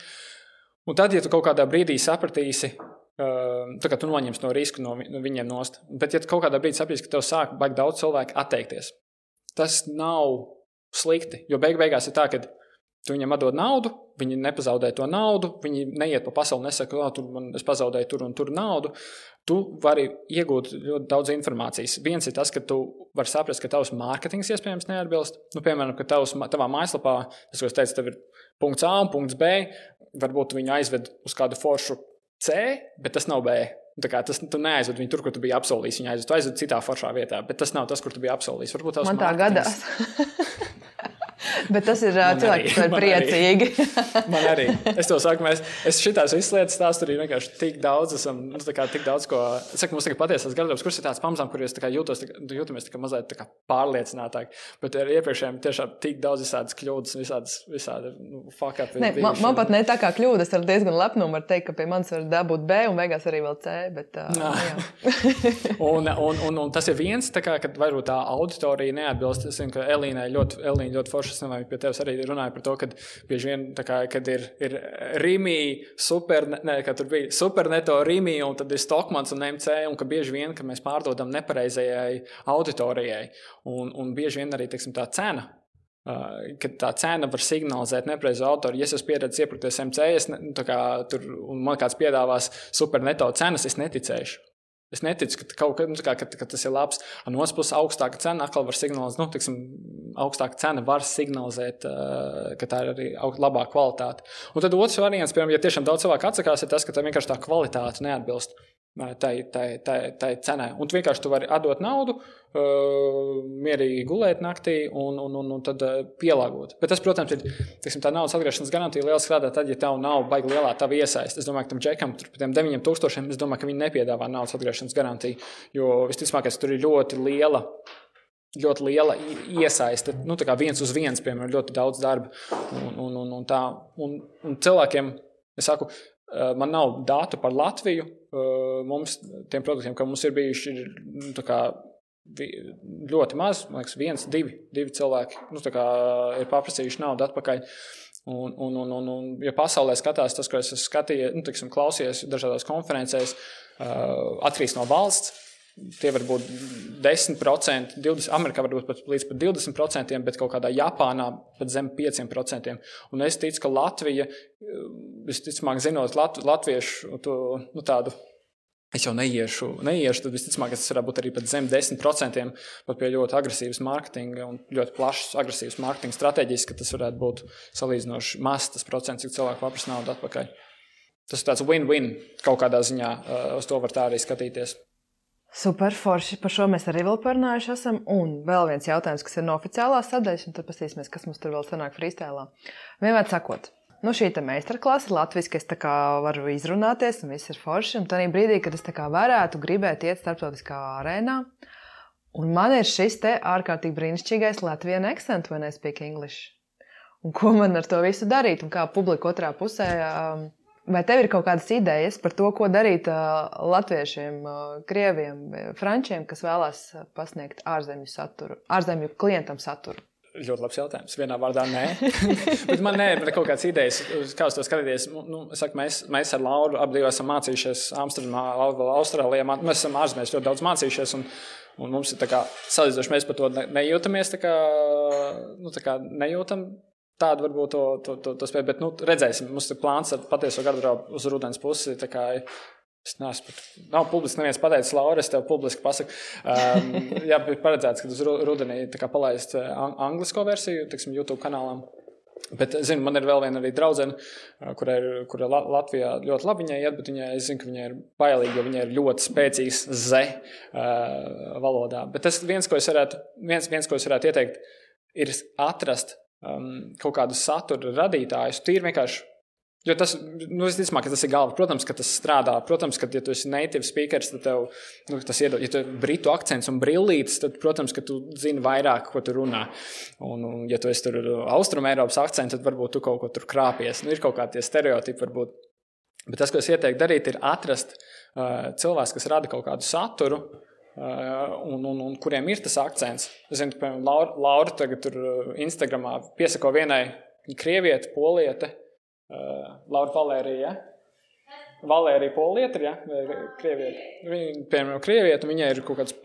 Un tad, ja tu kaut kādā brīdī sapratīsi, uh, tā kā tu noņemsi no riska no, viņiem nost, bet ja tu kaut kādā brīdī sapratīsi, ka tev sāk baigt daudz cilvēku atteikties, tas nav slikti. Jo beig beigās ir tā, ka Tu viņam atdod naudu, viņi nepazaudē to naudu, viņi neiet pa pasauli, nesaka, ka tur man es pazaudēju tur un tur naudu tu vari iegūt ļoti daudz informācijas. Viens ir tas, ka tu vari saprast, ka tavs mārketings iespējams neatbilst. Nu, piemēram, ka tavs, tavā mājaslapā, tas, ko es teicu, tev ir punkts A un punkts B, varbūt viņi aizved uz kādu foršu C, bet tas nav B. Tā kā tas tu neaizved viņu tur, kur tu biji apsolījis. Viņa aizved, aizved citā foršā vietā, bet tas nav tas, kur tu biji apsolījis. Varbūt tas man tā gadās. Bet tas ir man cilvēki, kas ir priecīgi. man arī. Es to saku, mēs es šitās visas lietas stāstu arī vienkārši tik daudz, esam, nu, kā tik daudz ko. Es saku, mums tagad patiesās gardrobas kurs ir tāds pamazām, kur jūs tā kā jūtos, tā kā, jūtamies tā kā mazliet tā kā pārliecinātāk. Bet ar iepriekšējiem tiešām tik daudz visādas kļūdas, visādas, visādi, nu, fuck up. Ne, man, man pat ne tā kā kļūdas, ar diezgan lepnumu var teikt, ka pie manis var dabūt B un beigās arī vēl C. Bet, uh, un, un, un, un tas ir viens, tā kā, kad varbūt tā auditorija neatbilst. Es zinu, ka Elīnai ļoti, Elīna ļoti forši es domāju, pie tevis arī runāju par to, ka bieži vien, kā, kad ir, ir Rīmī, super, ne, ka tur bija superneto Rīmī, un tad ir Stokmans un MC, un ka bieži vien, ka mēs pārdodam nepareizajai auditorijai, un, un bieži vien arī, teiksim, tā cena. Uh, kad tā cena var signalizēt nepareizu autoru. Ja es esmu pieredzējis iepirkties MC, es ne, kā, tur, un man kāds piedāvās superneto cenas, es neticēšu. Es neticu, ka, kaut, nu, kā, ka, ka tas ir labs. No otras puses, augstāka cena atkal var signalizēt, nu, tiksim, augstāka cena var signalizēt, uh, ka tā ir arī labāka kvalitāte. Un tad otrs variants, piemēram, ja tiešām daudz cilvēku atsakās, ir tas, ka tā vienkārši tā kvalitāte neatbilst tai, tai, tai, tai cenai. Un tu vienkārši tu vari atdot naudu, uh, mierīgi gulēt naktī un, un, un, un tad pielāgot. Bet tas, protams, ir tiksim, tā naudas atgriešanās garantija liela strādā tad, ja tev nav baigi lielā tava iesaiste. Es domāju, ka tam džekam, tur par tiem 9000, es domāju, ka viņi nepiedāvā naudas atgriešanās garantiju, jo visticamāk, tur ir ļoti liela ļoti liela iesaiste. Nu, tā kā viens uz viens, piemēram, ļoti daudz darba. Un, un, un, un, tā, un, un cilvēkiem, es saku, man nav datu par Latviju. Eh, mums, tiem produktiem, kas mums ir bijuši, ir nu, kā, ļoti maz. Man liekas, viens, divi, divi cilvēki nu, ir paprasījuši naudu atpakaļ. Un, un, un, un, un, ja pasaulē skatās, tas, ko es esmu skatījis, nu, tiksim, klausījies dažādās konferencēs, uh, atkarīgs no valsts. Tie var būt 10%, 20%, Amerikā varbūt pat līdz pat 20%, bet kaut kādā Japānā pat zem 5%. Un es ticu, ka Latvija, visticamāk, zinot lat, latviešu to, nu, tādu. Es jau neiešu, neiešu, tad visticamāk, tas varētu būt arī pat zem 10%, pat pie ļoti agresīvas mārketinga un ļoti plašas agresīvas mārketinga stratēģijas, ka tas varētu būt salīdzinoši mazs tas procents, cik cilvēku paprasa naudu atpakaļ. Tas ir tāds win-win kaut kādā ziņā, uz to var tā arī skatīties. Super forši. Par šo mēs arī vēl parunājuši esam. Un vēl viens jautājums, kas ir no oficiālās sadaļas, un tad paskatīsimies, kas mums tur vēl sanāk freestēlā. Vienmēr sakot, nu šī ir meistarklase, latviešu, es varu izrunāties, un viss ir forši. Un tajā brīdī, kad es varētu gribēt iet starptautiskā arēnā, un man ir šis te ārkārtīgi brīnišķīgais Latvijas accent, when I speak English. Un ko man ar to visu darīt, un kā publika otrā pusē um, Vai tev ir kaut kādas idejas par to, ko darīt uh, latviešiem, uh, krieviem, frančiem, kas vēlās pasniegt ārzemju saturu, ārzemju klientam saturu? Ļoti labs jautājums. Vienā vārdā nē. Bet man ir kaut kādas idejas, kā uz to skatīties. Nu, saku, mēs, mēs ar Lauru abi esam mācījušies Amsterdamā, Austrālijā. Mēs esam ārzemēs ļoti daudz mācījušies. Un, un mums ir salīdzinoši, mēs par to nejūtamies. Kā, nu, kā nejūtam Tāda varbūt to, to, to, to spēja, bet nu, redzēsim. Mums ir plāns ar patieso garderobu uz rudens pusi. Es neesmu, nav publiski neviens pateicis, Laura, es tev publiski pasaku. Um, jā, bija paredzēts, ka uz rudenī palaist uh, anglisko versiju, tiksim, YouTube kanālām. Bet, zinu, man ir vēl viena arī draudzene, uh, kurai ir, kur Latvijā ļoti labi iet, bet viņai, es zinu, ka viņai ir bailīgi, jo viņai ir ļoti spēcīgs Z uh, valodā. Bet tas viens, ko es varētu, viens, viens, ko es varētu ieteikt, ir atrast um, kaut kādus satura radītājus. Tīri vienkārši. Jo tas, nu, ka tas ir galva. Protams, ka tas strādā. Protams, ka, ja tu esi native speakers, tad tev nu, tas iedod, ja tev ir britu akcents un brillītis, tad, protams, ka tu zini vairāk, ko tu runā. Un, un ja tu esi tur austrumē Eiropas akcents, tad varbūt tu kaut ko tur krāpies. Nu, ir kaut kādi stereotipi, varbūt. Bet tas, ko es ieteiktu darīt, ir atrast uh, cilvēku, kas rada kaut kādu saturu, Eh, un, un, un kuriem ir tas akcents. Es zinu, ka Laura, Laura tagad tur eh, Instagramā piesako vienai krievieti, polieti, uh, Laura Valērija. Ja? Valērija Polieta, ja? krievieti. Viņa, piemēram, krievieti, viņai ir kaut kāds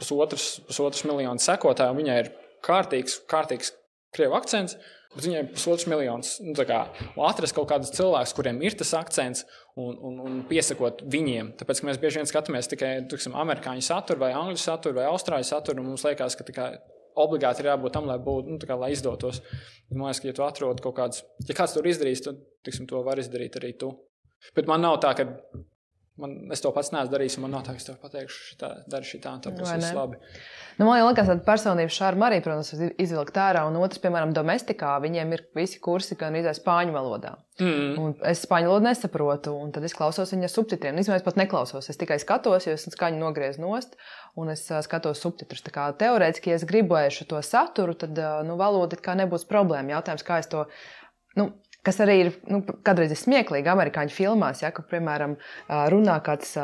pusotrs, pusotrs miljonus sekotāju, un viņai ir kārtīgs, kārtīgs krievu akcents. Bet viņiem ir pusotrs miljons. Nu, kā, atrast kaut kādus cilvēkus, kuriem ir tas akcents, un, un, un piesakot viņiem. Tāpēc mēs bieži vien skatāmies tikai tuksim, amerikāņu saturu, vai angļu saturu, vai austrāļu saturu. Mums liekas, ka kā, obligāti ir jābūt tam, lai, būtu, nu, kā, lai izdotos. Man liekas, ka, ja tu atrod kaut kādus, ja kāds to izdarīs, tad tiksim, to var izdarīt arī tu. Bet man nav tā, ka man, es to pats neesmu darījis, un man nav tā, ka es tev pateikšu, šitā, dari šitā, un tā būs viss labi. Nu, man liekas, ka personības šāda arī, protams, izvilkt ārā. Un otrs, piemēram, domestikā, viņiem ir visi kursi gan izdevies spāņu valodā. Mm. Un es spāņu valodu nesaprotu, un tad es klausos viņa subtitriem. Īstenībā es pat neklausos, es tikai skatos, jo es skaņu nogriezu nost, un es skatos subtitrus. Tā kā teorētiski, ja es gribēšu to saturu, tad nu, valoda kā nebūs problēma. Jautājums, kā es to. Nu, kas arī ir nu, kādreiz ir smieklīgi amerikāņu filmās, ja, ka, piemēram, runā kāds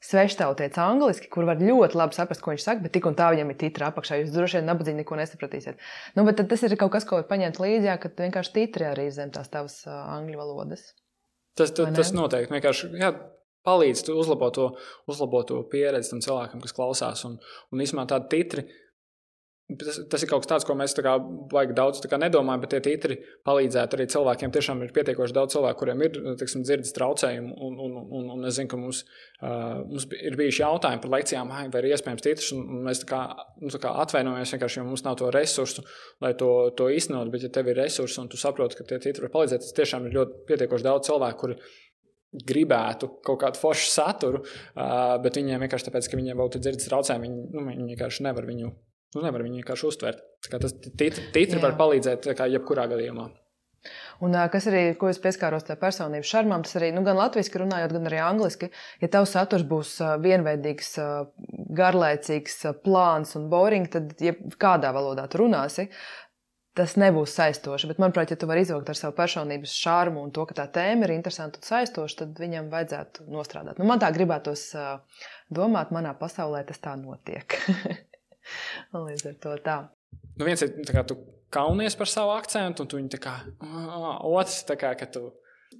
sveštautietis angliski, kur var ļoti labi saprast, ko viņš saka, bet tik un tā viņam ir titra apakšā. Jūs droši vien nabadzīgi neko nesapratīsiet. Nu, bet tas ir kaut kas, ko var paņemt līdzi, ja, kad vienkārši titri arī zem tās tavas uh, angļu valodas. Tas, tas, tas noteikti vienkārši. Jā. Palīdz uzlabot to, uzlabot to pieredzi tam cilvēkam, kas klausās. Un, un īstenībā tādi titri Tas, tas ir kaut kas tāds, ko mēs kā, vajag daudz kā, nedomājam, bet tie titri palīdzētu arī cilvēkiem. Tiešām ir pietiekoši daudz cilvēku, kuriem ir tiksim, dzirdes traucējumi. Un, un, un, un es zinu, ka mums, uh, mums ir bijuši jautājumi par lekcijām, vai ir iespējams titrs. Mēs kā, nu, kā atvainojamies jo mums nav to resursu, lai to, to īstenot. Bet, ja tev ir resursi un tu saproti, ka tie titri var palīdzēt, tad tiešām ir ļoti pietiekoši daudz cilvēku, kuri gribētu kaut kādu foršu saturu, uh, bet viņiem vienkārši tāpēc, ka viņiem vēl ir dzirdes traucējumi, viņi, nu, viņi vienkārši nevar viņu Nu, nevar viņu vienkārši uztvert. Tas tītri var palīdzēt jebkurā gadījumā. Un, kas arī, ko es pieskāros tajā personības šarmam, tas arī nu, gan latviešu runājot, gan arī angliski. Ja tavs saturs būs vienveidīgs, garlaicīgs, plāns un boring, tad jebkādā valodā tu runāsi, tas nebūs saistoši. Bet, manuprāt, ja tu vari izvilkt ar savu personības šarmu un to, ka tā tēma ir interesanta un saistoša, tad viņam vajadzētu nostrādāt. Nu, man tā gribētos domāt, manā pasaulē tas tā notiek. Līdz ar to tā. Nu, viens ir kā tu kaunies par savu akcentu, un tu viņu tā kā, otrs tā kā, ka tu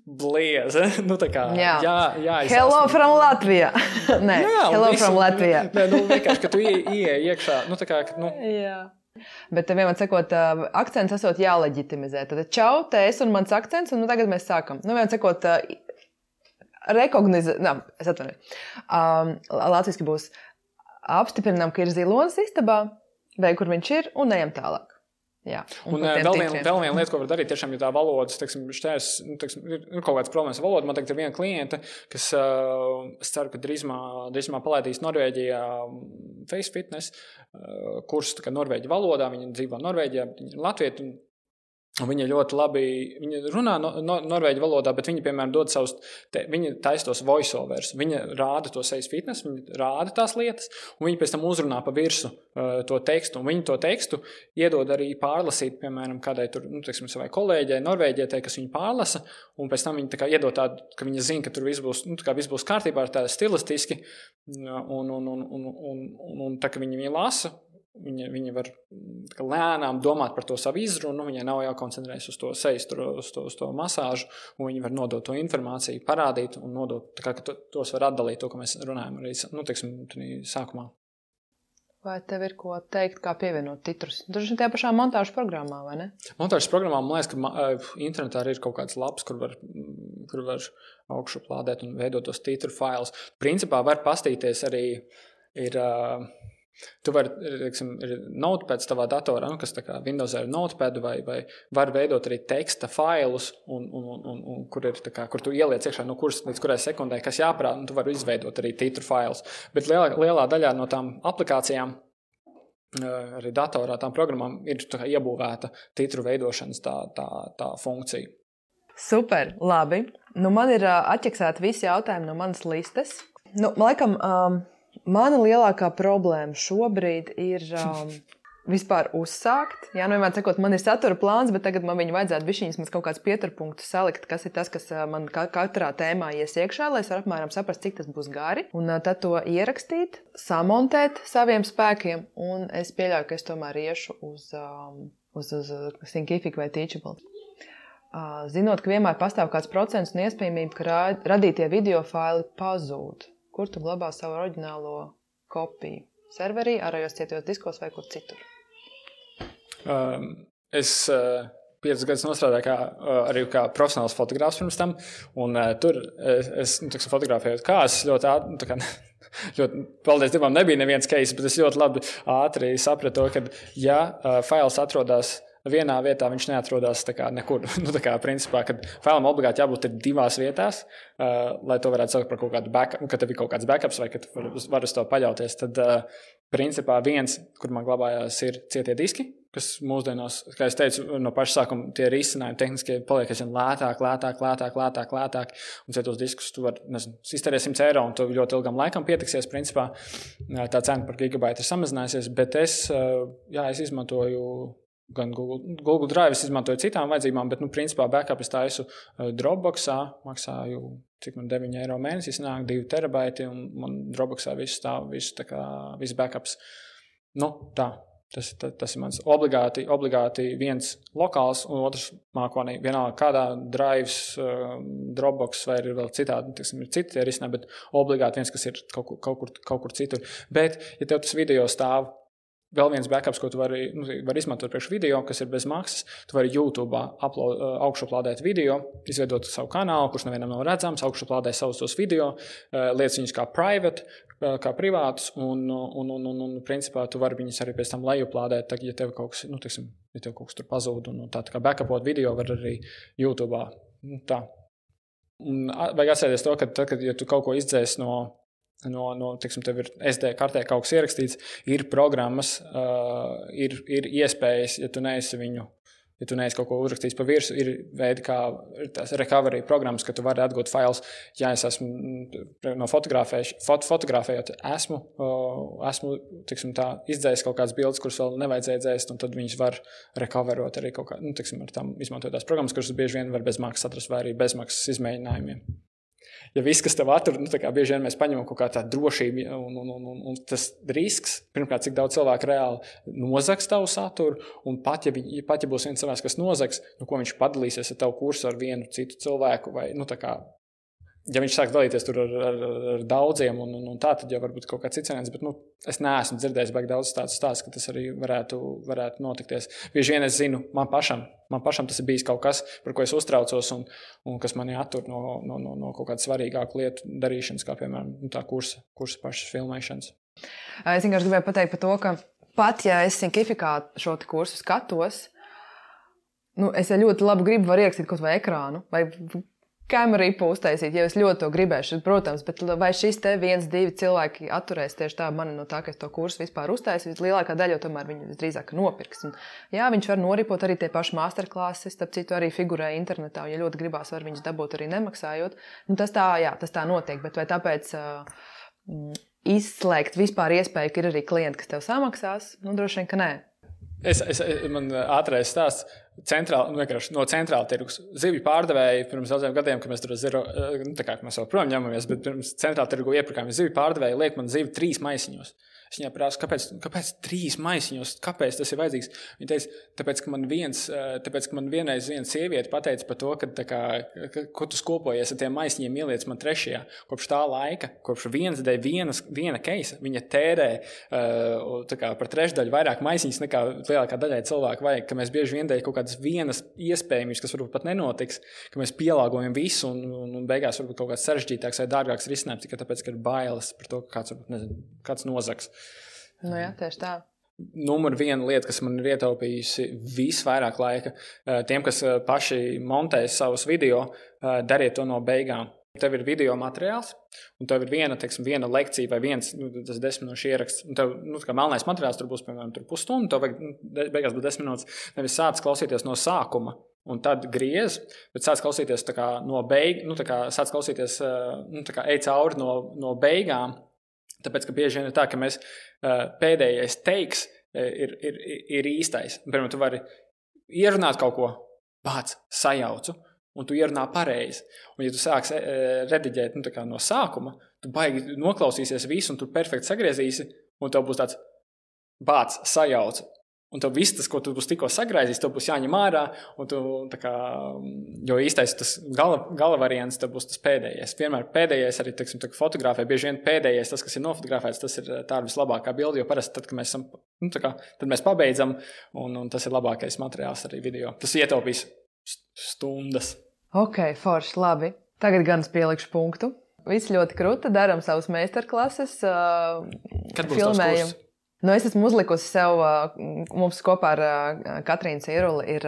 blieza. nu, kā, jā, jā, jā Hello esmu... from Latvijā. Nē, jā, hello visu, from Latvijā. Nē, nu, vienkārši, ka tu ieej iekšā, nu, kā, ka, nu. Jā. Bet vienmēr sakot, akcents esot jāleģitimizē. Tad čau, te es un mans akcents, un nu, tagad mēs sākam. Nu, vienmēr sakot, rekognizēt, es atvainoju. Um, Latvijas būs apstiprinām, ka ir zilonis istabā, vai kur viņš ir, un ejam tālāk. Jā, un, un vēl, vien, vēl viena lieta, ko var darīt, tiešām, ja tā valodas, teiksim, štērs, nu, teiksim, ir, ir kaut kāds problēmas ar valodu. Man tagad ir viena kliente, kas, uh, es ceru, ka drīzumā, drīzumā palaidīs Norvēģijā Face Fitness uh, kursus Norvēģiju valodā. Viņa dzīvo Norvēģijā, viņa ir Latvija. Viņa ļoti labi viņa runā no, no, norvēģu valodā, bet viņa, piemēram, dod savus, te, viņa taisa tos voiceovers. Viņa rāda to sejas fitness, viņa rāda tās lietas, un viņa pēc tam uzrunā pa virsmu uh, to tekstu. Viņa to tekstu iedod arī pārlasīt, piemēram, kādai tur, nu, teiksim, savai kolēģei, Norvēģijai, kas viņu pārlasa, un pēc tam viņa kā, iedod tādu, ka viņa zina, ka tur viss būs, nu, viss būs kārtībā, tā stilistiski, un, un, un, un, un, un, un tā, ka viņa viņu lasa, Viņa, viņa var lēnām domāt par to savu izrunu, viņai nav jākoncentrējas uz to sejas, uz to, uz to masāžu, un viņa var nodot to informāciju, parādīt un nodot, kā, ka tos var atdalīt, to, ko mēs runājam arī nu, teiksim, sākumā. Vai tev ir ko teikt, kā pievienot titrus? Dažs tajā pašā montāžas programmā, vai ne? Montāžas programmā man liekas, ka uh, internetā arī ir kaut kāds labs, kur var, kur var augšuplādēt un veidot tos titru failus. Principā var pastīties arī ir. Uh, Tu vari, teiksim, ir notepads tavā datorā, nu, kas kā Windows ir notepad, vai, vai var veidot arī teksta failus, un, un, un, un, un kur, ir, kā, kur tu ieliec iekšā, no kuras līdz kurai sekundē, kas jāprāt, un tu vari izveidot arī titru failus. Bet lielā, lielā daļā no tām aplikācijām, arī datorā, tām programmām ir kā, iebūvēta titru veidošanas tā, tā, tā funkcija. Super, labi. Nu, man ir uh, atķeksēti visi jautājumi no manas listes. Nu, laikam, um, Mana lielākā problēma šobrīd ir um, vispār uzsākt. Jā, nu, vienmēr sakot, man ir satura plāns, bet tagad man viņu vajadzētu bišķiņas kaut kāds pieturpunktus salikt, kas ir tas, kas uh, man katrā tēmā ies iekšā, lai es varu apmēram saprast, cik tas būs gari. Un uh, tad to ierakstīt, samontēt saviem spēkiem, un es pieļauju, ka es tomēr iešu uz, um, uz, uz, uz Thinkific vai Teachable. Uh, zinot, ka vienmēr pastāv kāds procents un iespējamība, ka radītie video faili pazūd kur tu glabā savu oriģinālo kopiju? Serverī, ārējos cietos diskos vai kur citur? Um, es uh, piecus gadus strādāju kā, uh, arī kā profesionāls fotogrāfs pirms tam. Un, uh, tur es, es nu, tiksim, fotografēju kājas ļoti ātri. Nu, ļoti, paldies Dievam, nebija neviens case, bet es ļoti labi ātri sapratu, ka, ja uh, fails atrodas vienā vietā viņš neatrodas nekur. nu, kā, principā, kad failam obligāti jābūt divās vietās, uh, lai to varētu saukt par kaut kādu backup, ka tev ir kaut kāds backups vai ka tu vari var uz to paļauties. Tad, uh, principā, viens, kur man glabājās, ir cietie diski, kas mūsdienās, kā jau teicu, no paša sākuma tie risinājumi tehniskie paliek aizvien lētāk, lētāk, lētāk, lētāk, lētāk. Un cietos diskus tu vari, iztērēt 100 eiro un tu ļoti ilgam laikam pietiksies. Principā tā cena par gigabaitu ir samazinājusies, bet es, jā, es izmantoju gan Google, Google Drive izmantoju citām vajadzībām, bet, nu, principā, backup es taisu uh, Dropboxā, maksāju, cik man 9 eiro mēnesī, nāk 2 terabaiti, un man Dropboxā viss stāv, viss, tā kā, viss backups. Nu, tā. Tas, tas, tas ir mans obligāti, obligāti viens lokāls, un otrs mākonī. Vienalga, kādā drives, uh, Dropbox vai ir vēl citādi, tiksim, ir citi risinājumi, bet obligāti viens, kas ir kaut kur, kaut kur, kaut kur citur. Bet, ja tev tas video stāv Vēl viens backups, ko tu vari, nu, vari izmantot priekš video, kas ir bez maksas. Tu vari YouTube upload, augšuplādēt video, izveidot savu kanālu, kurš nevienam nav redzams, augšuplādēt savus tos video, lietas viņus kā private, kā privātus, un, un, un, un, un principā tu vari viņus arī pēc tam lejuplādēt, tad, ja tev kaut kas, nu, tiksim, ja tev kaut kas tur pazūd, un, un tā, tā kā backupot video var arī YouTube. Nu, tā. Un vajag atcerēties to, ka tad, kad ja tu kaut ko izdzēsi no no, no tiksim, tev ir SD kartē kaut kas ierakstīts, ir programmas, uh, ir, ir iespējas, ja tu neesi viņu. Ja tu neesi kaut ko uzrakstījis pa virsmu, ir veidi, kā ir tās recovery programmas, ka tu vari atgūt failus. Ja es esmu mm, no fot, fotografējot, esmu, uh, esmu tiksim, tā, izdzēsis kaut kādas bildes, kuras vēl nevajadzēja dzēst, un tad viņas var recoverot arī kaut kā, nu, tiksim, ar tām izmantojot tās programmas, kuras bieži vien var bez maksas atrast vai arī bezmaksas izmēģinājumiem ja viss, kas tev attur, nu, bieži vien mēs paņemam kaut kādu tādu drošību, un, un, un, un, un tas risks, pirmkārt, cik daudz cilvēku reāli nozags tavu saturu, un pat ja, viņi, pat ja būs viens cilvēks, kas nozags, nu, ko viņš padalīsies ar tavu kursu ar vienu citu cilvēku, vai nu, kā, ja viņš sāk dalīties ar, ar, ar daudziem, un, un, un tā, tad jau varbūt kaut kāds cits variants. Bet nu, es neesmu dzirdējis baigi daudz tādu stāstu, ka tas arī varētu, varētu notikties. Bieži vien es zinu, man pašam, man pašam tas ir bijis kaut kas, par ko es uztraucos, un, un kas mani attur no, no, no, no kaut kādas svarīgāku lietu darīšanas, kā piemēram nu, tā kursa, kursa pašas filmēšanas. Es vienkārši gribēju pateikt par to, ka pat ja es simplifikātu šo kursu skatos, nu, es ļoti labi gribu ierakstīt kaut vai ekrānu vai kamerīpu uztaisīt, ja es ļoti to gribēšu, protams, bet vai šis te viens, divi cilvēki atturēs tieši tā mani no tā, ka es to kursu vispār uztaisīju, lielākā daļa jau tomēr viņu visdrīzāk nopirks. Un, jā, viņš var noripot arī tie paši masterclasses, starp citu arī figurē internetā, un ja ļoti gribās, var viņus dabūt arī nemaksājot. Nu, tas tā, jā, tas tā notiek, bet vai tāpēc uh, izslēgt vispār iespēju, ka ir arī klienti, kas tev samaksās? Nu, droši vien, ka nē. Es, es, man ātrākais stāsts centrāla, nu, no centrāla tirgus. Zivju pārdevēji pirms daudziem gadiem, kad mēs tur zero, nu, tā kā mēs joprojām ņemamies, bet pirms centrāla tirgu iepirkām zivju pārdevēji liek man zivi trīs maisiņos. Es viņai prāsu, kāpēc, kāpēc trīs maisiņos, kāpēc tas ir vajadzīgs. Viņa teica, tāpēc, ka man, viens, tāpēc, ka man vienreiz viena sieviete pateica par to, ka, kā, ka, ko tu skopojies ar tiem maisiņiem, ieliec man trešajā. Kopš tā laika, kopš vienas dēļ vienas, viena keisa, viņa tērē kā, par trešdaļu vairāk maisiņus nekā lielākā daļai cilvēku vajag. Ka mēs bieži vien dēļ kaut kādas vienas iespējamības, kas varbūt pat nenotiks, ka mēs pielāgojam visu un, un, un beigās varbūt kaut kāds sarežģītāks vai dārgāks risinājums tikai tāpēc, ka ir bailes par to, ka kāds, varbūt, nezinu, kāds nozaks. Nu, jā, tieši tā. Numur viena lieta, kas man ir ietaupījusi visvairāk laika, eh, tiem, kas eh, paši montē savus video, eh, dariet to no beigām. Tev ir video materiāls, un tev ir viena, teiksim, viena lekcija vai viens nu, desmit minūšu ieraksts. Un tev, nu, kā melnais materiāls, tur būs piemēram pusstunda, tev vajag, nu, beigās būs desmit minūtes. Nevis sāc klausīties no sākuma, un tad griez, bet sāc klausīties no beigām, nu, sāc klausīties, nu, kā ej cauri no, no beigām Tāpēc, ka bieži vien ir tā, ka mēs pēdējais teiks ir, ir, ir īstais. Piemēram, tu vari ierunāt kaut ko, pats sajaucu, un tu ierunā pareizi. Un, ja tu sāksi rediģēt nu, no sākuma, tu baigi noklausīsies visu, un tu perfekti sagriezīsi, un tev būs tāds bāts sajaucu. Un tev viss, tas, ko tu būsi tikko sagraizījis, tev būs jāņem ārā. Tu, kā, jo īstais tas gala, gala variants būs tas pēdējais. Vienmēr pēdējais arī teiksim, fotografē. Bieži vien pēdējais, tas, kas ir nofotografēts, tas ir tā vislabākā bilde. Jo parasti tad, kad mēs, esam, nu, kā, tad mēs pabeidzam, un, un tas ir labākais materiāls arī video. Tas ietaupīs stundas. Ok, forši, labi. Tagad gan es pielikšu punktu. Viss ļoti krūti, darām savus meistarklases, uh, filmējam. Nu, es esmu uzlikusi sev, mums kopā ar Katrīnu Cīruli, ir,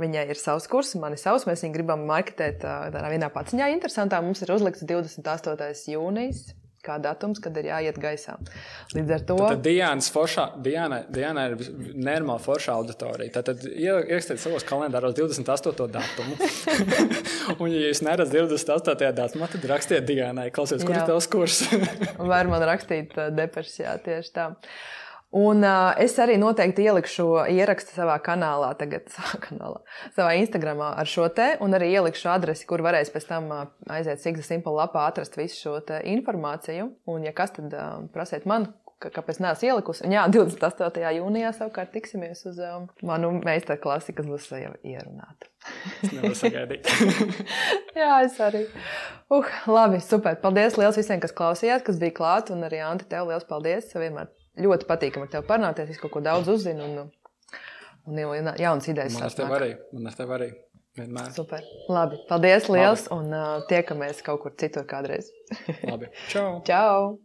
viņai ir savs kurs, man ir savs. Mēs viņu gribam marketēt tādā vienā paciņā. Interesantā mums ir uzlikts 28. jūnijas kā datums, kad ir jāiet gaisā. Līdz ar to Diānas foršā, Diāna, Diāna ir normāla forša auditorija. Tad, tad ierakstiet savos kalendāros 28. datumu. un, ja jūs neredzat 28. datumā, tad rakstiet Diānai, klausies, kur ir tavs kurs. Var man rakstīt depresijā tieši tā. Un uh, es arī noteikti ielikšu ierakstu savā kanālā, tagad, savā, kanālā, savā Instagramā ar šo te, un arī ielikšu adresi, kur varēs pēc tam uh, aiziet Signa Simple lapā, atrast visu šo informāciju. Un, ja kas, tad uh, prasiet man, kāpēc neesmu ielikusi. Un, jā, 28. jūnijā savukārt tiksimies uz um, manu meistarklasi, kas būs jau ierunāta. es nevaru sagaidīt. jā, es arī. Uh, labi, super. Paldies liels visiem, kas klausījās, kas bija klāt, un arī Anti, tev liels paldies. Vienmēr ļoti patīkami ar tevi parunāties. Es kaut ko daudz uzzinu un, un jaunas idejas. Man ar tevi arī. Man ar tevi arī. Vienmēr. Super. Labi. Paldies liels Labi. un uh, tiekamies kaut kur citur kādreiz. Labi. Čau. Čau.